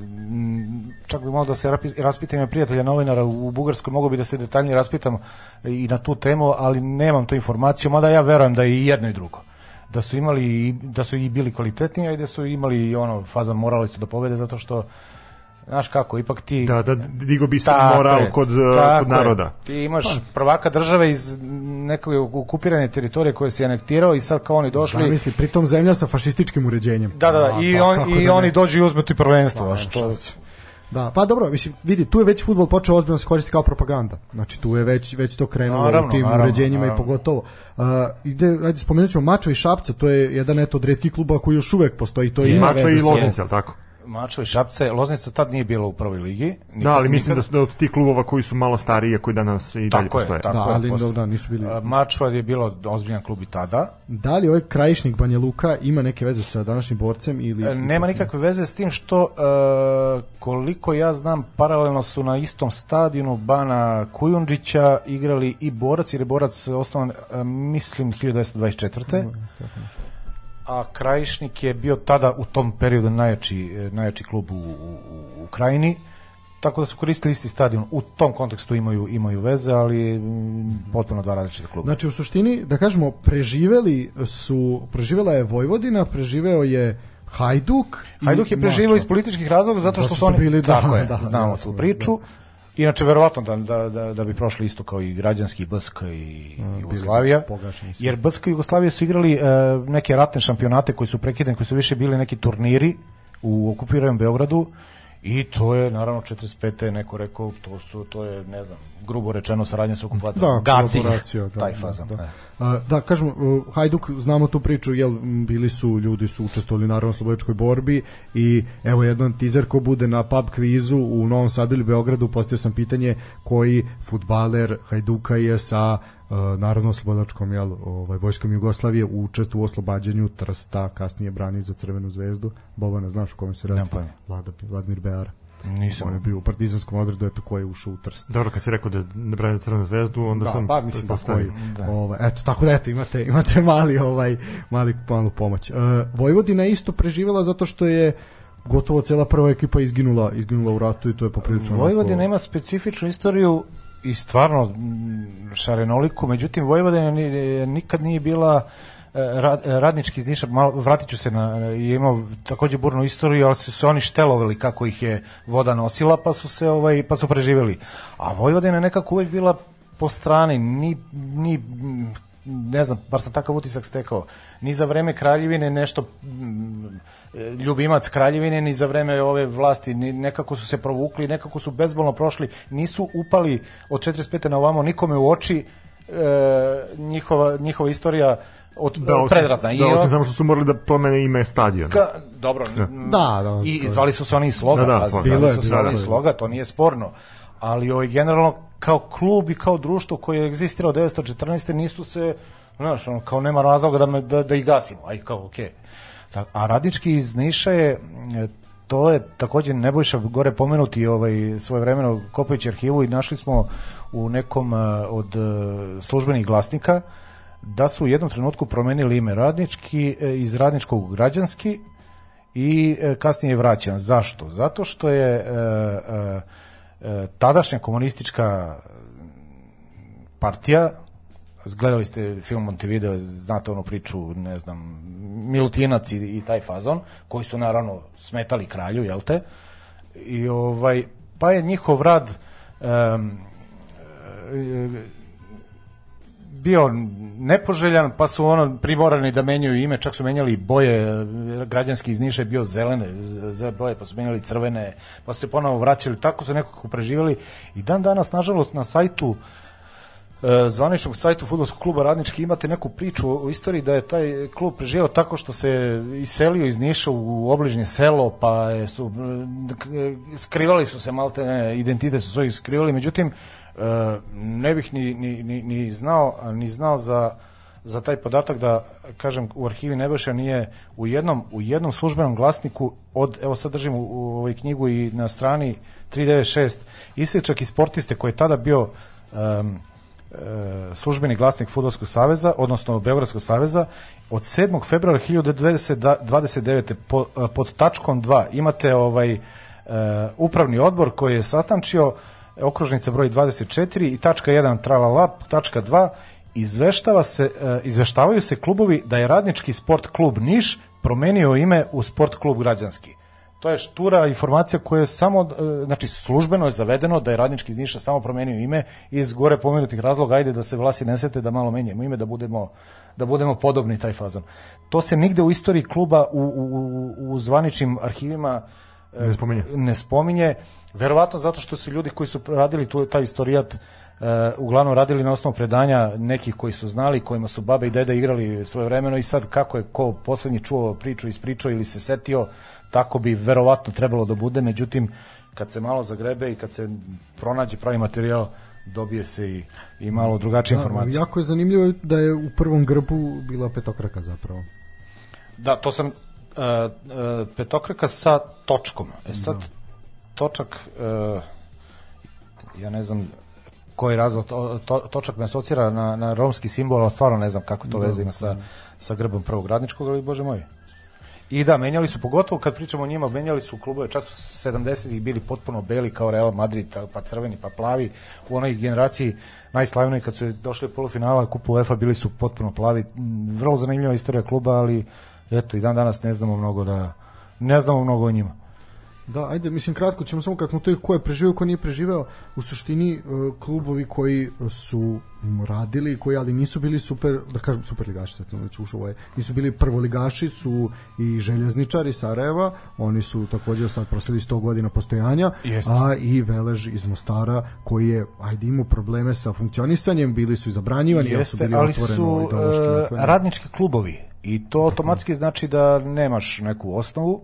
čak bi mogao da se raspitam i prijatelja novinara u Bugarskoj mogu bi da se detaljnije raspitam i na tu temu ali nemam tu informaciju mada ja verujem da je i jedno i drugo da su imali i- da su i bili kvalitetniji a i da su imali i ono fazan morali su da pobede zato što znaš kako ipak ti Da, da digo bi se moral je, kod, tako kod je. naroda. Ti imaš prvaka države iz neke okupirane teritorije koje si anektirao i sad kao oni došli Zamisli, pritom zemlja sa fašističkim uređenjem. Da, da, da, A, i, pa on, i da oni ne? dođu i uzmu ti prvenstvo, nema što... Da, pa dobro, mislim, vidi, tu je već fudbal počeo ozbiljno da se koristi kao propaganda. Znači, tu je već, već to krenulo Naravno, u tim naravno, uređenjima naravno. i pogotovo. Uh, ide, ajde, spomenut ćemo Mačva i Šapca, to je jedan eto od redkih klubova koji još uvek postoji, to I ima Mačva i Loznica, je tako? Mačo i Šapce, Loznica tad nije bila u prvoj ligi. Nikad, Da, ali mislim da nikad. su da od tih klubova koji su malo starije, koji danas i dalje Tako je, postoje. tako. Da, ali postoji. da, da, nisu bili. A, Mačva je bilo ozbiljan klub i tada. Da li ovaj krajišnik Banja Luka ima neke veze sa današnjim borcem ili... E, Nema nikakve veze s tim što e, koliko ja znam paralelno su na istom stadionu Bana Kujundžića igrali i Borac jer je Borac osnovan e, mislim 1924. A Krajišnik je bio tada u tom periodu najjači, najjači klub u, u, u Krajini. Tako da su koristili isti stadion. U tom kontekstu imaju imaju veze, ali mm, potpuno dva različita kluba. Znači, u suštini, da kažemo, preživeli su, preživela je Vojvodina, preživeo je Hajduk. Hajduk je preživao Mačva. iz političkih razloga zato što Zato su su oni bili, da, tako je, da, znamo jasno, tu priču. Inače verovatno da, da, da, da bi prošli isto kao i građanski BSK i Jugoslavija. pogašeni su. Jer BSK i Jugoslavija su igrali e, neke ratne šampionate koji su prekidani, koji su više bili neki turniri u okupiranom Beogradu i to je naravno 45. neko rekao to su to je ne znam grubo rečeno saradnja sa okupacijom Da, Gasi da, taj da, fazan Da, da. A, da kažem, uh, Hajduk, znamo tu priču, jel, bili su, ljudi su učestvovali naravno u slobodačkoj borbi i evo jedan tizer ko bude na pub kvizu u Novom Sadu ili Beogradu, postavio sam pitanje koji futbaler Hajduka je sa uh, narodno slobodačkom jel, ovaj, vojskom Jugoslavije učestvo u oslobađanju Trsta, kasnije brani za Crvenu zvezdu. Bobana, znaš o kome se radi? Nemam. Vlada, Vladimir Beara. Nisam. On je bio u partizanskom odredu, eto ko je ušao u Trst. Dobro, kad si rekao da ne brani crvenu zvezdu, onda da, sam pa mislim da koji. Da. Ovaj eto tako da eto imate imate mali ovaj mali malu pomoć. E, Vojvodina je isto preživela zato što je gotovo cela prva ekipa izginula izginula u ratu i to je poprilično Vojvodina onako- ima specifičnu istoriju i stvarno šarenoliku, međutim Vojvodina ni- nikad nije bila e, ra- radnički iz Niša, malo, vratit ću se na, je imao takođe burnu istoriju, ali su se oni štelovali kako ih je voda nosila, pa su se ovaj, pa su preživeli. A Vojvodina je nekako uvek bila po strani, ni, ni ne znam, bar sam takav utisak stekao, ni za vreme kraljevine nešto mm, ljubimac kraljevine, ni za vreme ove vlasti, ni, nekako su se provukli, nekako su bezbolno prošli, nisu upali od 45. na ovamo nikome u oči e, njihova, njihova istorija od Da, osim, predratna. da, osim samo što su morali da promene ime stadiona. Ka, dobro. Da, da, I to je- zvali su se oni sloga, Da, da, pa, zvali bilo je, su se oni sloga, to nije sporno. Ali ovaj, generalno kao klub i kao društvo koje je egzistirao 1914. nisu se, znaš, ono, kao nema razloga da, me, da, da ih gasimo, aj kao, okej. Tak, a radnički iz Niša je, e, to je takođe Nebojša gore pomenuti ovaj, svoje vremeno kopajući arhivu i našli smo u nekom e, od e, službenih glasnika da su u jednom trenutku promenili ime radnički iz radničkog u građanski i kasnije je vraćan. Zašto? Zato što je tadašnja komunistička partija gledali ste film Montevideo, znate onu priču, ne znam, Milutinac i, i taj fazon, koji su naravno smetali kralju, jel te? I ovaj, pa je njihov rad e, bio nepoželjan, pa su ono primorani da menjaju ime, čak su menjali boje, građanski iz Niša bio zelene boje, pa su menjali crvene, pa su se ponovo vraćali, tako su nekako preživjeli i dan danas, nažalost, na sajtu e, zvaničnog sajtu fudbalskog kluba Radnički imate neku priču o istoriji da je taj klub preživio tako što se iselio iz Niša u obližnje selo, pa su e, skrivali su se malte ne, identitet su svojih skrivali, međutim e, ne bih ni, ni, ni, ni znao ni znao za za taj podatak da kažem u arhivi Nebojša nije u jednom u jednom službenom glasniku od evo sad držim u, u ovoj knjigu i na strani 396 isječak iz sportiste koji je tada bio e, službeni glasnik Fudbalskog saveza, odnosno Beogradskog saveza, od 7. februara 1929. Po, e, pod tačkom 2 imate ovaj e, upravni odbor koji je sastančio okružnica broj 24 i tačka 1 tralala, tačka 2 izveštava se, e, izveštavaju se klubovi da je radnički sport klub Niš promenio ime u sport klub građanski. To je štura informacija koja je samo, e, znači službeno je zavedeno da je radnički iz Niša samo promenio ime iz gore pomenutih razloga, ajde da se vlasi ne sete da malo menjamo ime, da budemo da budemo podobni taj fazon. To se nigde u istoriji kluba u, u, u, u zvaničnim arhivima e, Ne spominje. ne spominje, verovatno zato što su ljudi koji su radili tu, taj istorijat e, uglavnom radili na osnovu predanja nekih koji su znali, kojima su babe i dede igrali svoje vremeno i sad kako je ko poslednji čuo priču, ispričao ili se setio, tako bi verovatno trebalo da bude, međutim kad se malo zagrebe i kad se pronađe pravi materijal, dobije se i, i malo drugačije informacije. Jako je zanimljivo da je u prvom grbu bila petokraka zapravo. Da, to sam uh, uh, petokraka sa točkom. E sad, točak, uh, ja ne znam koji razlog, to, to, točak me asocira na, na romski simbol, ali stvarno ne znam kako to veze ima sa, sa grbom prvog radničkog, ali bože moj. I da, menjali su, pogotovo kad pričamo o njima, menjali su klubove, čak su 70-ih bili potpuno beli kao Real Madrid, pa crveni, pa plavi. U onoj generaciji najslavnoj kad su došli do polufinala kupu UEFA bili su potpuno plavi. Mm, Vrlo zanimljiva istorija kluba, ali eto i dan danas ne znamo mnogo da ne znamo mnogo o njima. Da, ajde, mislim kratko ćemo samo kako smo to ko je preživeo, ko nije preživeo, u suštini e, klubovi koji su radili, koji ali nisu bili super, da kažem super ligaši, sad već ušao ovaj, nisu bili prvoligaši, su i željezničari Sarajeva, oni su takođe sad prosili 100 godina postojanja, Jeste. a i Velež iz Mostara koji je, ajde, imao probleme sa funkcionisanjem, bili su i zabranjivani, jer su Jeste, bili ali su naklonjeni. radnički klubovi i to automatski znači da nemaš neku osnovu,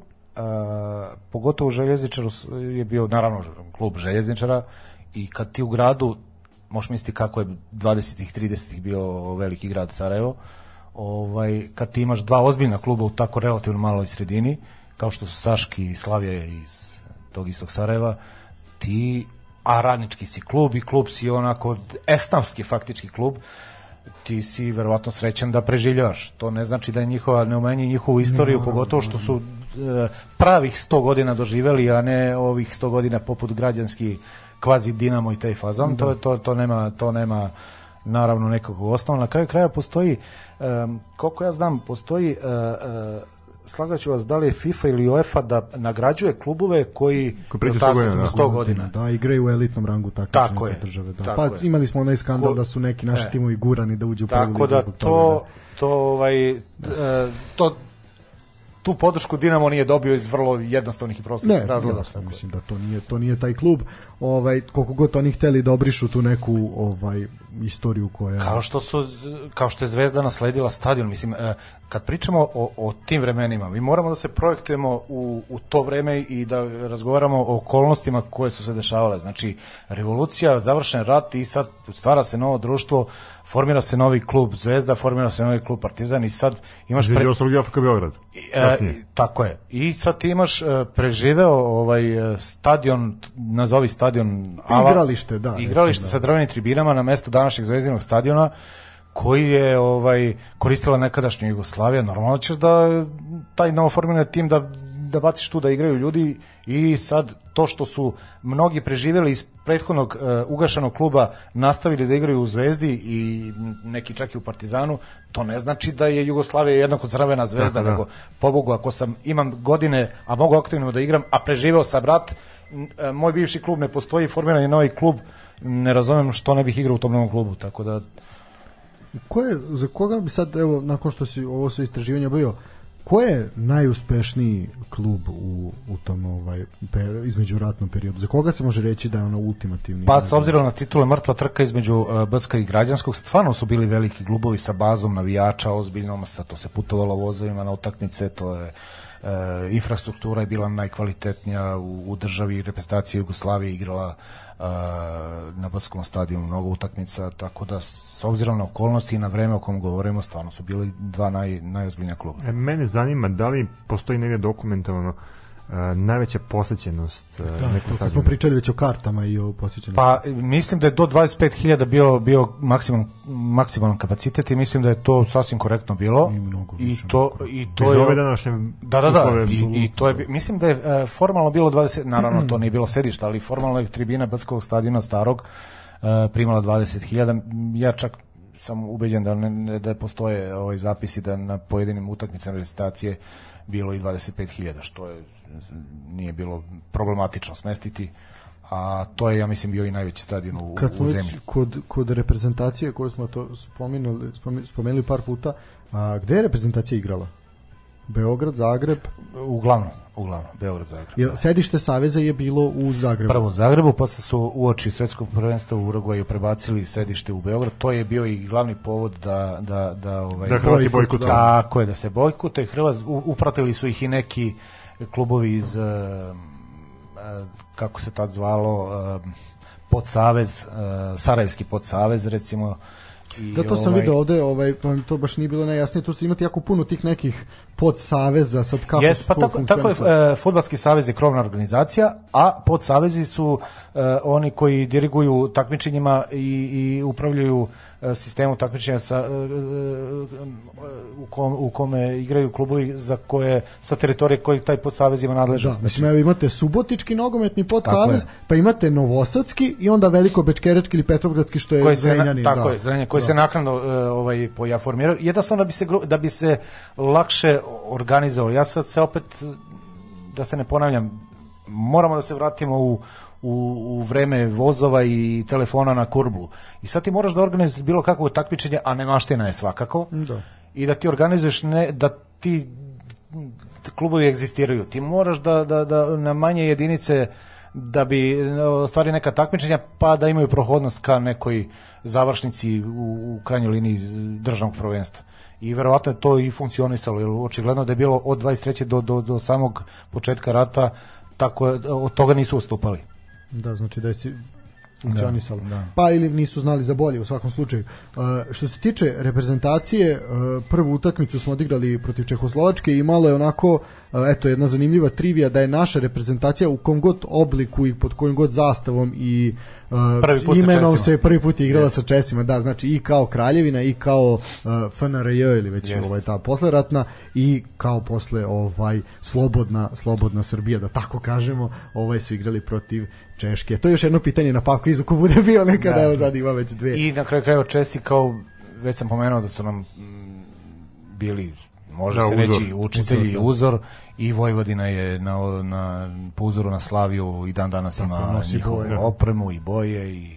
pogotovo s- je bio naravno klub željezničara i kad ti u gradu možeš misliti kako je 20-ih, 30-ih bio veliki grad Sarajevo, ovaj, kad ti imaš dva ozbiljna kluba u tako relativno maloj sredini, kao što su Saški i Slavija iz tog istog Sarajeva, ti, a radnički si klub i klub si onako esnavski faktički klub, ti si verovatno srećan da preživljavaš. To ne znači da je njihova neumenje njihovu istoriju, pogotovo što su pravih 100 godina doživeli, a ne ovih 100 godina poput građanski kvazi Dinamo i taj fazon. To, to, to, nema, to nema naravno nekog osnova. Na kraju kraja postoji, um, koliko ja znam, postoji uh, uh, slagaću vas da li je FIFA ili UEFA da nagrađuje klubove koji Koji pređu jel 100 tako, godina, da. 100 godina. Da, igraju u elitnom rangu takmičenja Tako je, države. Da. tako pa je. imali smo onaj skandal Ko- da su neki naši e. timovi gurani da uđu u prvu Tako ligu da zbog to, toga, to ovaj, to, tu podršku Dinamo nije dobio iz vrlo jednostavnih i prostih Ne, razloga. jasno, mislim da to nije to nije taj klub. Ovaj koliko god oni hteli da obrišu tu neku ovaj istoriju koja Kao što su kao što je Zvezda nasledila stadion, mislim e, kad pričamo o, o tim vremenima, mi moramo da se projektujemo u, u to vreme i da razgovaramo o okolnostima koje su se dešavale. Znači revolucija, završen rat i sad stvara se novo društvo, formira se novi klub Zvezda, formira se novi klub Partizan i sad imaš pre- Između ostalog i AFK Beograd. E, tako je. I sad ti imaš e, preživeo ovaj e, stadion, nazovi stadion Igralište, da, Igralište recimo, sa drvenim tribinama na mestu današnjeg zvezdinog stadiona koji je ovaj koristila nekadašnja Jugoslavija. Normalno ćeš da taj novoformirani tim da da baciš tu da igraju ljudi i sad to što su mnogi preživeli iz prethodnog e, ugašanog kluba nastavili da igraju u Zvezdi i neki čak i u Partizanu, to ne znači da je Jugoslavija jednako crvena zvezda, da. nego pobogu ako sam imam godine, a mogu aktivno da igram, a preživeo sam brat, e, moj bivši klub ne postoji, formiran je novi klub, ne razumem što ne bih igrao u tom novom klubu, tako da Ko je, za koga bi sad, evo, nakon što si ovo sve istraživanja bio, ko je najuspešniji klub u, u tom ovaj, per, između ratnom periodu? Za koga se može reći da je ono ultimativni? Pa s obzirom na titule mrtva trka između uh, Brska i Građanskog, stvarno su bili veliki klubovi sa bazom navijača, ozbiljnom, sa to se putovalo vozovima na utakmice, to je uh, infrastruktura je bila najkvalitetnija u, u državi, reprezentacija Jugoslavije igrala uh, na Brskom stadionu mnogo utakmica, tako da s obzirom na okolnosti i na vreme o kom govorimo, stvarno su bili dva naj, najozbiljnija kluba. E, mene zanima da li postoji negde dokumentovano uh, najveća posećenost uh, Da, nekog to kad smo pričali već o kartama i o posjećenosti. Pa mislim da je do 25.000 bio bio maksimum maksimalan kapacitet i mislim da je to sasvim korektno bilo. I mnogo I više, to i to je ove današnje Da, da, da. I, i to je bi- mislim da je e, formalno bilo 20 naravno to nije bilo sedište, ali formalno je tribina Brskog stadiona starog e, primala 20.000. Ja čak sam ubeđen da ne, ne- da postoje ovaj zapisi da na pojedinim utakmicama reprezentacije bilo i 25.000 što je nije bilo problematično smestiti a to je ja mislim bio i najveći stadion u, Kad u zemlji. kod, kod reprezentacije koju smo to spomenuli, spomenuli, par puta, a gde je reprezentacija igrala? Beograd, Zagreb, Uglavnom, uglavnom, Beograd, Zagreb. je, sedište Saveza je bilo u Zagrebu. Prvo u Zagrebu, posle su uoči svetskog prvenstva u Urugvaju prebacili sedište u Beograd. To je bio i glavni povod da da da ovaj Da Hrvati Bojkot, bojkotuju. Tako je da se bojkotuje Hrvat u- upratili su ih i neki klubovi iz eh, eh, kako se tad zvalo eh, podsavez, Sarajevski podsavez recimo I, Da, to sam ovaj, video ovde, ovaj, to, to baš nije bilo najjasnije, tu ste imate jako puno tih nekih podsaveza, sad kako Jes, pa tako, tako je, e, Fudbalski savez je krovna organizacija, a podsavezi su e, oni koji diriguju takmičenjima i, i upravljaju e, sistemom takmičenja sa, e, e, u, kom, u kome igraju klubovi za koje, sa teritorije kojih taj podsavez ima Da, nadležnost. mislim, evo imate Subotički nogometni podsavez, pa imate Novosadski i onda Veliko Bečkerečki ili Petrovgradski što je koji se na, Zrenjanin. tako da. je, Zrenjanin, koji da. se naknadno e, ovaj poja formirao jednostavno da bi se da bi se lakše organizovao ja sad se opet da se ne ponavljam, moramo da se vratimo u, u, u vreme vozova i telefona na kurblu. I sad ti moraš da organizuješ bilo kakvo takmičenje, a nemaština je svakako. Da. I da ti organizuješ ne, da ti klubovi egzistiraju. Ti moraš da, da, da na manje jedinice da bi ostvari neka takmičenja pa da imaju prohodnost ka nekoj završnici u, u krajnjoj liniji državnog prvenstva. I verovatno je to i funkcionisalo, jer očigledno da je bilo od 23. do, do, do samog početka rata tako od toga nisu odstupali. Da, znači da je funkcionisalo. Da, da. Pa ili nisu znali za bolje u svakom slučaju. Uh, što se tiče reprezentacije, uh, prvu utakmicu smo odigrali protiv Čehoslovačke i malo je onako, uh, eto, jedna zanimljiva trivija da je naša reprezentacija u kom god obliku i pod kojim god zastavom i uh, Prvi put imenom se prvi put igrala sa Česima, da, znači i kao Kraljevina i kao uh, FNRJ ili već Jest. ovaj ta posleratna i kao posle ovaj slobodna slobodna Srbija da tako kažemo, ovaj su igrali protiv Češke. To je još jedno pitanje na paku izu ko bude bio nekada, Da. evo sad ima već dve. I na kraju krajeva Česi kao već sam pomenuo da su nam mm, bili može Da, se uzor. reći učitelji Uzor, da. uzor i Vojvodina je na, na po uzoru na Slaviju i dan danas ima njihovu boje. opremu i boje i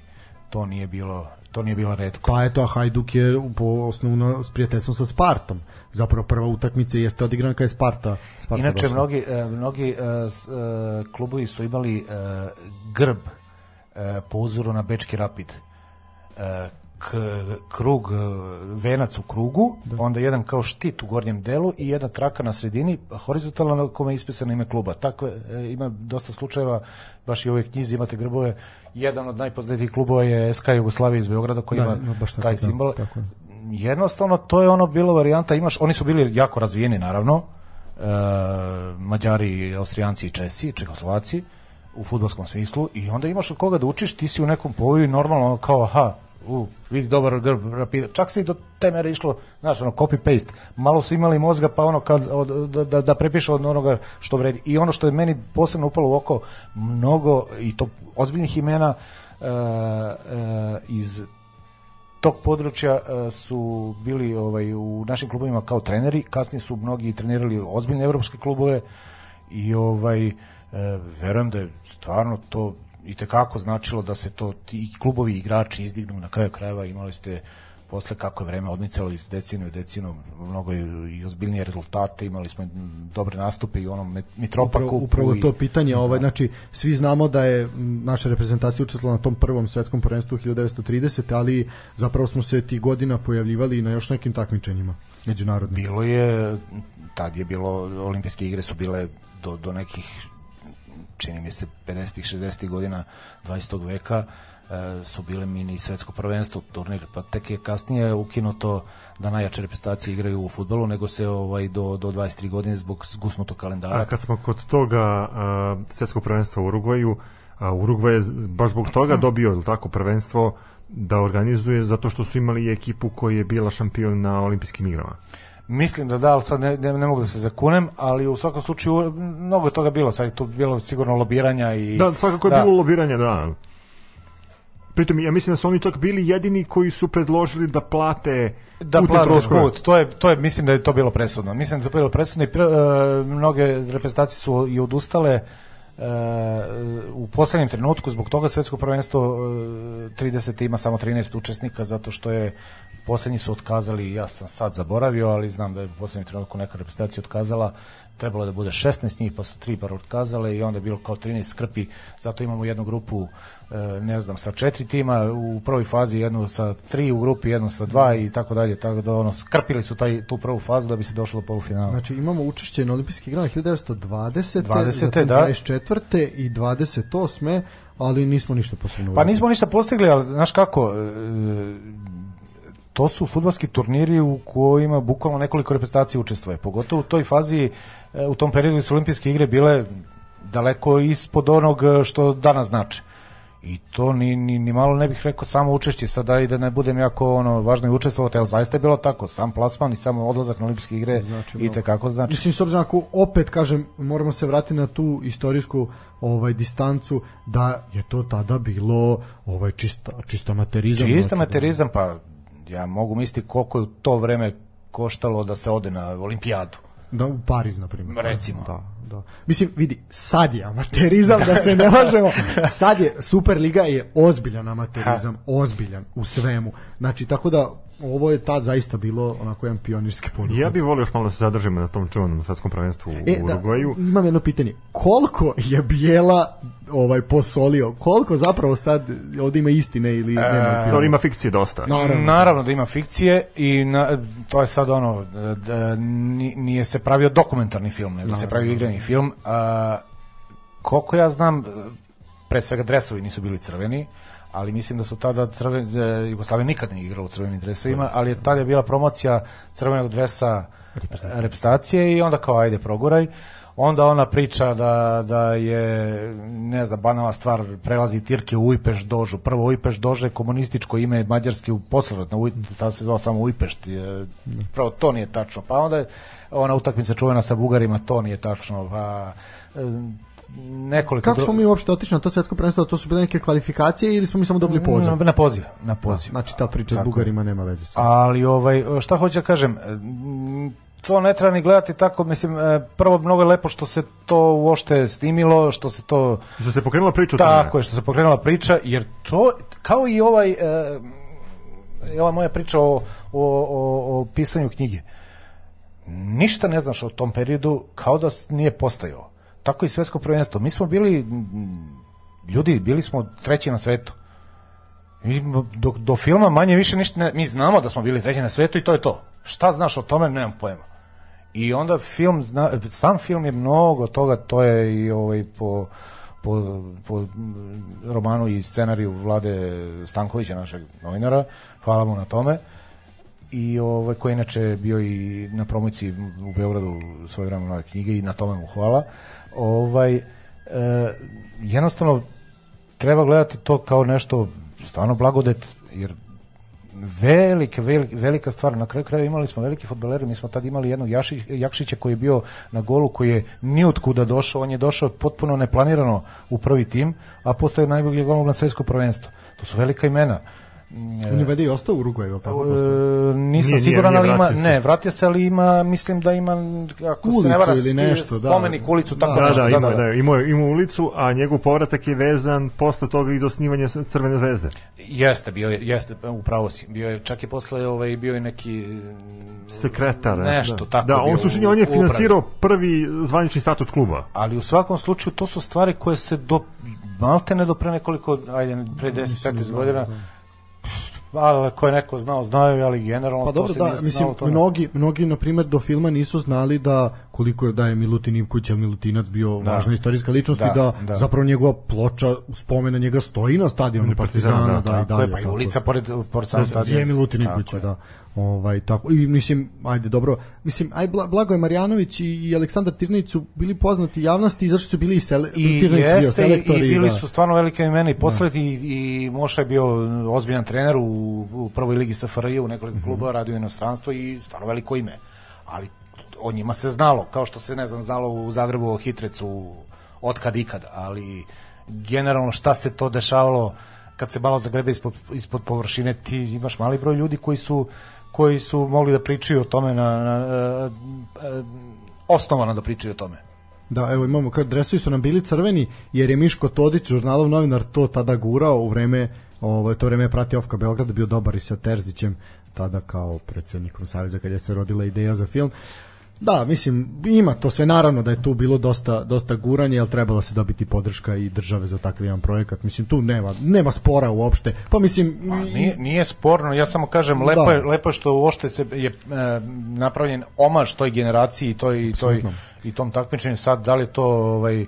to nije bilo to nije bila retko. Pa eto, a Hajduk je po osnovno s prijateljstvom sa Spartom. Zapravo prva utakmica jeste odigrana kada je Sparta, Sparta Inače, došla. mnogi, e, mnogi e, e, klubovi su imali grb po uzoru na Bečki Rapid. K, krug, venac u krugu, onda jedan kao štit u gornjem delu i jedna traka na sredini, horizontalno na kome je ispisano ime kluba. Tako e, ima dosta slučajeva, baš i u ovoj knjizi imate grbove. Jedan od najpoznatijih klubova je SK Jugoslavije iz Beograda koji Da, ima no, baš tako, taj da, simbol. tako je. Jednostavno, to je ono bilo varijanta, imaš, oni su bili jako razvijeni, naravno, e, Mađari, Austrijanci i Česi, Čehoslovaci, u futbolskom smislu, i onda imaš od koga da učiš, ti si u nekom povoju i normalno kao, aha, u, vidi dobar grb, rapida. Čak se i do te mere išlo, znaš, ono, copy-paste. Malo su imali mozga, pa ono, kad, od, da, da, da prepišu od onoga što vredi. I ono što je meni posebno upalo u oko, mnogo, i to ozbiljnih imena, e, e, iz tog područja e, su bili ovaj u našim klubovima kao treneri, kasnije su mnogi trenirali ozbiljne evropske klubove i ovaj e, verujem da je stvarno to i tekako značilo da se to ti klubovi igrači izdignu na kraju krajeva. Imali ste posle kako je vreme odmicalo iz decinu i decinu mnogo i, ozbiljnije rezultate imali smo dobre nastupe i onom Met- Mitropa upravo, upravo i- to pitanje, ovaj znači svi znamo da je naša reprezentacija učestvovala na tom prvom svetskom prvenstvu 1930, ali zapravo smo se tih godina pojavljivali na još nekim takmičenjima međunarodnim. Bilo je, tad je bilo, olimpijske igre su bile do, do nekih, čini mi se, 50-ih, 60-ih godina 20. veka, e, su bile mini svetsko prvenstvo turnir, pa tek je kasnije ukinuto da najjače reprezentacije igraju u futbolu, nego se ovaj do, do 23 godine zbog zgusnutog kalendara. A kad smo kod toga a, svetskog prvenstva u Urugvaju, a, Urugvaj je baš zbog toga dobio je tako prvenstvo da organizuje zato što su imali ekipu koja je bila šampion na olimpijskim igrama. Mislim da da, ali sad ne, ne, ne mogu da se zakunem, ali u svakom slučaju mnogo je toga bilo, sad je tu bilo sigurno lobiranja i... Da, svakako je bilo lobiranje, da. Pritom, ja mislim da su oni čak bili jedini koji su predložili da plate da plate troškove. put. To je, to je, mislim da je to bilo presudno. Mislim da je to bilo presudno i pre, e, mnoge reprezentacije su i odustale e, u poslednjem trenutku zbog toga svetsko prvenstvo e, 30 ima samo 13 učesnika zato što je poslednji su otkazali ja sam sad zaboravio ali znam da je u poslednjem trenutku neka reprezentacija otkazala trebalo da bude 16 njih pa su tri par otkazale i onda je bilo kao 13 skrpi zato imamo jednu grupu e, ne znam sa četiri tima u prvoj fazi jednu sa tri u grupi jednu sa dva i tako dalje tako da ono skrpili su taj tu prvu fazu da bi se došlo do polufinala Znači imamo učešće na olimpijskih igrama 1920. 20., zatim da. 24. i 28. ali nismo ništa posebno Pa nismo ništa postigli, ali znaš kako, e, to su futbalski turniri u kojima bukvalno nekoliko reprezentacija učestvuje. Pogotovo u toj fazi, e, u tom periodu su olimpijske igre bile daleko ispod onog e, što danas znači. I to ni, ni, ni malo ne bih rekao samo učešće, sada i da ne budem jako ono, važno i učestvovati, ali zaista je bilo tako, sam plasman i samo odlazak na olimpijske igre Znači, i tekako znači. Mislim, s obzirom ako opet kažem, moramo se vratiti na tu istorijsku ovaj distancu da je to tada bilo ovaj čista čista amaterizam. Čista znači, materizam, pa ja mogu misliti koliko je u to vreme koštalo da se ode na olimpijadu. Da, u Pariz, na primjer. Recimo. Da, Da. Mislim, vidi, sad je amaterizam, da se ne lažemo. Sad je, Superliga je ozbiljan amaterizam, ozbiljan u svemu. Znači, tako da, ovo je tad zaista bilo onako jedan pionirski poduhvat. Ja bih volio još malo da se zadržimo na tom čuvanom svetskom prvenstvu u E, da, Urugvaju. imam jedno pitanje. Koliko je Bijela ovaj posolio? Koliko zapravo sad ovde ima istine ili nema u filmu? Dobro, ima fikcije dosta. Naravno. Naravno da ima fikcije i na, to je sad ono, da, ni- nije se pravio dokumentarni film, nego se pravio igrani film. A, koliko ja znam, pre svega dresovi nisu bili crveni, ali mislim da su tada crveni, e, Jugoslavija nikad nije igrala u crvenim dresovima, ali je tada je bila promocija crvenog dresa repstacije i onda kao ajde proguraj. Onda ona priča da, da je, ne znam, banalna stvar, prelazi Tirke u Ujpeš dožu. Prvo Ujpeš dože je komunističko ime mađarski u posledno, Uj, tada se zvao samo Ujpešt. Prvo to nije tačno. Pa onda je ona utakmica čuvena sa Bugarima, to nije tačno. Pa, nekoliko Kako smo mi uopšte otišli na to svetsko prvenstvo? To su bile neke kvalifikacije ili smo mi samo dobili poziv? Na, na poziv, na poziv. Znači ta priča s Tako je. Bugarima nema veze sa. Ali ovaj šta hoću da kažem, to ne treba ni gledati tako, mislim e, prvo mnogo je lepo što se to uopšte snimilo, što se to Što se pokrenula priča tako je što se pokrenula priča, jer to kao i ovaj e, i ova moja priča o, o, o, o pisanju knjige. Ništa ne znaš o tom periodu kao da s- nije postojao. Tako i svetsko prvenstvo. Mi smo bili ljudi, bili smo treći na svetu. Mi do, do filma manje više ništa ne, mi znamo da smo bili treći na svetu i to je to. Šta znaš o tome, nemam pojma. I onda film zna, sam film je mnogo toga, to je i ovaj po po, po romanu i scenariju Vlade Stankovića, našeg novinara, hvala mu na tome i ovaj koji inače bio i na promociji u Beogradu svoje vremena nove knjige i na tome mu hvala. Ovaj e, jednostavno treba gledati to kao nešto stvarno blagodet jer velike, velika, velika stvar. Na kraju kraja imali smo veliki fudbaleri, mi smo tad imali jednog Jaši, Jakšića koji je bio na golu, koji je nijotkuda došao, on je došao potpuno neplanirano u prvi tim, a postao je najbolji golman na svetsko prvenstvo. To su velika imena. On je vede i ostao u Urugvaju, tako? E, nisam Nije, siguran, nije ali ima, se. ne, vratio se, ali ima, mislim da ima, ako se Ulicu ne vara, ili nešto, da. spomenik ulicu, tako Da, nešto. da, ima, da, imao, je- imao ulicu, a njegov povratak je vezan posle toga iz osnivanja Crvene zvezde. Jeste, bio je, jeste, upravo si. Bio je, čak i posle, ovaj, bio je neki Sekretar. Nešto, da. tako Da, on u- on je finansirao prvi zvanični statut kluba. ali u svakom slučaju to su stvari koje se do malte ne do pre nekoliko ajde pre 10 15 godina ali ko je neko znao znaju ali generalno Pa dobro, da, mislim, to mnogi, mnogi, na primjer, do filma nisu znali da koliko je da je Milutin Ivković, jer Milutinac bio Da. važna istorijska ličnost Da, i da, da. zapravo njegova ploča spomena njega stoji na stadionu Partizana, Partizana, da, da, i tako je, dalje. pa i tako ulica pored pored samog Da, stadiona je Milutin Tako Ivković, je. da. Ovaj tako i mislim ajde dobro mislim aj Bla- Blagoje Marjanović i, i Aleksandar Tirnić su bili poznati javnosti zašto su bili i, sele, i Tirnić bio jeste i, selektor i bili da. su stvarno velike imena i posle i, i Moša je bio ozbiljan trener u, u prvoj ligi SFRJ u nekoliko Mhm. klubova radio u inostranstvo i stvarno veliko ime ali o njima se znalo kao što se ne znam znalo u Zagrebu o Hitrecu od kad ikad ali generalno šta se to dešavalo kad se malo zagrebe ispod, ispod površine ti imaš mali broj ljudi koji su koji su mogli da pričaju o tome na, na, na, na osnovano da pričaju o tome Da, evo imamo kad dresovi su nam bili crveni jer je Miško Todić, žurnalov novinar, to tada gurao u vreme Ovo, to vreme je pratio Ofka Beograd, bio dobar i sa Terzićem, tada kao predsednikom Saveza kad je se rodila ideja za film. Da, mislim, ima to sve, naravno da je tu bilo dosta, dosta guranje, ali trebala se dobiti podrška i države za takav jedan projekat. Mislim, tu nema, nema spora uopšte. Pa mislim, Pa nije, nije sporno, ja samo kažem lepo Da. je lepo je što uopšte se je e, napravljen omaž toj generaciji i toj i toj i tom takmičenju sad da li je to ovaj e,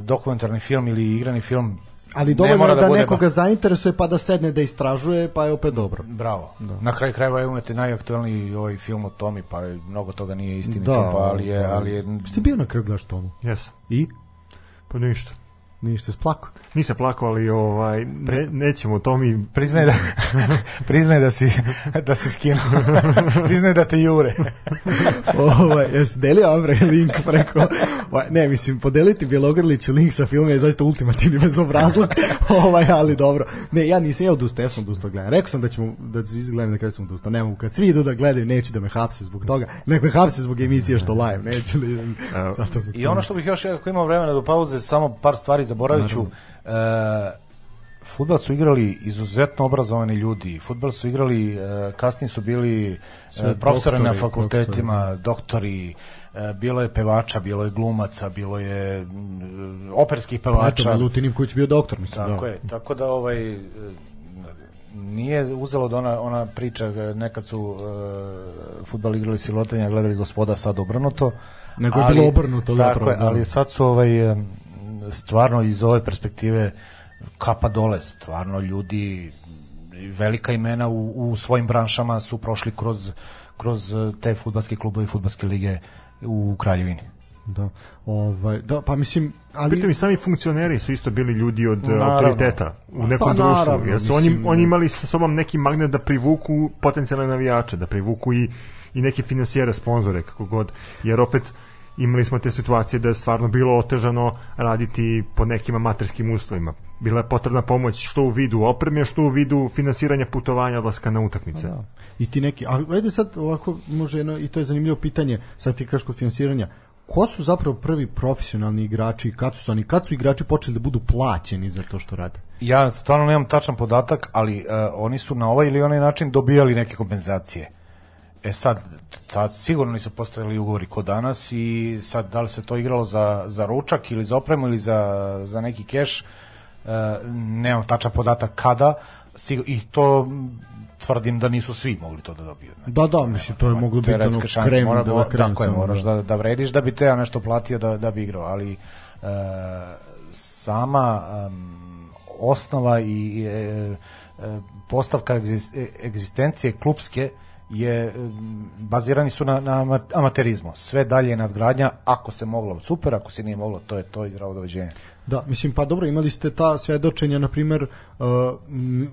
dokumentarni film ili igrani film ali ne dovoljno je da, bude nekoga zainteresuje pa da sedne da istražuje, pa je opet dobro. Bravo. Na kraju krajeva imate najaktuelniji ovaj film o Tomi, pa mnogo toga nije istinito, Da, pa ali je, ali je Ste bio na kraju gledaš tomu? Jes. I? Pa ništa. Ništa, splako. Nisam plakao, ali ovaj, ne, nećemo to mi... Priznaj da, [laughs] priznaj da si, da si skinuo. priznaj da te jure. ovaj, [laughs] jesi delio Amre link preko... Ovaj, ne, mislim, podeliti Bjelogrliću link sa filma je zaista ultimativni bezobrazluk, [laughs] ovaj, ali dobro. Ne, ja nisam ja odustao, ja sam odustao gledam. Rekao sam da ćemo, da svi gledam na kraju sam odustao. Ne mogu, kad svi idu da gledaju, neću da me hapse zbog toga. Nek me hapse zbog emisije što live, neću da idem. Evo. Zato zbog I ono što bih još, ako imam vremena do pauze, samo par stvari zaboravit ću. E, futbal su igrali izuzetno obrazovani ljudi. Futbal su igrali, e, kasnije su bili Sve e, profesori na fakultetima, doktori, e, bilo je pevača, bilo je glumaca, bilo je mm, operskih Eto, pevača. Milutin Ivković bio doktor, mislim. Tako da. je, tako da ovaj e, nije uzelo da ona, ona priča e, nekad su uh, futbal igrali silotenja, gledali gospoda sad obrnuto. Nego je bilo obrnuto Tako zapravo, je, da. ali sad su ovaj, stvarno iz ove perspektive kapa dole, stvarno ljudi velika imena u, u svojim branšama su prošli kroz, kroz eh, te futbalske klubove i futbalske lige u Kraljevini. Da. Ovaj, da, pa mislim, ali... Pritom i sami funkcioneri su isto bili ljudi od Naravno. autoriteta u nekom Pa, društvu. naravno, Jer su oni, mislim, oni imali sa sobom neki magnet da privuku potencijalne navijače, da privuku i, i neke finansijere, sponzore, kako god. Jer opet imali smo te situacije da je stvarno bilo otežano raditi pod nekim amaterskim uslovima. Bila je potrebna pomoć što u vidu opreme, što u vidu finansiranja putovanja, odlaska na utakmice. Da. I ti neki, a ajde sad ovako, može jedno, i to je zanimljivo pitanje, sad ti kažeš kod finansiranja, ko su zapravo prvi profesionalni igrači, kad su, oni, kad su igrači počeli da budu plaćeni za to što rade? Ja stvarno nemam tačan podatak, ali uh, oni su na ovaj ili onaj način dobijali neke kompenzacije. E sad, tad sigurno nisu postojali ugovori kod danas i sad da li se to igralo za, za ručak ili za opremu ili za, za neki keš, uh, nemam tačan podatak kada, sigur, i to tvrdim da nisu svi mogli to da dobiju. Znači, Da, da, mislim, to je moglo biti ono krem, mora, da, da krem tako je, moraš da. da, da vrediš da bi te nešto platio da, da bi igrao, ali e, sama em, osnova i e, e, postavka e, egzistencije klubske je em, bazirani su na, na ama- amaterizmu. Sve dalje je nadgradnja, ako se moglo super, ako se nije moglo, to je to i zdravo doveđenje. Da, mislim, pa dobro, imali ste ta svedočenja, na primer, uh,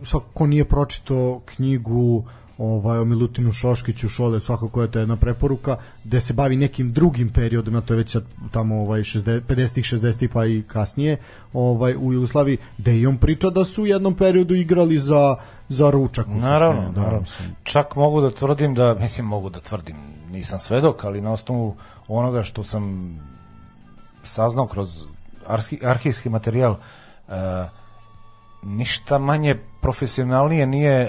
svako ko nije pročitao knjigu ovaj, o Milutinu Šoškiću, Šole, svakako je to jedna preporuka, gde se bavi nekim drugim periodom, a to je već tamo ovaj, 60, 50-ih, 60-ih pa i kasnije, ovaj, u Jugoslaviji, gde i on priča da su u jednom periodu igrali za, za ručak. Naravno, suštini, da, naravno. Čak mogu da tvrdim da, mislim mogu da tvrdim, nisam svedok, ali na osnovu onoga što sam saznao kroz arhivski materijal, e, ništa manje profesionalnije nije e,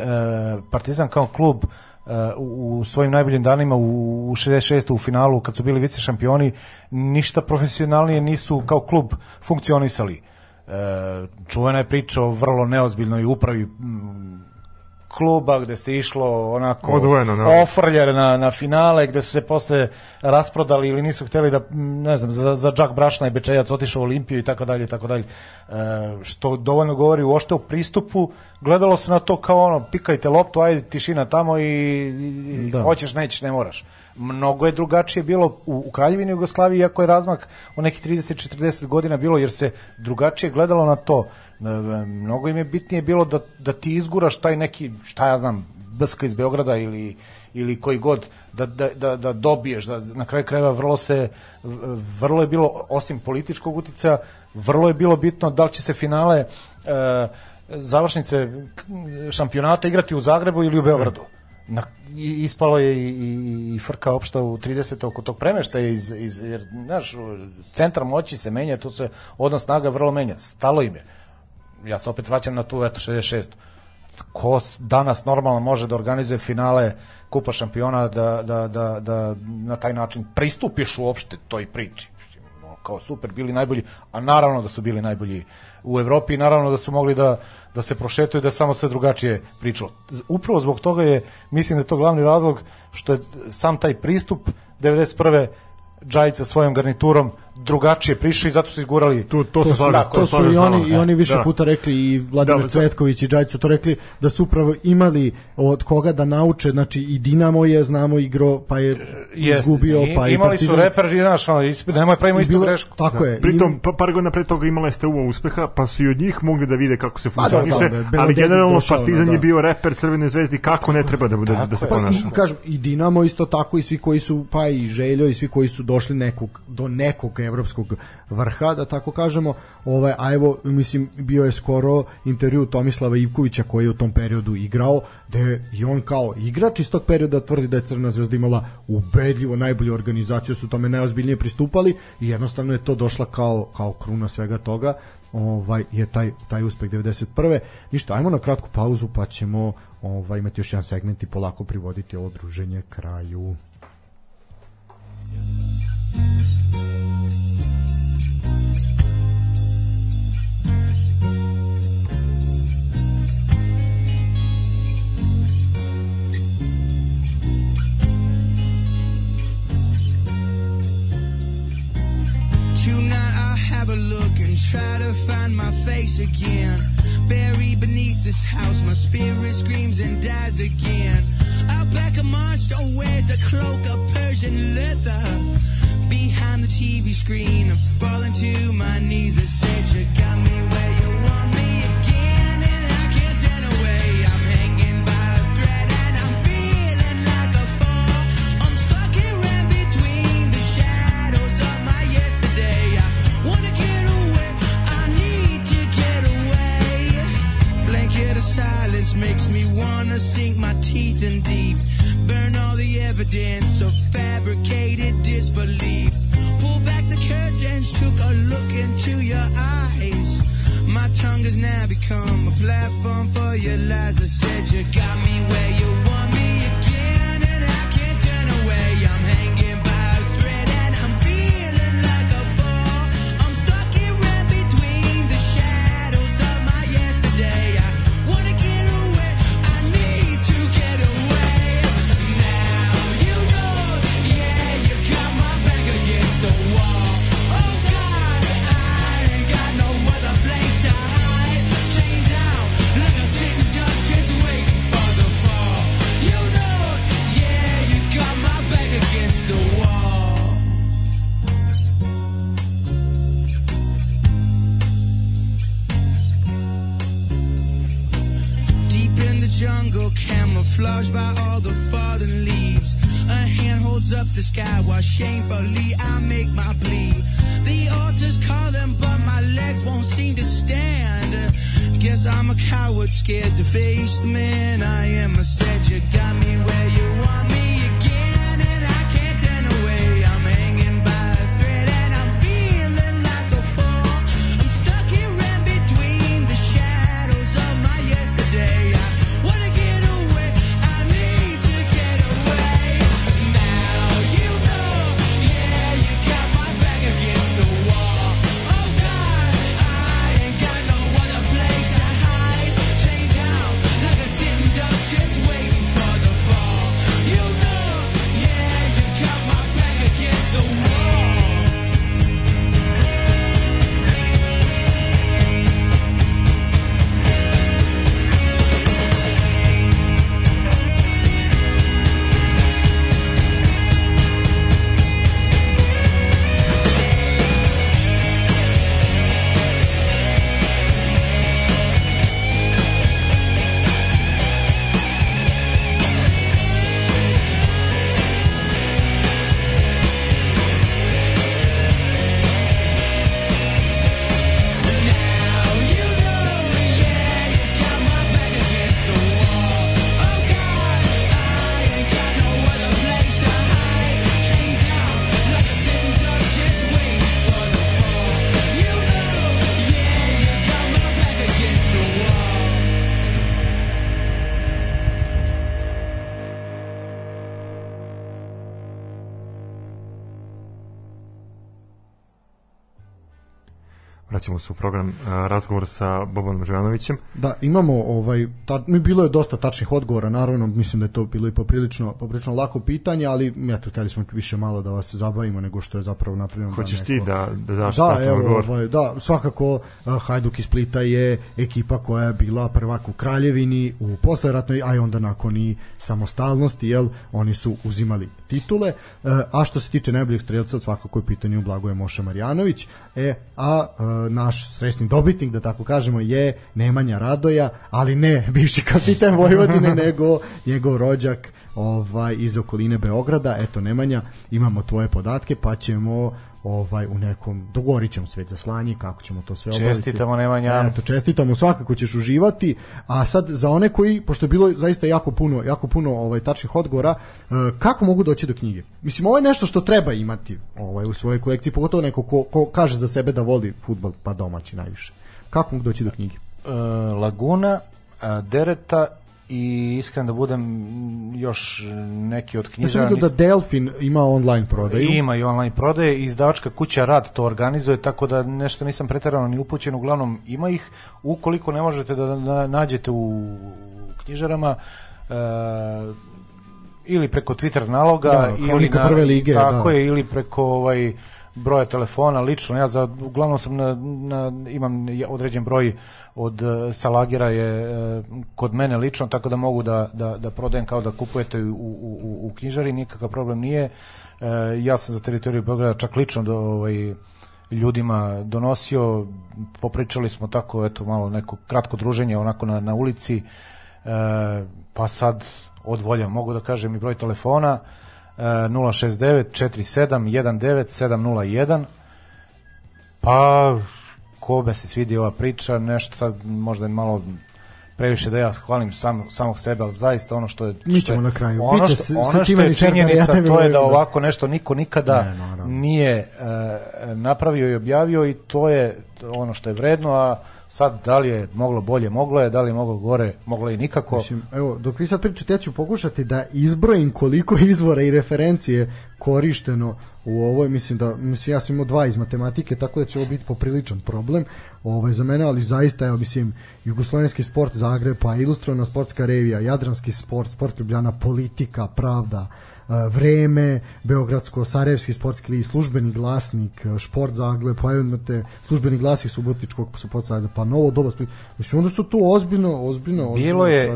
Partizan kao klub e, u, svojim najboljim danima u, u 66. u finalu kad su bili vice šampioni ništa profesionalnije nisu kao klub funkcionisali e, čuvena je priča o vrlo neozbiljnoj upravi kluba gde se išlo onako Odvojeno, naravno. ofrljer na, na finale gde su se posle rasprodali ili nisu hteli da ne znam za, za Džak Brašna i Bečejac otišao u Olimpiju i tako dalje i tako dalje e, što dovoljno govori uopšte o pristupu gledalo se na to kao ono pikajte loptu ajde tišina tamo i, i Da. hoćeš nećeš ne moraš mnogo je drugačije bilo u, u Kraljevini Jugoslaviji iako je razmak u nekih 30-40 godina bilo jer se drugačije gledalo na to mnogo im je bitnije bilo da, da ti izguraš taj neki, šta ja znam, Bska iz Beograda ili, ili koji god, da, da, da, da dobiješ, da na kraju krajeva vrlo se, vrlo je bilo, osim političkog uticaja, vrlo je bilo bitno da li će se finale e, završnice šampionata igrati u Zagrebu ili u Beogradu. Na, ispalo je i, i, i frka opšta u 30. oko tog premeštaja iz, iz, jer, znaš, centar moći se menja, tu se odnos snaga vrlo menja. Stalo im je ja se opet vraćam na tu eto 66 ko danas normalno može da organizuje finale kupa šampiona da, da, da, da na taj način pristupiš uopšte toj priči kao super bili najbolji a naravno da su bili najbolji u Evropi i naravno da su mogli da, da se prošetuju da samo sve drugačije pričalo upravo zbog toga je mislim da je to glavni razlog što je sam taj pristup 91. Džajić sa svojom garniturom drugačije prišli i zato su izgurali Tu, to, to su, slažem, to su i oni i oni više Da. puta rekli i Vladimir Da, sad- Cvetković i Đajić su to rekli da su upravo imali od koga da nauče znači i Dinamo je znamo igro pa je Jeste. izgubio I- pa i imali su Partizan. reper, znaš, ono, nemoj pravimo I istu bilo- grešku. Tako je. Pritom, im- pa, par godina pre toga imala je STU uspeha, pa su i od njih mogli da vide kako se Pa da, funkcioniše, da, da, ali generalno došao, Partizan da, je da. bio reper Crvene zvezdi kako ne treba da bude da se. Pa ponaša. i, kažem, i Dinamo isto tako i svi koji su, pa i Željo i svi koji su došli nekog, do nekog evropskog vrha, da tako kažemo, ovaj, a evo, mislim, bio je skoro intervju Tomislava Ivkovića koji je u tom periodu igrao, je i on kao igrač iz tog perioda tvrdi da je Crna zvezda imala ubedljivo najbolju organizaciju, su tome najozbiljnije pristupali i jednostavno je to došla kao, kao kruna svega toga ovaj je taj taj uspeh 91. Ništa, ajmo na kratku pauzu pa ćemo ovaj imati još jedan segment i polako privoditi ovo druženje kraju. Try to find my face again. Buried beneath this house, my spirit screams and dies again. Out back a monster wears a cloak of Persian leather. Behind the TV screen, I'm falling to my knees. I said you got me where you makes me wanna sink my teeth in deep. Burn all the evidence of fabricated disbelief. Pull back the curtains, took a look into your eyes. My tongue has now become a platform for your lies. I said you got me where you want camouflaged by all the fallen leaves. A hand holds up the sky while shamefully I make my plea. The altar's calling, but my legs won't seem to stand. Guess I'm a coward, scared to face the man I am. I said you got me where you want me program razgovor sa Bobanom Živanovićem. Da, imamo ovaj ta, mi bilo je dosta tačnih odgovora, naravno mislim da je to bilo i poprilično poprilično lako pitanje, ali eto hteli smo više malo da vas zabavimo nego što je zapravo napravljeno. Hoćeš da ti da, da daš Da, evo, odgovor? ovaj, da, svakako uh, Hajduk iz Splita je ekipa koja je bila prvak u Kraljevini u posleratnoj, a i onda nakon i samostalnosti, jel, oni su uzimali titule, uh, a što se tiče najboljeg strelca, svakako je pitanje u Blagoje Moša Marjanović, e, a uh, naš sresni dobitnik, da tako kažemo, je Nemanja Radoja, ali ne bivši kapitan Vojvodine, [laughs] nego njegov rođak ovaj iz okoline Beograda. Eto Nemanja, imamo tvoje podatke, pa ćemo ovaj u nekom dogovorit ćemo sve za slanje kako ćemo to sve obaviti. Čestitamo, Nemanja. Eto, čestitamo, svakako ćeš uživati. A sad za one koji pošto je bilo zaista jako puno, jako puno ovaj tačnih odgovora, e, kako mogu doći do knjige? Mislim ovo je nešto što treba imati ovaj u svojoj kolekciji, pogotovo neko ko, ko kaže za sebe da voli fudbal pa domaći najviše. Kako mogu doći do knjige? E, Laguna, e, Dereta i iskren da budem još neki od Ja sam knjižara vidio da Delfin ima online prodaju. Ima i online prodaje, izdavačka kuća Rad to organizuje, tako da nešto nisam preterano ni upućen, uglavnom ima ih. Ukoliko ne možete da, da nađete u knjižarama, e, ili preko Twitter naloga Da, ili Hronika prve lige, tako da. je ili preko ovaj broja telefona lično. Ja za uglavnom sam na, na imam određen broj od e, salagera je e, kod mene lično tako da mogu da, da, da prodajem kao da kupujete u, u, u, u knjižari nikakav problem nije. E, ja sam za teritoriju Beograda čak lično do ovaj ljudima donosio popričali smo tako eto malo neko kratko druženje onako na, na ulici. Pa sad od volja mogu da kažem i broj telefona. e, 069 47 19 701 pa ko me se svidi ova priča nešto sad možda je malo previše da ja hvalim sam, samog sebe, ali zaista ono što je Mi ćemo na kraju. ono što, se- ono što je činjenica to je da ovako nešto niko nikada Ne, nije e, napravio i objavio i to je ono što je vredno, a sad da li je moglo bolje, moglo je, da li je moglo gore, moglo je nikako. Mislim, evo, dok vi sad pričate, ja ću pokušati da izbrojim koliko [laughs] izvora i referencije korišteno u ovoj, mislim da, mislim, ja sam imao dva iz matematike, tako da će ovo biti popriličan problem ovaj, za mene, ali zaista, evo, mislim, Jugoslovenski sport Zagreb, pa ilustrovana sportska revija, Jadranski sport, sport Ljubljana, politika, pravda, vreme, Beogradsko, Sarajevski sportski list, službeni glasnik, e, šport Zagreb, pa evo imate službeni glasnik Subotičkog Subotica, pa novo doba Split. Mislim, onda su to ozbiljno, ozbiljno, ozbiljno Bilo je, e,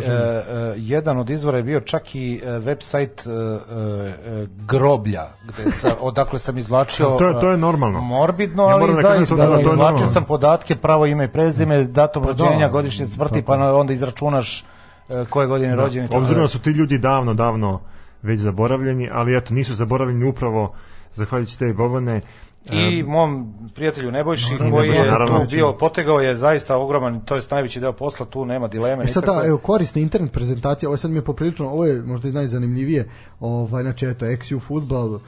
jedan od izvora je bio čak i website e, e, groblja, gde sa, [laughs] odakle sam izvlačio To je- to je normalno. morbidno, Ja ali da zaista to da, je izvlačio normalno. sam podatke, pravo ime i prezime, datum rođenja, da, godišnje smrti, pa onda izračunaš koje godine rođen i tako Obzirom da su ti ljudi davno, davno već zaboravljeni, ali eto, nisu zaboravljeni upravo zahvaljujući te Bobane. I mom prijatelju Nebojši Naravno, koji je tu bio, potegao je zaista ogroman, to je najveći deo posla, tu nema dileme. E sad da, nikakve. evo, korisna internet prezentacija, ovo sad mi je poprilično, ovo je možda i najzanimljivije, ovaj, znači, eto, XU Futbal, uh,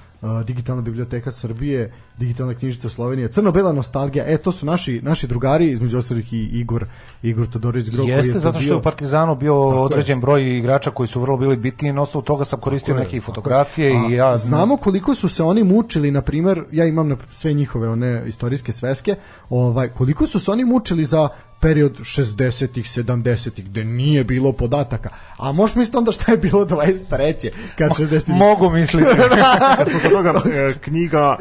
Digitalna biblioteka Srbije, Digitalna knjižica Slovenije, Crno-bela nostalgija, e, to su naši, naši drugari, između ostalih i Igor, Igor Todorović Gro, koji Jeste, tu zato što je u Partizanu bio određen broj igrača koji su vrlo bili bitni i na osnovu toga sam koristio Tako je, neke tako fotografije je. i ja znamo koliko su se oni mučili na primer ja imam na sve njihove one istorijske sveske ovaj koliko su se oni mučili za period 60-ih, 70-ih gde nije bilo podataka. A možeš misliti onda šta je bilo 23. kad 60-ih mogu misliti. [laughs] Smo kod toga, e, knjiga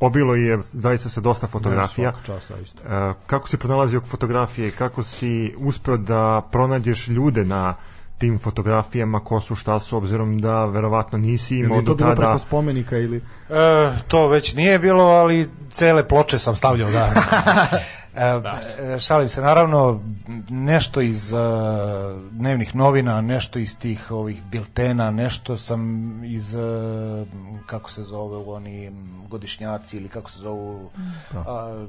obilo je zaista sa dosta fotografija. Svaka časa isto. E, kako si pronalazio fotografije, kako si uspeo da pronađeš ljude na tim fotografijama, ko su, šta su, obzirom da verovatno nisi imao Ili je do to tada... preko spomenika ili E, to već nije bilo, ali cele ploče sam stavljao, da. [laughs] E, e, šalim se, naravno nešto iz e, dnevnih novina, nešto iz tih ovih biltena, nešto sam iz e, kako se zove oni godišnjaci ili kako se zovu a,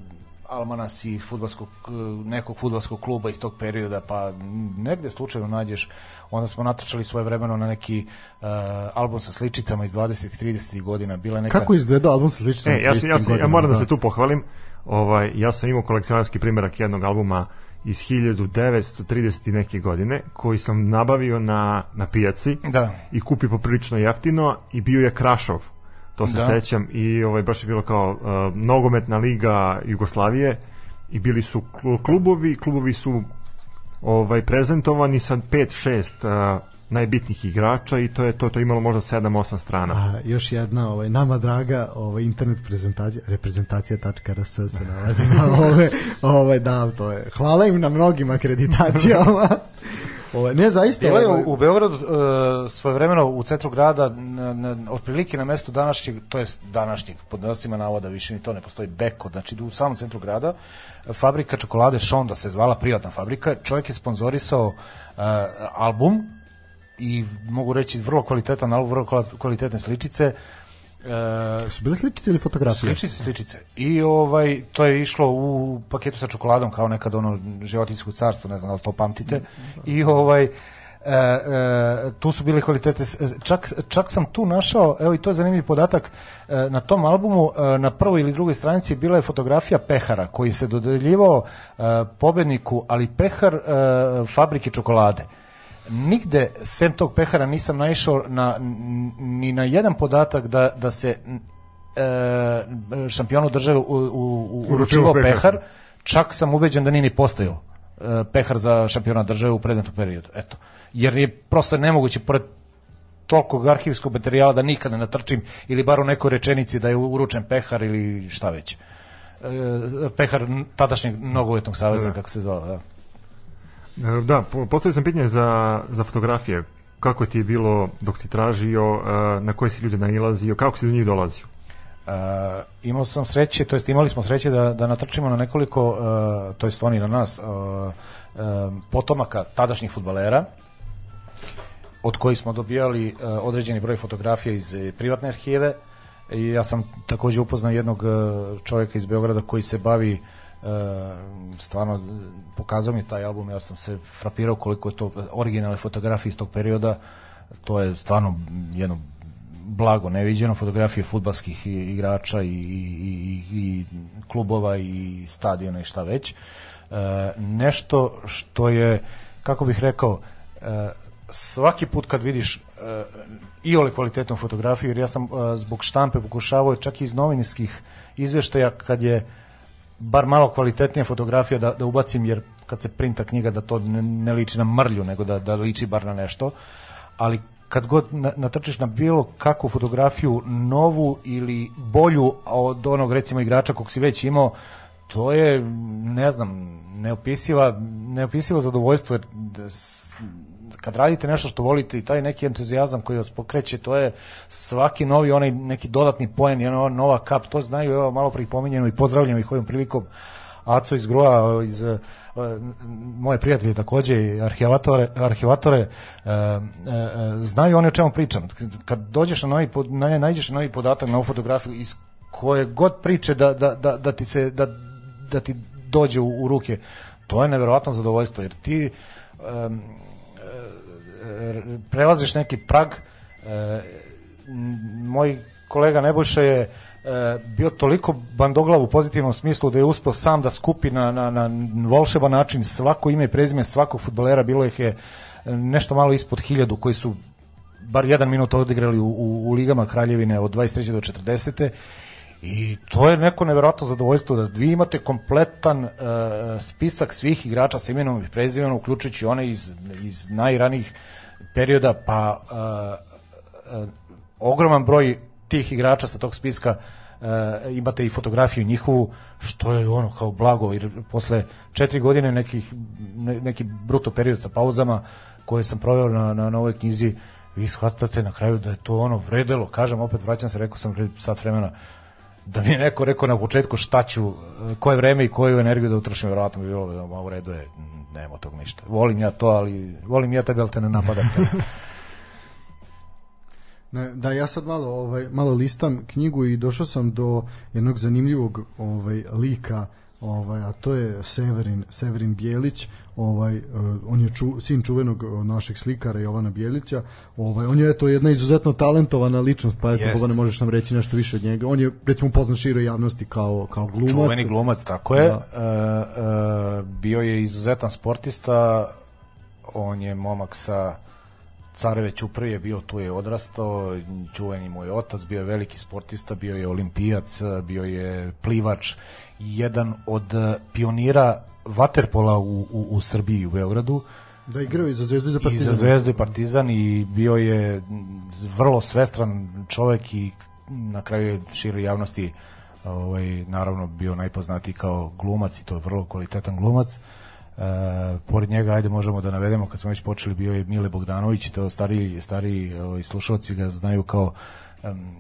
almanasi fudbalskog e, nekog fudbalskog kluba iz tog perioda pa negde slučajno nađeš onda smo natočali svoje vremeno na neki e, album sa sličicama iz 20 i 30 godina bila neka kako izgledao album sa sličnim E, ja, sam, ja, sam, ja 30 moram da godina, se tu pohvalim. Ovaj, ja sam imao kolekcionarski primjerak jednog albuma iz 1930 i neke godine koji sam nabavio na, na pijaci Da. i kupio poprilično jeftino i bio je Krašov to se Da. sećam i ovaj, baš je bilo kao uh, nogometna liga Jugoslavije i bili su kl- klubovi, klubovi su ovaj prezentovani sa 5-6 najbitnijih igrača i to je to to je imalo možda 7-8 strana. A, još jedna ovaj, nama draga ovaj, internet prezentacija, reprezentacija.rs se nalazi na [laughs] ove, ovaj, da, to je. Hvala im na mnogim akreditacijama. Ovaj, ne, zaista. Bilo je ovaj, u, u Beogradu uh, svojevremeno u centru grada na, na, otprilike na mestu današnjeg, to jest današnjeg, pod nasima navoda više ni to ne postoji Beko, znači u samom centru grada fabrika čokolade Šonda se zvala privatna fabrika, čovjek je sponzorisao uh, album i mogu reći vrlo kvalitetan album, vrlo kval- kvalitetne sličice uh, su bile sličice ili fotografije? Sličice, sličice. I ovaj to je išlo u paketu sa čokoladom kao nekad ono životinjsko carstvo, ne znam da li to pamtite. I ovaj e, e, tu su bile kvalitete čak, čak sam tu našao evo i to je zanimljiv podatak e, na tom albumu e, na prvoj ili drugoj stranici bila je fotografija pehara koji se dodeljivao e, pobedniku ali pehar e, fabrike čokolade nigde sem tog pehara nisam naišao na, ni na jedan podatak da, da se e, šampionu države u, u, u, uručivao pehar. pehar, čak sam ubeđen da nije ni postojao e, pehar za šampiona države u predmetnom periodu. Eto. Jer je prosto nemoguće pored tolikog arhivskog materijala da nikada ne natrčim ili bar u nekoj rečenici da je uručen pehar ili šta već. E, pehar tadašnjeg nogovetnog saveza, kako se zvao. Da. E, Da, po- postavio sam pitanje za, za fotografije. Kako ti je bilo dok si tražio, e, na koje si ljude nailazio, kako si do njih dolazio? Uh, imao sam sreće, to jest imali smo sreće da, da natrčimo na nekoliko, uh, to jest oni na nas, uh, potomaka tadašnjih futbalera, od kojih smo dobijali određeni broj fotografija iz privatne arhive i ja sam takođe upoznao jednog čovjeka iz Beograda koji se bavi uh, stvarno uh, pokazao mi taj album, ja sam se frapirao koliko je to originalne fotografije iz tog perioda, to je stvarno jedno blago neviđeno fotografije futbalskih igrača i, i, i, i klubova i stadiona i šta već. E, nešto što je, kako bih rekao, e, svaki put kad vidiš e, i ole kvalitetnu fotografiju, jer ja sam e, zbog štampe pokušavao čak i iz novinskih izveštaja kad je bar malo kvalitetnija fotografija da, da ubacim, jer kad se printa knjiga da to ne, ne liči na mrlju, nego da, da liči bar na nešto, ali kad god na- natrčiš na bilo kakvu fotografiju novu ili bolju od onog recimo igrača kog si već imao, to je, ne znam, neopisiva, neopisivo zadovoljstvo jer kad radite nešto što volite i taj neki entuzijazam koji vas pokreće, to je svaki novi onaj neki dodatni poen, i ona nova kap, to znaju, evo malo pripominjeno i pozdravljamo ih ovim prilikom Aco iz Groa, iz e, moje prijatelje takođe, arhivatore, arhivatore e, e, znaju oni o čemu pričam. Kad dođeš na novi, na, na novi podatak, na fotografiju, iz koje god priče da, da, da, da ti se da, da ti dođe u, u ruke, to je neverovatno zadovoljstvo, jer ti prelaziš neki prag e, moj kolega Nebojša je e, bio toliko bandoglav u pozitivnom smislu da je uspeo sam da skupi na, na, na volšeban način svako ime i prezime svakog futbolera, bilo ih je e, nešto malo ispod hiljadu koji su bar jedan minut odigrali u, u, u ligama Kraljevine od 23. do 40. I to je neko neverovatno zadovoljstvo da vi imate kompletan uh, spisak svih igrača sa imenom i prezimenom, uključujući one iz, iz najranijih perioda, pa uh, uh, ogroman broj tih igrača sa tog spiska uh, imate i fotografiju njihovu, što je ono kao blago, jer posle četiri godine nekih, ne, neki bruto period sa pauzama koje sam proveo na, na, na ovoj knjizi, vi shvatate na kraju da je to ono vredelo, kažem opet vraćam se, rekao sam pred sat vremena, da mi je neko rekao na početku šta ću, koje vreme i koju energiju da utrošim, verovatno bi bilo da ma u redu je, nema tog ništa. Volim ja to, ali volim ja tebe, ali te ne napadam te. [laughs] Ne, da ja sad malo ovaj malo listam knjigu i došao sam do jednog zanimljivog ovaj lika ovaj a to je Severin Severin Bjelić ovaj uh, on je ču, sin čuvenog uh, našeg slikara Jovana Bjelića ovaj on je to jedna izuzetno talentovana ličnost pa eto. Bogane možeš nam reći nešto više od njega on je recimo poznat široj javnosti kao kao glumac Čuveni glumac, tako je. Da. E, e, bio je izuzetan sportista, on je momak sa Careve Ćuprije je bio tu je odrastao, čuveni moj otac, bio je veliki sportista, bio je olimpijac, bio je plivač, jedan od pionira vaterpola u, u, u Srbiji u Beogradu. Da igrao i za Zvezdu i za I Partizan. za Zvezdu i Partizan i bio je vrlo svestran čovek i na kraju je široj javnosti ovaj, naravno bio najpoznatiji kao glumac i to je vrlo kvalitetan glumac. E, pored njega, ajde možemo da navedemo, kad smo već počeli, bio je Mile Bogdanović, to stariji, stariji ovaj, slušalci ga znaju kao em,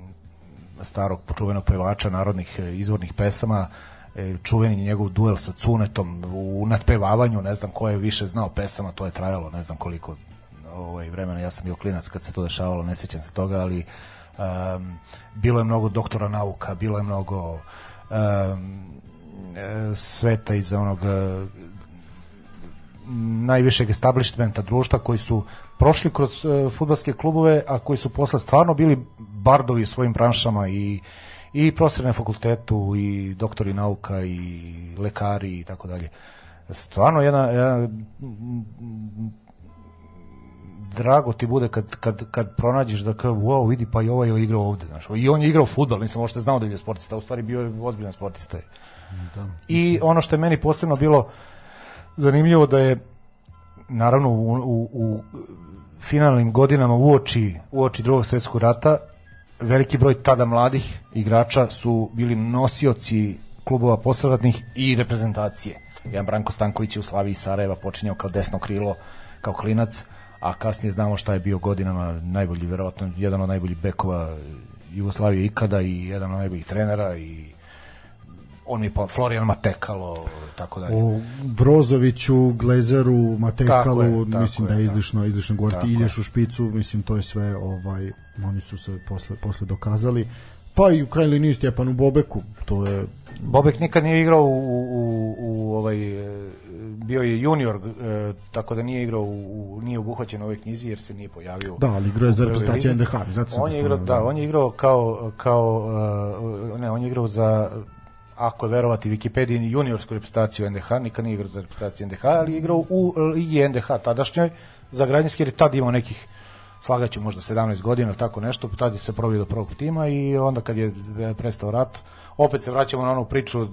starog počuvenog pevača narodnih izvornih pesama, e, čuveni njegov duel sa Cunetom u nadpevavanju, ne znam ko je više znao pesama, to je trajalo ne znam koliko ovaj, vremena, ja sam bio klinac kad se to dešavalo, ne sjećam se toga, ali um, bilo je mnogo doktora nauka, bilo je mnogo um, e, sveta iz onog e, najvišeg establishmenta društva koji su prošli kroz uh, futbalske klubove, a koji su posle stvarno bili bardovi u svojim branšama i i profesori na fakultetu i doktori nauka i lekari i tako dalje. Stvarno jedna, jedna drago ti bude kad, kad, kad pronađeš da kao, wow, vidi, pa i ovaj je igrao ovde, znaš. I on je igrao fudbal, nisam možda znao da je bio sportista, u stvari bio je ozbiljan sportista. Da. I ono što je meni posebno bilo zanimljivo da je naravno u, u, u finalnim godinama uoči, uoči drugog svjetskog rata veliki broj tada mladih igrača su bili nosioci klubova posradnih i reprezentacije. Jedan Branko Stanković je u Slaviji Sarajeva počinjao kao desno krilo, kao klinac, a kasnije znamo šta je bio godinama najbolji, verovatno jedan od najboljih bekova Jugoslavije ikada i jedan od najboljih trenera i on mi pa Florian Matekalo, tako dalje. O Brozoviću, Glezeru, Matekalu, Tako je, tako mislim je, da je da. izlišno, izlišno govoriti. je. Ideš u špicu, mislim to je sve, ovaj, oni su se posle, posle dokazali. Pa i u krajnjoj liniji Stjepanu Bobeku, to je Bobek nikad nije igrao u, u, u ovaj e, bio je junior e, tako da nije igrao u, nije obuhvaćen u ovoj knjizi jer se nije pojavio. Da, ali igrao je za reprezentaciju. NDH, zato On je igrao, da, da. on je igrao kao kao uh, ne, on je igrao za ako je verovati Wikipediji juniorsku reprezentaciju NDH, nikad nije igrao za reprezentaciju NDH, ali je igrao u Ligi NDH tadašnjoj za građanski jer je tad imao nekih slagaću možda 17 godina tako nešto, tad je se probio do prvog tima i onda kad je prestao rat, opet se vraćamo na onu priču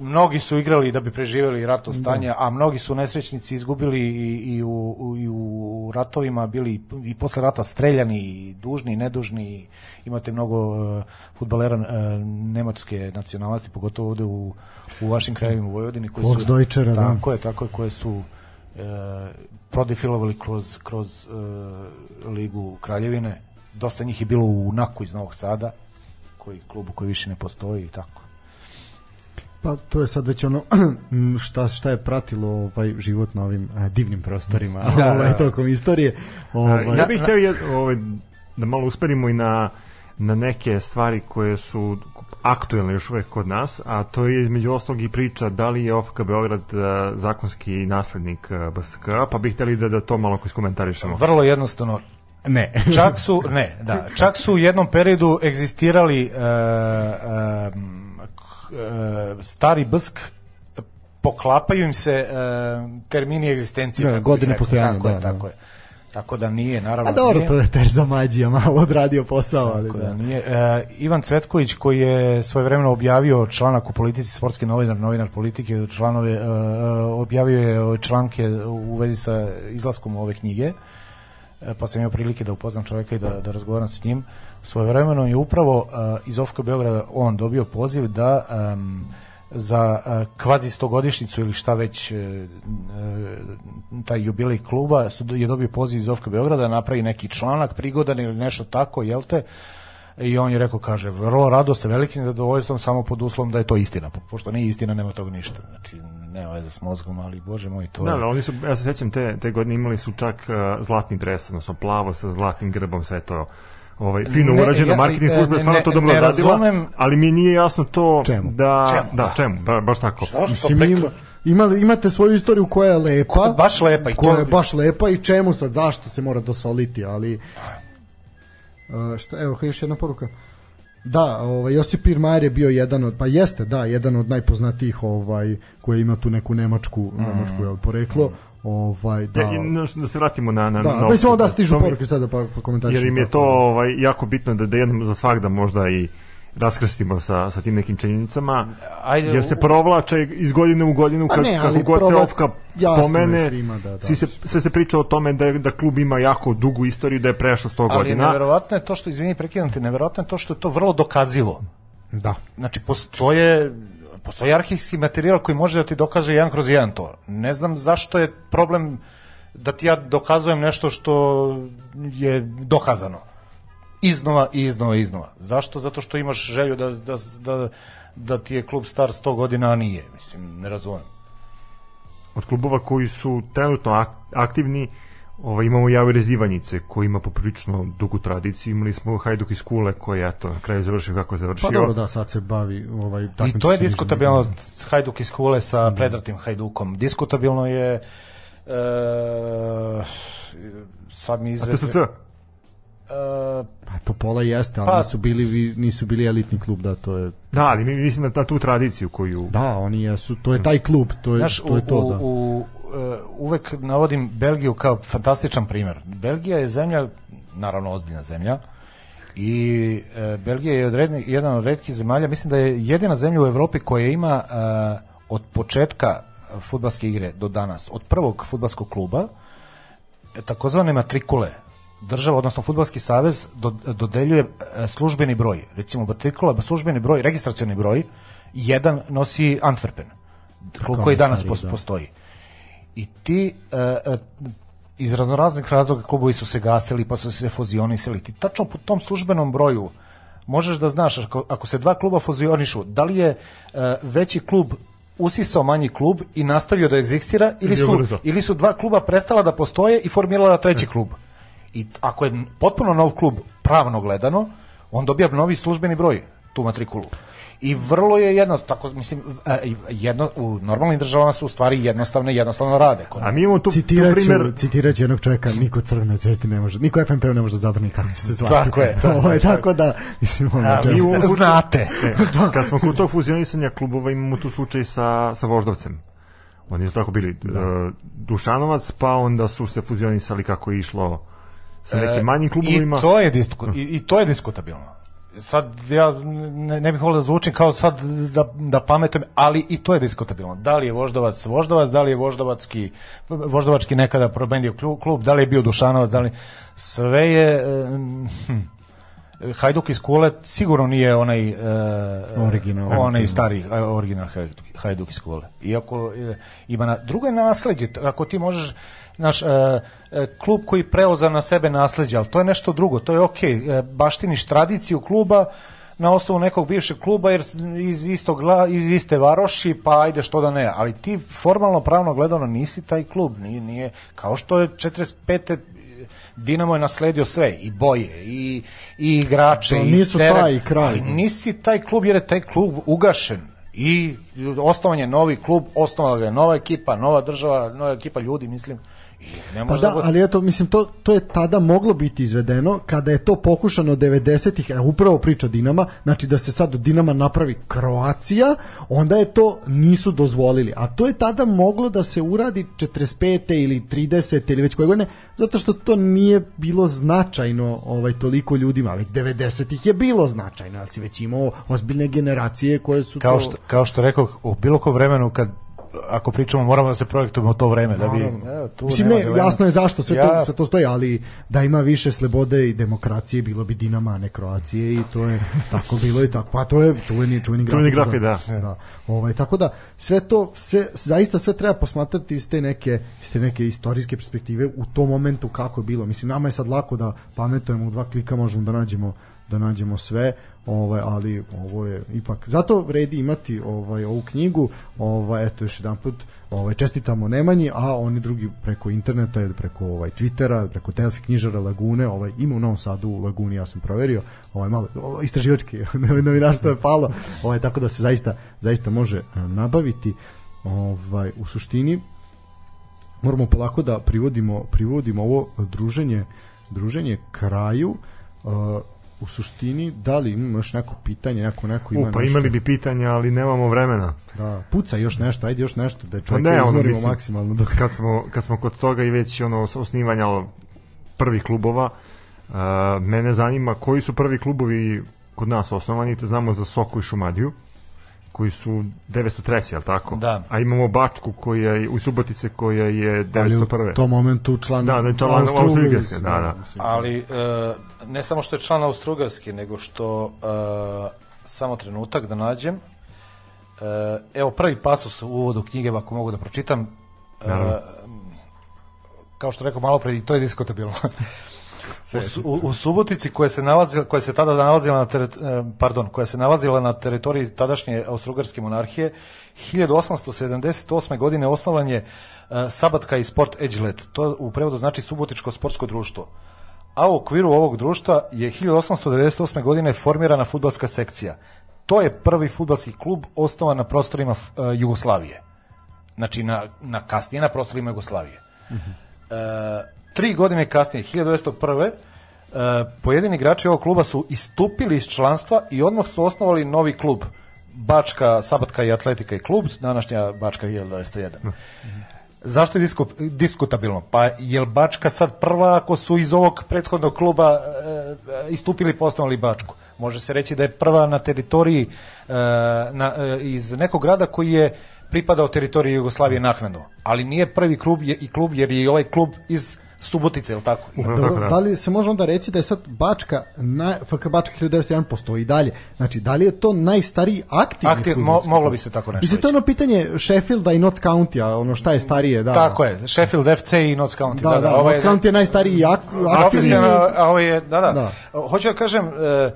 mnogi su igrali da bi preživeli ratno stanje, a mnogi su nesrećnici izgubili i, i, u, i u ratovima bili i posle rata streljani, i dužni i nedužni. Imate mnogo uh, futbalera uh, nemačke nacionalnosti, pogotovo ovde u, u vašim krajevima u Vojvodini koji su Volksdeutschera, da. tako je, tako je, koje su uh, prodefilovali kroz, kroz uh, ligu Kraljevine. Dosta njih je bilo u Naku iz Novog Sada, koji klubu koji više ne postoji i tako. Pa to je sad već ono [clears throat] šta šta je pratilo ovaj život na ovim a, divnim prostorima Da, [laughs] ovaj da. tokom istorije. Ovaj ja bih hteo jed, ovaj, da malo usperimo i na, na neke stvari koje su aktuelne još uvek kod nas, a to je između ostalog i priča da li je OFK Beograd eh, zakonski naslednik eh, BSK, pa bih hteli da, da to malo iskomentarišemo. Vrlo jednostavno, ne. [laughs] čak su ne da čak su u jednom periodu egzistirali uh, um, uh, stari bsk poklapaju im se uh, termini egzistencije Da, godine postojanja, tako je, da, da. tako je tako da nije naravno A dobro, nije, to je Terza Mađija malo odradio posao, ali tako da. da nije. E, Ivan Cvetković koji je svojevremeno objavio članak u politici sportski novinar, novinar politike, članove e, e, objavio je članke u vezi sa izlaskom ove knjige. E, pa sam imao prilike da upoznam čoveka i da, da razgovaram s njim. Svojevremeno je upravo e, iz OFK Beograda on dobio poziv da em, za e, kvazi stogodišnicu ili šta već e, taj jubilej kluba su, je dobio poziv iz OFK Beograda da napravi neki članak prigodan ili nešto tako, jel te? I on je rekao, kaže, vrlo rado sa velikim zadovoljstvom, samo pod uslovom da je to istina. Po- Pošto nije istina, nema toga ništa. Znači, nema veze s mozgom, ali bože moj, to Da, je... da, oni su, ja se sećam, te, te godine imali su čak uh, zlatni dres, odnosno plavo sa zlatnim grbom, sve to ovaj, fino Ne, urađeno, ja- marketing e, služba je stvarno to dobro ne razumem- ali mi nije jasno to Čemu? da... Čemu, Da, da. čemu, ba, baš tako. Zašto? Mislim, Preko- ima, imali, imate svoju istoriju koja je lepa. Koja je baš lepa i to- koja je baš lepa i čemu sad, zašto se mora dosoliti, ali... Uh, šta, evo, još jedna poruka. Da, ovaj Josip Pirmajer je bio jedan od pa jeste, da, jedan od najpoznatijih ovaj koji ima tu neku nemačku Mm. nemačku jel, poreklo. Ovaj da Da, da, da se vratimo na na da, na mislim ovo- da stižu to mi- poruke sada pa pa komentarišemo jer im je to ovaj jako bitno da da jednom za svagda možda i raskrstimo sa sa tim nekim činjenicama Ajde, jer se provlače iz godine u godinu Pa kad, ne, kako ali god se provla- Ofka spomene svima da- da. svi se, sve se priča o tome da, da klub ima jako dugu istoriju da je prešao 100 Ali godina neverovatno je to što, izvini, prekidam te, neverovatno je to što je to vrlo dokazivo. da Znači, postoje postoji arhivski materijal koji može da ti dokaže jedan kroz jedan to. Ne znam zašto je problem da ti ja dokazujem nešto što je dokazano. Iznova i iznova i iznova. Zašto? Zato što imaš želju da, da, da, da ti je klub star 100 godina, a nije. Mislim, ne razumem. od klubova koji su trenutno ak- aktivni ovaj, imamo Javi Rezivanjice koji ima poprilično dugu tradiciju imali smo Hajduk iz Kule koji je eto, na kraju završio kako je završio pa dobro da sad se bavi ovaj I to je diskutabilno. Hajduk iz Kule sa predratim Hajdukom. Diskutabilno je e, sad mi izvete... TSC? E, pa to pola jeste ali Pa- nisu bili nisu bili elitni klub da to je Da, ali mi mislim na, na tu tradiciju koju da oni jesu to je taj klub to je Znaš, to je to u, da u, uvek navodim Belgiju kao fantastičan primer. Belgija je zemlja, naravno ozbiljna zemlja, i e, Belgija je od redni, jedan od redkih zemalja, mislim da je jedina zemlja u Evropi koja ima e, od početka futbalske igre do danas, od prvog futbalskog kluba, takozvane matrikule, država, odnosno futbalski savez do, dodeljuje službeni broj. Recimo matrikula, službeni broj, registracioni broj, jedan nosi Antwerpen, klub koji danas najstariji, pos- da. I ti e, iz raznoraznih razloga klubovi su se gasili pa su se fuzionisali. Ti tačno po tom službenom broju možeš da znaš ako, ako se dva kluba fuzionišu, da li je e, veći klub usisao manji klub i nastavio da egzistira ili su, ili su dva kluba prestala da postoje i formirala treći klub. I ako je potpuno nov klub pravno gledano, on dobija novi službeni broj, tu matrikulu. I vrlo je jedno, tako mislim, e, jedno, u normalnim državama su u stvari jednostavne jednostavno rade. Kod A mi imamo tu, tu Citirat ću, primer citirat ću jednog čovjeka, niko crvene zvezdi ne može, niko FNP ne može da zabrani kako će se zvati. Tako je, tako [laughs] Ovo je tako da, mislim, ono, A, mi u [laughs] znate. E, kad smo kod tog fuzionisanja klubova imamo tu slučaj sa, sa Voždovcem. Oni su tako bili Da. e, Dušanovac, pa onda su se fuzionisali kako je išlo sa nekim manjim klubovima. E, I to je, disku, i, i to je diskutabilno. Sad ja ne, ne bih volio da zvučim kao sad da, da pametujem, ali i to je diskutabilno. Da li je Voždovac Voždovac, da li je Voždovacki, Voždovački nekada probendio klub, da li je bio Dušanovac, da li... Sve je... e, hm, Hajduk iz Kule sigurno nije onaj e, Original. onaj stari e, original Hajduk, Hajduk iz Kule. Iako ima na drugo je nasleđe, ako ti možeš naš e, e, klub koji preoza na sebe nasleđe, ali to je nešto drugo, to je okej, e, baštiniš tradiciju kluba na osnovu nekog bivšeg kluba jer iz istog iz iste varoši, pa ajde što da ne, ali ti formalno pravno gledano nisi taj klub, nije, nije kao što je 45. Dinamo je nasledio sve, i boje, i, i igrače, To i nisu teren, taj kraj. ali nisi taj klub jer je taj klub ugašen i osnovan je novi klub, osnovala ga je nova ekipa, nova država, nova ekipa ljudi, mislim. Ne Pa može da, god- ali eto, mislim, to, to je tada moglo biti izvedeno kada je to pokušano 90-ih, e, upravo priča Dinama, znači da se sad od Dinama napravi Kroacija, onda je to nisu dozvolili. A to je tada moglo da se uradi 45. ili 30. ili već koje godine, zato što to nije bilo značajno ovaj toliko ljudima, već 90-ih je bilo značajno, ali si već imao ozbiljne generacije koje su kao to... što, kao što rekao, u bilo kom vremenu kad ako pričamo moramo da se projektujemo u to vreme da bi evo, tu Mislim, ne, jasno je zašto sve to, sve to stoji, ali da ima više slobode i demokracije, bilo bi Dinama, a ne Kroacije i to je tako bilo i tako. Pa to je čuveni, čuveni grafik. Čuveni grafik, da. da. Ovaj, tako da, sve to, sve, zaista sve treba posmatrati iz te neke, iz te neke istorijske perspektive u tom momentu kako je bilo. Mislim, nama je sad lako da pametujemo u dva klika, možemo da nađemo da nađemo sve, ovaj ali ovo je ipak zato vredi imati ovaj ovu knjigu. Ovaj eto još jedanput ovaj čestitamo Nemanji a oni drugi preko interneta ili preko ovaj Twittera preko Delfi knjižara Lagune ovaj ima u Novom Sadu u Laguni ja sam proverio. Ovaj malo ovaj, istraživački [laughs] novinarstvo je palo. Ovaj tako da se zaista zaista može eh, nabaviti ovaj u suštini. Moramo polako da privodimo privodimo ovo druženje druženje kraju. Uh, u suštini, da li imaš neko pitanje, neko, neko ima U, pa nešto? imali bi pitanja, ali nemamo vremena. Da, puca još nešto, ajde još nešto, da Pa čovjek ne, ono, izmorimo mislim, maksimalno. Dok... kad smo, kad smo kod toga i već ono osnivanja prvih klubova, uh, mene zanima koji su prvi klubovi kod nas osnovani, to znamo za Soku i Šumadiju, koji su 903. je li tako? Da. A imamo Bačku koja je, u Subotice koja je Ali u 901. tom momentu član Da, da član Austro-Ugarske, da, da. mislim. Ali e, ne samo što je član Austrougarske, nego što e, samo trenutak da nađem. E, evo prvi pasus u uvodu knjige, ako mogu da pročitam. E, kao što rekao malo pre, i to je diskutabilno. [laughs] U, u, u Subotici koja se nalazila koja se tada nalazila na teret, e, pardon, koja se nalazila na teritoriji tadašnje austrougarske monarhije 1878. godine osnovan je e, Sabatka i Sport Edgelet. To u prevodu znači Subotičko sportsko društvo. A u okviru ovog društva je 1898. godine formirana fudbalska sekcija. To je prvi fudbalski klub osnovan na prostorima e, Jugoslavije. Znači na, na kasnije na prostorima Jugoslavije. E, tri godine kasnije, 1901. E, pojedini igrači ovog kluba su istupili iz članstva i odmah su osnovali novi klub. Bačka, Sabatka i Atletika i klub, današnja Bačka 1901. Zašto je disko, diskutabilno? Pa je Bačka sad prva ako su iz ovog prethodnog kluba e, istupili i posnovali Bačku? Može se reći da je prva na teritoriji e, na, e, iz nekog grada koji je pripadao teritoriji Jugoslavije naknadno. Ali nije prvi klub je, i klub jer je i ovaj klub iz Subotice, je li tako? Dobro, tako, da. da li se može onda reći da je sad Bačka, na, FK Bačka 1901 postoji i dalje. Znači, da li je to najstariji aktivni Aktiv, mo, moglo bi se tako nešto Mislim, to je ono pitanje Sheffielda i Notts County-a, ono šta je starije, da. Tako je, Sheffield FC i Notts County. Da, da, ovo Notts County je najstariji ak, aktivni. a ovo je, da, da, Da. Hoću da kažem, e,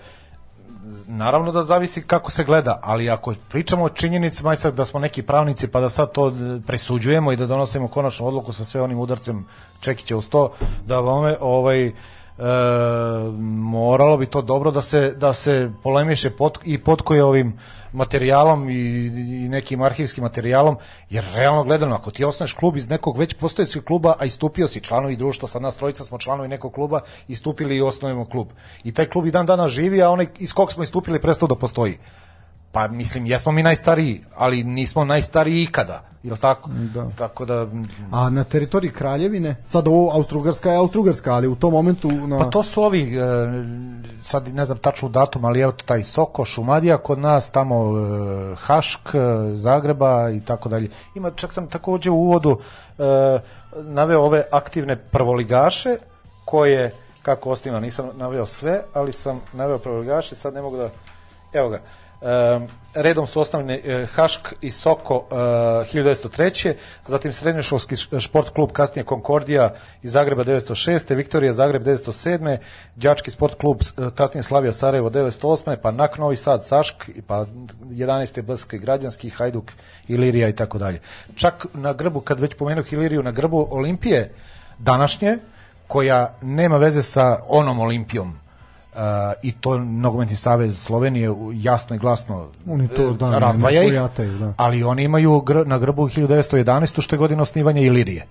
naravno da zavisi kako se gleda, ali ako pričamo o činjenicama, aj sad da smo neki pravnici pa da sad to e, presuđujemo i da donosimo konačnu odluku sa sve onim udarcem Čekića u sto, da vome, ovaj, e, moralo bi to dobro da se da se polemiše pot, i potkoje ovim materijalom i, i nekim arhivskim materijalom jer realno gledano ako ti osneš klub iz nekog već postojećeg kluba a istupio si članovi društva sad nas trojica smo članovi nekog kluba istupili i osnovimo klub. I taj klub i dan danas živi a onaj iz kog smo istupili prestao da postoji pa mislim jesmo mi najstariji ali nismo najstariji ikada jel tako Da. tako da A na teritoriji Kraljevine, sad ovo Austrugarska je Austrugarska, ali u tom momentu na... Pa to su ovi, e, sad ne znam tačnu datum, ali evo taj Soko, Šumadija kod nas, tamo e, Hašk, e, Zagreba i tako dalje. Ima, čak sam takođe u uvodu naveo ove aktivne prvoligaše koje, kako osnima, nisam naveo sve, ali sam naveo prvoligaše, sad ne mogu da, evo ga, redom su osnovne e, Hašk i Soko e, 1903. Zatim srednjoškolski šport klub kasnije Konkordija iz Zagreba 1906. Viktorija Zagreb 1907. Đački sport klub e, kasnije Slavija Sarajevo 1908. Pa NAK Novi Sad Sašk i pa 11. Blski građanski Hajduk Ilirija i tako dalje. Čak na grbu, kad već pomenuh Iliriju, na grbu Olimpije današnje, koja nema veze sa onom Olimpijom Uh, i to nogometni savez Slovenije jasno i glasno Oni to, e, da, razdvaja ih, da. ali oni imaju gr na grbu 1911. što je godina osnivanja Ilirije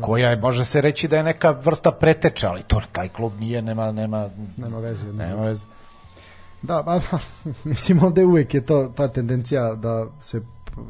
koja je, može se reći da je neka vrsta preteča, ali to taj klub nije, nema, nema, Nema veze. ne. nema veze. Da, ba, [laughs] mislim ovde uvek je to ta tendencija da se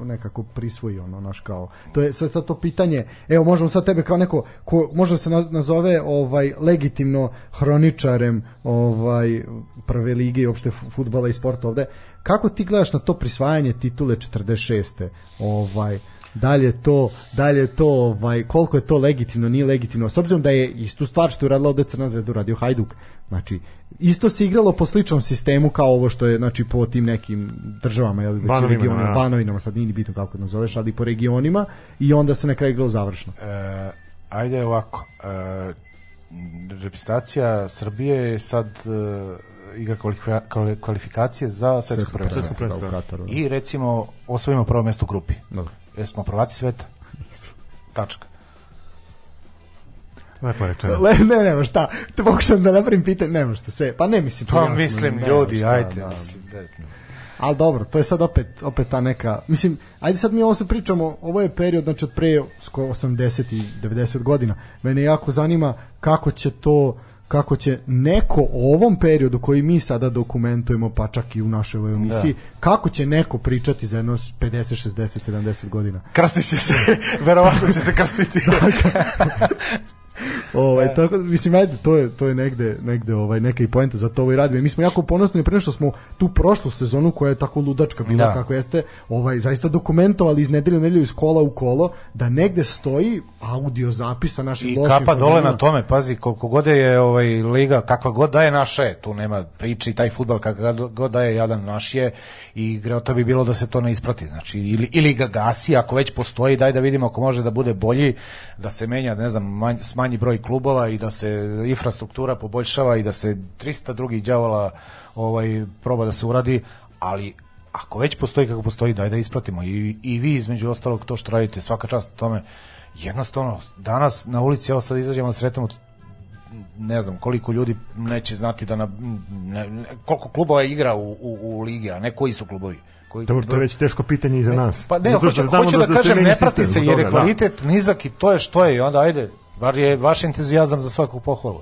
nekako prisvoji ono naš kao to je sad to pitanje evo možemo sad tebe kao neko ko može se naz- nazove ovaj legitimno hroničarem ovaj prve lige i uopšte fu- fudbala i sporta ovde kako ti gledaš na to prisvajanje titule 46. ovaj da li je to, da li je to ovaj, koliko je to legitimno, nije legitimno s obzirom da je istu stvar što je uradila ovde Crna zvezda uradio Hajduk znači isto se igralo po sličnom sistemu kao ovo što je znači po tim nekim državama jel, već Banovinama, regionima, da. banovinama sad nije ni bitno kako nazoveš ali po regionima i onda se na kraju igralo završno E, ajde ovako, e, reprezentacija Srbije je sad e, igra kvalifika- kvali- kvalifikacije za svetsko prvenstvo. Svetsko prvenstvo. u Kataru da. I recimo osvojimo prvo mesto u grupi. Dobro. Jesmo prvaci sveta? Tačka. Lepo rečeno. Le, ne, nema šta. Te pokušam da napravim pitanje, nema šta se. Pa ne mislim. Pa jasno, mislim, nema ljudi, šta, ajde. da. mislim, da- Ali dobro, to je sad opet, opet ta neka, mislim, ajde sad mi ovo se pričamo, ovo je period, znači od pre skoro 80 i 90 godina. Mene jako zanima kako će to kako će neko o ovom periodu koji mi sada dokumentujemo, pa čak i u našoj ovoj emisiji, kako će neko pričati za jedno 50, 60, 70 godina. Krstit će se, [laughs] verovatno će se krstiti. [laughs] [laughs] Ovaj tako mislim ajde to je to je negde negde ovaj neka i poenta za to ovaj radimo. Mi smo jako ponosni pre što smo tu prošlu sezonu koja je tako ludačka bila Da. kako jeste, ovaj zaista dokumentovali iz nedelje u nedelju iz kola u kolo da negde stoji audio zapisa naših I loših kapa dole na tome, pazi, koliko god je ovaj liga, kakva god da je naša je, tu nema priče i taj fudbal kakav god da je jadan naš je i greota bi bilo da se to ne isprati. Znači, ili, ili ga gasi, ako već postoji, daj da vidimo ako može da bude bolji, da se menja, ne znam, manj, smanji broj klubova i da se infrastruktura poboljšava i da se 300 drugih đavola ovaj, proba da se uradi, ali ako već postoji kako postoji, daj da ispratimo. I, I vi između ostalog to što radite, svaka čast tome, jednostavno, danas na ulici, evo sad izađemo da sretamo ne znam koliko ljudi neće znati da na, ne, ne, koliko klubova igra u, u, u ligi, a ne koji su klubovi. Koji, Dobro, to je već teško pitanje i za nas. Pa ne, hoću, znamo hoću da, se kažem, meni ne prati se jer je da. kvalitet nizak i to je što je i onda ajde, bar je vaš entuzijazam za svakog pohvalu.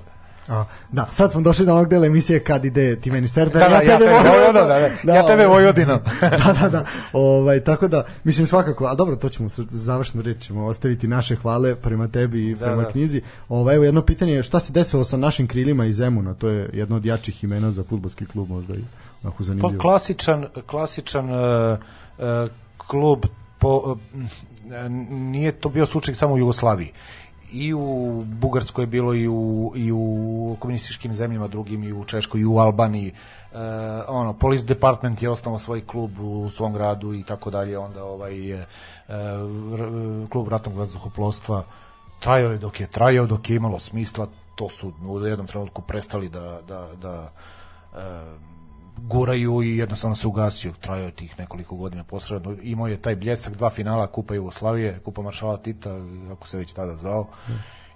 A, da, sad smo došli do onog dela emisije kad ide ti meni serdar. Da, da, ja tebe Vojvodina, da, da. Ja tebe ovaj, Vojvodina. [laughs] da, da, da. Ovaj, tako da, mislim svakako, a dobro, to ćemo sa završnu reč, ćemo ostaviti naše hvale prema tebi i Da, prema da. knjizi. Ovaj, evo jedno pitanje, je šta se desilo sa našim krilima iz Zemuna? To je jedno od jačih imena za fudbalski klub, možda i onako Pa zanimljivo. klasičan, klasičan uh, uh, klub po, uh, nije to bio slučaj samo u Jugoslaviji i u Bugarskoj je bilo i u, i u komunističkim zemljama drugim i u Češkoj i u Albaniji. Uh, ono police department je osnovao svoj klub u svom gradu i tako dalje. Onda ovaj r- klub ratnog vazduhoplovstva trajao je dok je trajao dok je imalo smisla. To su u jednom trenutku prestali da, da, da uh, guraju i jednostavno se ugasio. Trajao je tih nekoliko godina posredno. Imao je taj bljesak dva finala Kupa Jugoslavije, Kupa Maršala Tita, ako se već tada zvao.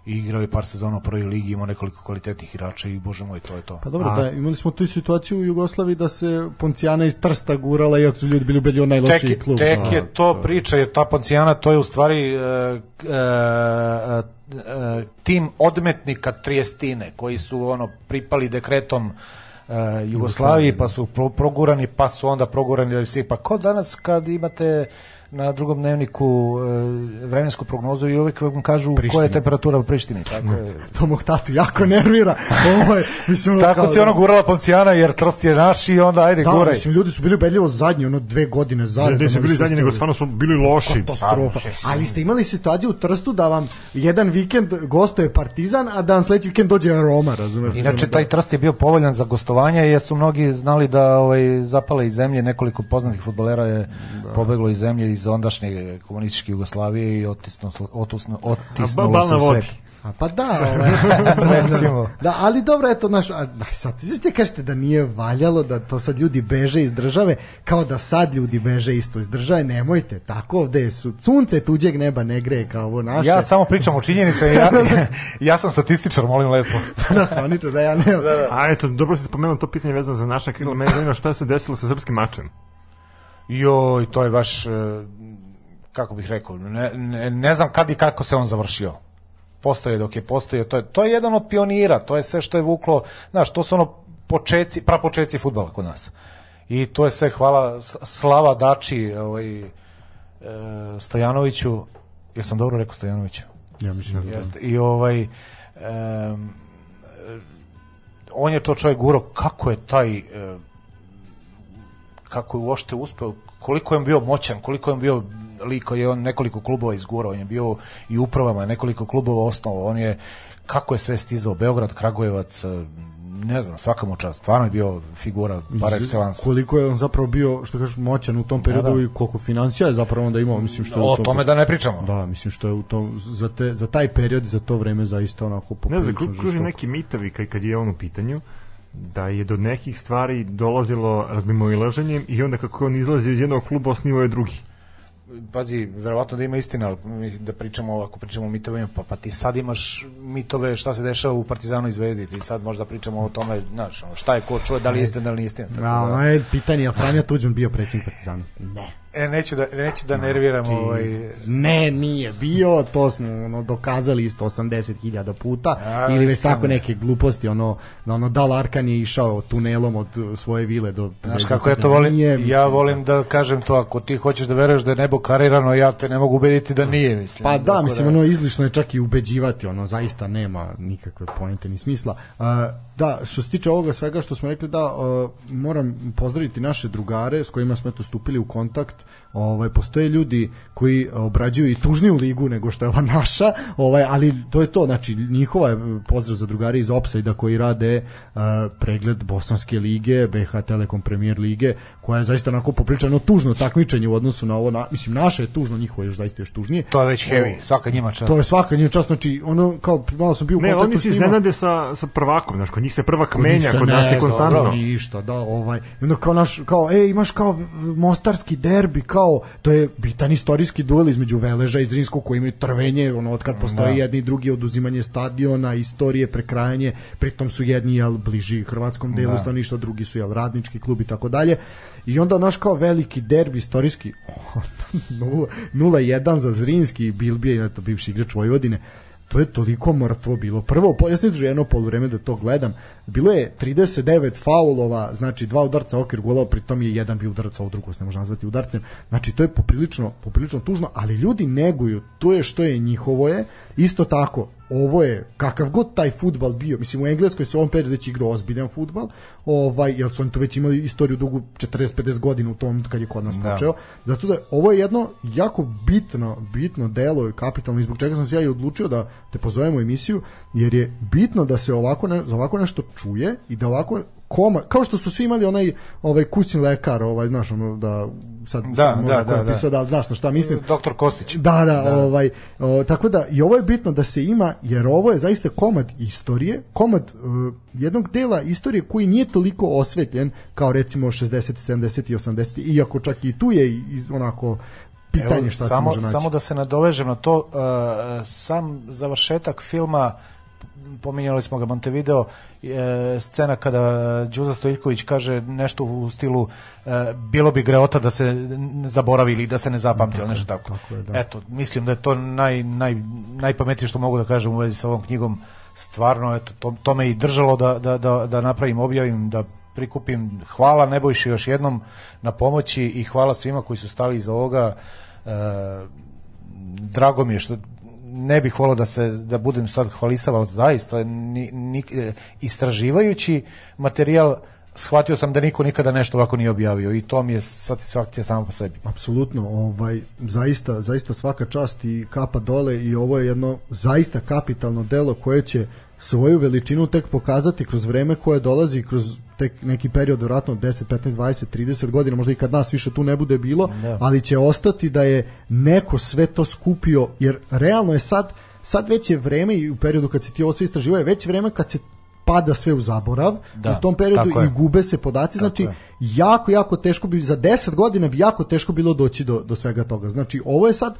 I igrao je par sezona u prvoj ligi, imao nekoliko kvalitetnih igrača i bože moj, to je to. Pa dobro, da, imali smo tu situaciju u Jugoslaviji da se Poncijana iz Trsta gurala iako su ljudi bili ubedljivo najlošiji tek, klub. tek Da. je to priča, jer ta Poncijana to je u stvari e, e, e, tim odmetnika Triestine, koji su ono pripali dekretom e, Jugoslaviji, pa su pro, progurani, pa su onda progurani pa ko danas kad imate na drugom dnevniku e, vremensku prognozu i uvijek vam kažu koja je temperatura u Prištini. Tako, je. To mog tatu jako nervira. Ovo je, mislim, ono tako kao se da- ono gurala Poncijana jer Trst je naš i onda ajde Da, guraj. mislim, ljudi su bili ubedljivo zadnji, ono dve godine zadnji. Ne, nisu bili zadnji, nego stvarno su bili loši. katastrofa. Ali ste imali situaciju u Trstu da vam jedan vikend gostuje Partizan, a dan sledeći vikend dođe Roma, razumeš? Inače, taj trst je bio povoljan za gostovanje jer su mnogi znali da ovaj, zapale iz zemlje, nekoliko poznatih futbolera je pobeglo iz zemlje iz ondašnje komunističke Jugoslavije i otisno, ba- otisnulo se svet. A pa da, [laughs] ovaj, [laughs] Recimo. da, ali dobro, eto, naš, a, da, sad, vi ste kažete da nije valjalo, da to sad ljudi beže iz države, kao da sad ljudi beže isto iz države, nemojte, tako ovde su, sunce tuđeg neba ne greje kao ovo naše. Ja samo pričam o činjenicama, ja, [laughs] ja sam statističar, molim lepo. da, hroničar, da ja ne... A eto, dobro si spomenuo to pitanje vezano za naša krila. Mene zanima šta se desilo sa srpskim mačem. Joj, to je baš, e, kako bih rekao, ne, ne, ne znam kad i kako se on završio. Postoje dok je postojao, to je, to je jedan od pionira, to je sve što je vuklo, znaš, to su ono počeci, prapočeci futbala kod nas. I to je sve hvala Slava Dači, ovaj, e, Stojanoviću, jesam dobro rekao Stojanoviću? Ja mislim da Jeste. I ovaj e, on je to čovjek guro kako je taj e, kako je uopšte uspeo koliko je on bio moćan, koliko je on bio liko je on nekoliko klubova izgurao, on je bio i u upravama, nekoliko klubova osnovao, on je kako je sve stizao Beograd, Kragujevac, e, ne znam, svaka mu čast, stvarno je bio figura par excellence. koliko je on zapravo bio, što kažeš, moćan u tom periodu Da, da. i koliko financija je zapravo onda imao, mislim što je u O tom- tome da ne pričamo. Da, mislim što je u tom, za, te, za taj period i za to vreme zaista onako Ne znam, kruži neki mitovi kad, kad je on u pitanju da je do nekih stvari dolazilo razmimoilaženjem i onda kako je on izlazi iz jednog kluba osnivao je drugi. pazi, verovatno da ima istina, ali da pričamo, ako pričamo o mitovima, pa, pa ti sad imaš mitove šta se dešava u Partizanu i Zvezdi, ti sad možda pričamo o tome, znaš, ono, šta je ko čuje, da li je istina, da li nije istina. Tako da, je pitanje, je li Franja Tuđman bio predsjednik Partizana? Ne. E, neću da, neću da nerviram Znači, ovaj... Ne, nije bio, to smo ono, dokazali isto 80.000 puta A, ili već tako neke gluposti, ono, da ono Dal Arkan je išao tunelom od svoje vile do Znaš kako ja to volim, Nije, ja mislim, volim da. kažem to, ako ti hoćeš da veruješ da je nebo karirano, ja te ne mogu ubediti da nije, mislim. Pa da, mislim, ono izlišno je čak i ubeđivati, ono zaista nema nikakve poente ni smisla. Uh, da, što se tiče ovoga svega što smo rekli, da, uh, moram pozdraviti naše drugare s kojima smo eto stupili u kontakt. Ovaj postoje ljudi koji obrađuju i tužniju ligu nego što je ova naša, ovaj ali to je to, znači njihova je pozdrav za drugare iz Opsajda koji rade uh, pregled Bosanske lige, BH Telekom Premier lige, koja je zaista onako popričano tužno takmičenje u odnosu na ovo, na, mislim naše je tužno, njihovo je još zaista još tužnije. To je već heavy, svaka njima čast. To je svaka njena čast, znači ono kao malo sam bio u Ne, kontaktu oni s se njima. iznenade sa, sa prvakom, znaš, kod njih se prvak Kod menja, kod nas je konstantno. dobro, ništa, da, ovaj. I onda kao naš, kao, ej, imaš kao mostarski derbi, kao, to je bitan istorijski duel između Veleža i Zrinskog koji imaju trvenje, ono, od kad postoje Da. jedni i drugi oduzimanje stadiona, istorije, prekrajanje, pritom su jedni, jel, bliži hrvatskom delu Da. stanovništva, drugi su, jel, radnički klub i tako dalje. I onda naš kao veliki derbi istorijski, [laughs] 0-1 za Zrinski, Bilbije, eto, bivši igrač Vojvodine, to je toliko mrtvo bilo. Prvo, ja sam jedno poluvreme da to gledam. Bilo je 39 faulova, znači dva udarca okvir gola, pritom je jedan bio udarac, ovo drugo se ne može nazvati udarcem. Znači to je poprilično, poprilično tužno, ali ljudi neguju, to je što je njihovo je. Isto tako, ovo je kakav god taj futbal bio, mislim u Engleskoj se u ovom periodu već igrao ozbiljan futbal, ovaj, jer su oni tu već imali istoriju dugu 40-50 godina u tom kad je kod nas Da. počeo. Zato da ovo je jedno jako bitno, bitno delo i kapitalno i zbog čega sam se ja i odlučio da te pozovem u emisiju, jer je bitno da se ovako ne, za ovako nešto čuje i da ovako koma, kao što su svi imali onaj ovaj kućni lekar, ovaj znaš ono da sad Da, možda da, ko je da, da. da, znaš na šta mislim. Doktor Kostić. Da, da, ovaj o, tako da i ovo je bitno da se ima jer ovo je zaista komad istorije, komad uh, jednog dela istorije koji nije toliko osvetljen kao recimo 60, 70 i 80 iako čak i tu je iz, onako pitanje Evo, šta samo, se može naći. Samo da se nadovežem na to, uh, sam završetak filma pominjali smo ga Montevideo, e, scena kada Đuza Stojiljković kaže nešto u stilu e, bilo bi greota da se ne zaboravi ili da se ne zapamti, ili nešto tako. tako je, da. Eto, mislim da je to naj, naj, najpametnije što mogu da kažem u vezi sa ovom knjigom. Stvarno, eto, to, to me i držalo da, da, da, da napravim, objavim, da prikupim. Hvala Nebojši još jednom na pomoći i hvala svima koji su stali iza ovoga. E, drago mi je što ne bih volao da se da budem sad hvalisav, ali zaista ni, ni, e, istraživajući materijal shvatio sam da niko nikada nešto ovako nije objavio i to mi je satisfakcija samo po sebi. Apsolutno, ovaj zaista zaista svaka čast i kapa dole i ovo je jedno zaista kapitalno delo koje će svoju veličinu tek pokazati kroz vreme koje dolazi kroz tek neki period vjerojatno 10, 15, 20, 30 godina, možda i kad nas više tu ne bude bilo, Da. ali će ostati da je neko sve to skupio, jer realno je sad sad već je vreme i u periodu kad se ti ovo sve istraživao je već vreme kad se pada sve u zaborav Da, u tom periodu i je. gube se podaci, znači je. jako, jako teško bi, za 10 godina bi jako teško bilo doći do, do svega toga. Znači, ovo je sad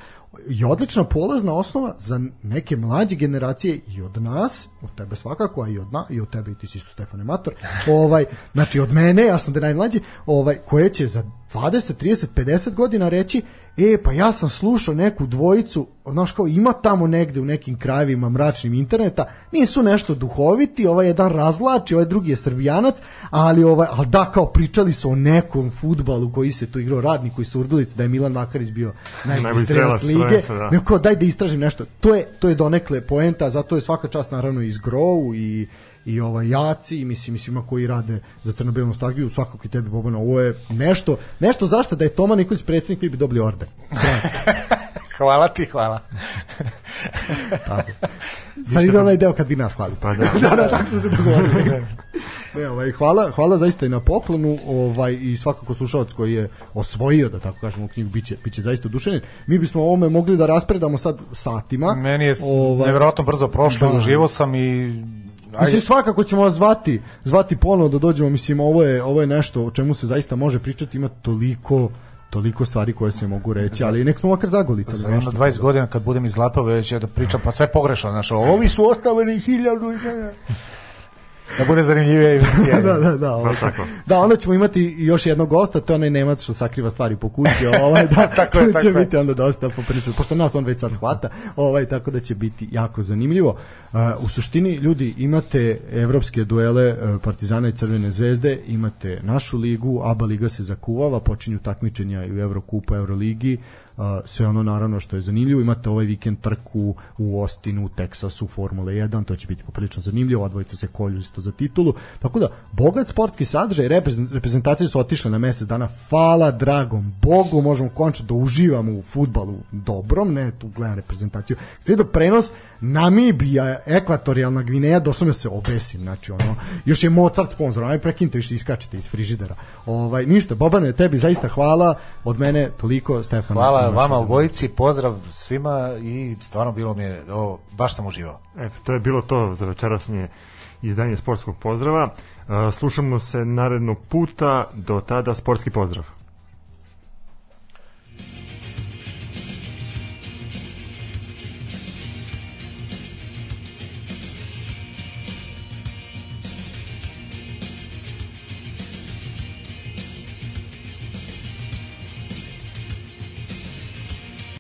i odlična polazna osnova za neke mlađe generacije i od nas, od tebe svakako, a i od, na, i od tebe i ti si isto Stefane Mator, [laughs] ovaj, znači od mene, ja sam da najmlađi, ovaj, koje će za 20, 30, 50 godina reći e, pa ja sam slušao neku dvojicu, znaš kao ima tamo negde u nekim krajevima mračnim interneta, nisu nešto duhoviti, ovaj jedan razlači, ovaj drugi je srbijanac, ali ovaj, ali da kao pričali su o nekom futbalu koji se tu igrao radnik koji su Urdulic, da je Milan Makarić bio najbolji strelac lige, da. nego kao daj da istražim nešto. To je to je donekle poenta, zato je svaka čast naravno iz Grow i i ovaj jaci i mislim svima koji rade za crno-belu nostalgiju, svakako i tebi Bobana, ovo je nešto, nešto zašto da je Toma Nikolić predsjednik vi bi dobili orden. [laughs] Hvala ti, hvala. [laughs] Sad ide onaj deo kad vi nas hvalite. Pa da. da, da, [laughs] tako smo se dogovorili. Ne, ovaj, hvala, hvala zaista i na poklonu ovaj, i svakako slušalac koji je osvojio, da tako kažemo, knjigu, biće, biće zaista oduševljen. Mi bismo o ovome mogli da raspredamo sad satima. Meni je Ovaj, nevjerojatno brzo prošlo, da. uživo sam i ajde, Mislim svakako ćemo vas zvati, zvati ponovo da dođemo, mislim ovo je ovo je nešto o čemu se zaista može pričati, ima toliko toliko stvari koje se mogu reći, ali nek smo makar zagolica. za jedno 20 godina kad budem iz Lapove već ja da pričam, pa sve pogrešno, znaš, ovi su ostavili hiljadu i. Da bude zanimljivija emisija. [laughs] da, da, da. Ovaj, Baš tako. da, onda ćemo imati još jednog gosta, to je onaj Nemac što sakriva stvari po kući, ovaj, da, [laughs] Tako je, to će tako je. biti onda dosta popričati, pošto nas on već sad hvata, ovaj, tako da će biti jako zanimljivo. Uh, u suštini, ljudi, imate evropske duele uh, Partizana i Crvene zvezde, imate našu ligu, ABA liga se zakuvava, počinju takmičenja i u Evrokupu, Euroligi, Uh, sve ono naravno što je zanimljivo. Imate ovaj vikend trku u Ostinu, u Teksasu, Formula 1 to će biti poprilično zanimljivo, odvojica se kolju isto za titulu, tako da bogat sportski sadržaj, reprezent- reprezentacije su otišle na mesec dana, hvala dragom Bogu, možemo končno da uživamo u futbalu dobrom, ne tu gledam reprezentaciju. Sve do prenos Namibija, ekvatorijalna Gvineja, došlo mi da se obesim, znači ono, još je Mozart sponsor, aj prekinite više iskačete iz frižidera. Ovaj ništa, Bobane, tebi zaista hvala, od mene toliko, Stefan. Hvala vama obojici, pozdrav svima i stvarno bilo mi je, ovo, baš sam uživao. Eto, to je bilo to za večerasnje izdanje sportskog pozdrava. Uh, slušamo se narednog puta, do tada sportski pozdrav.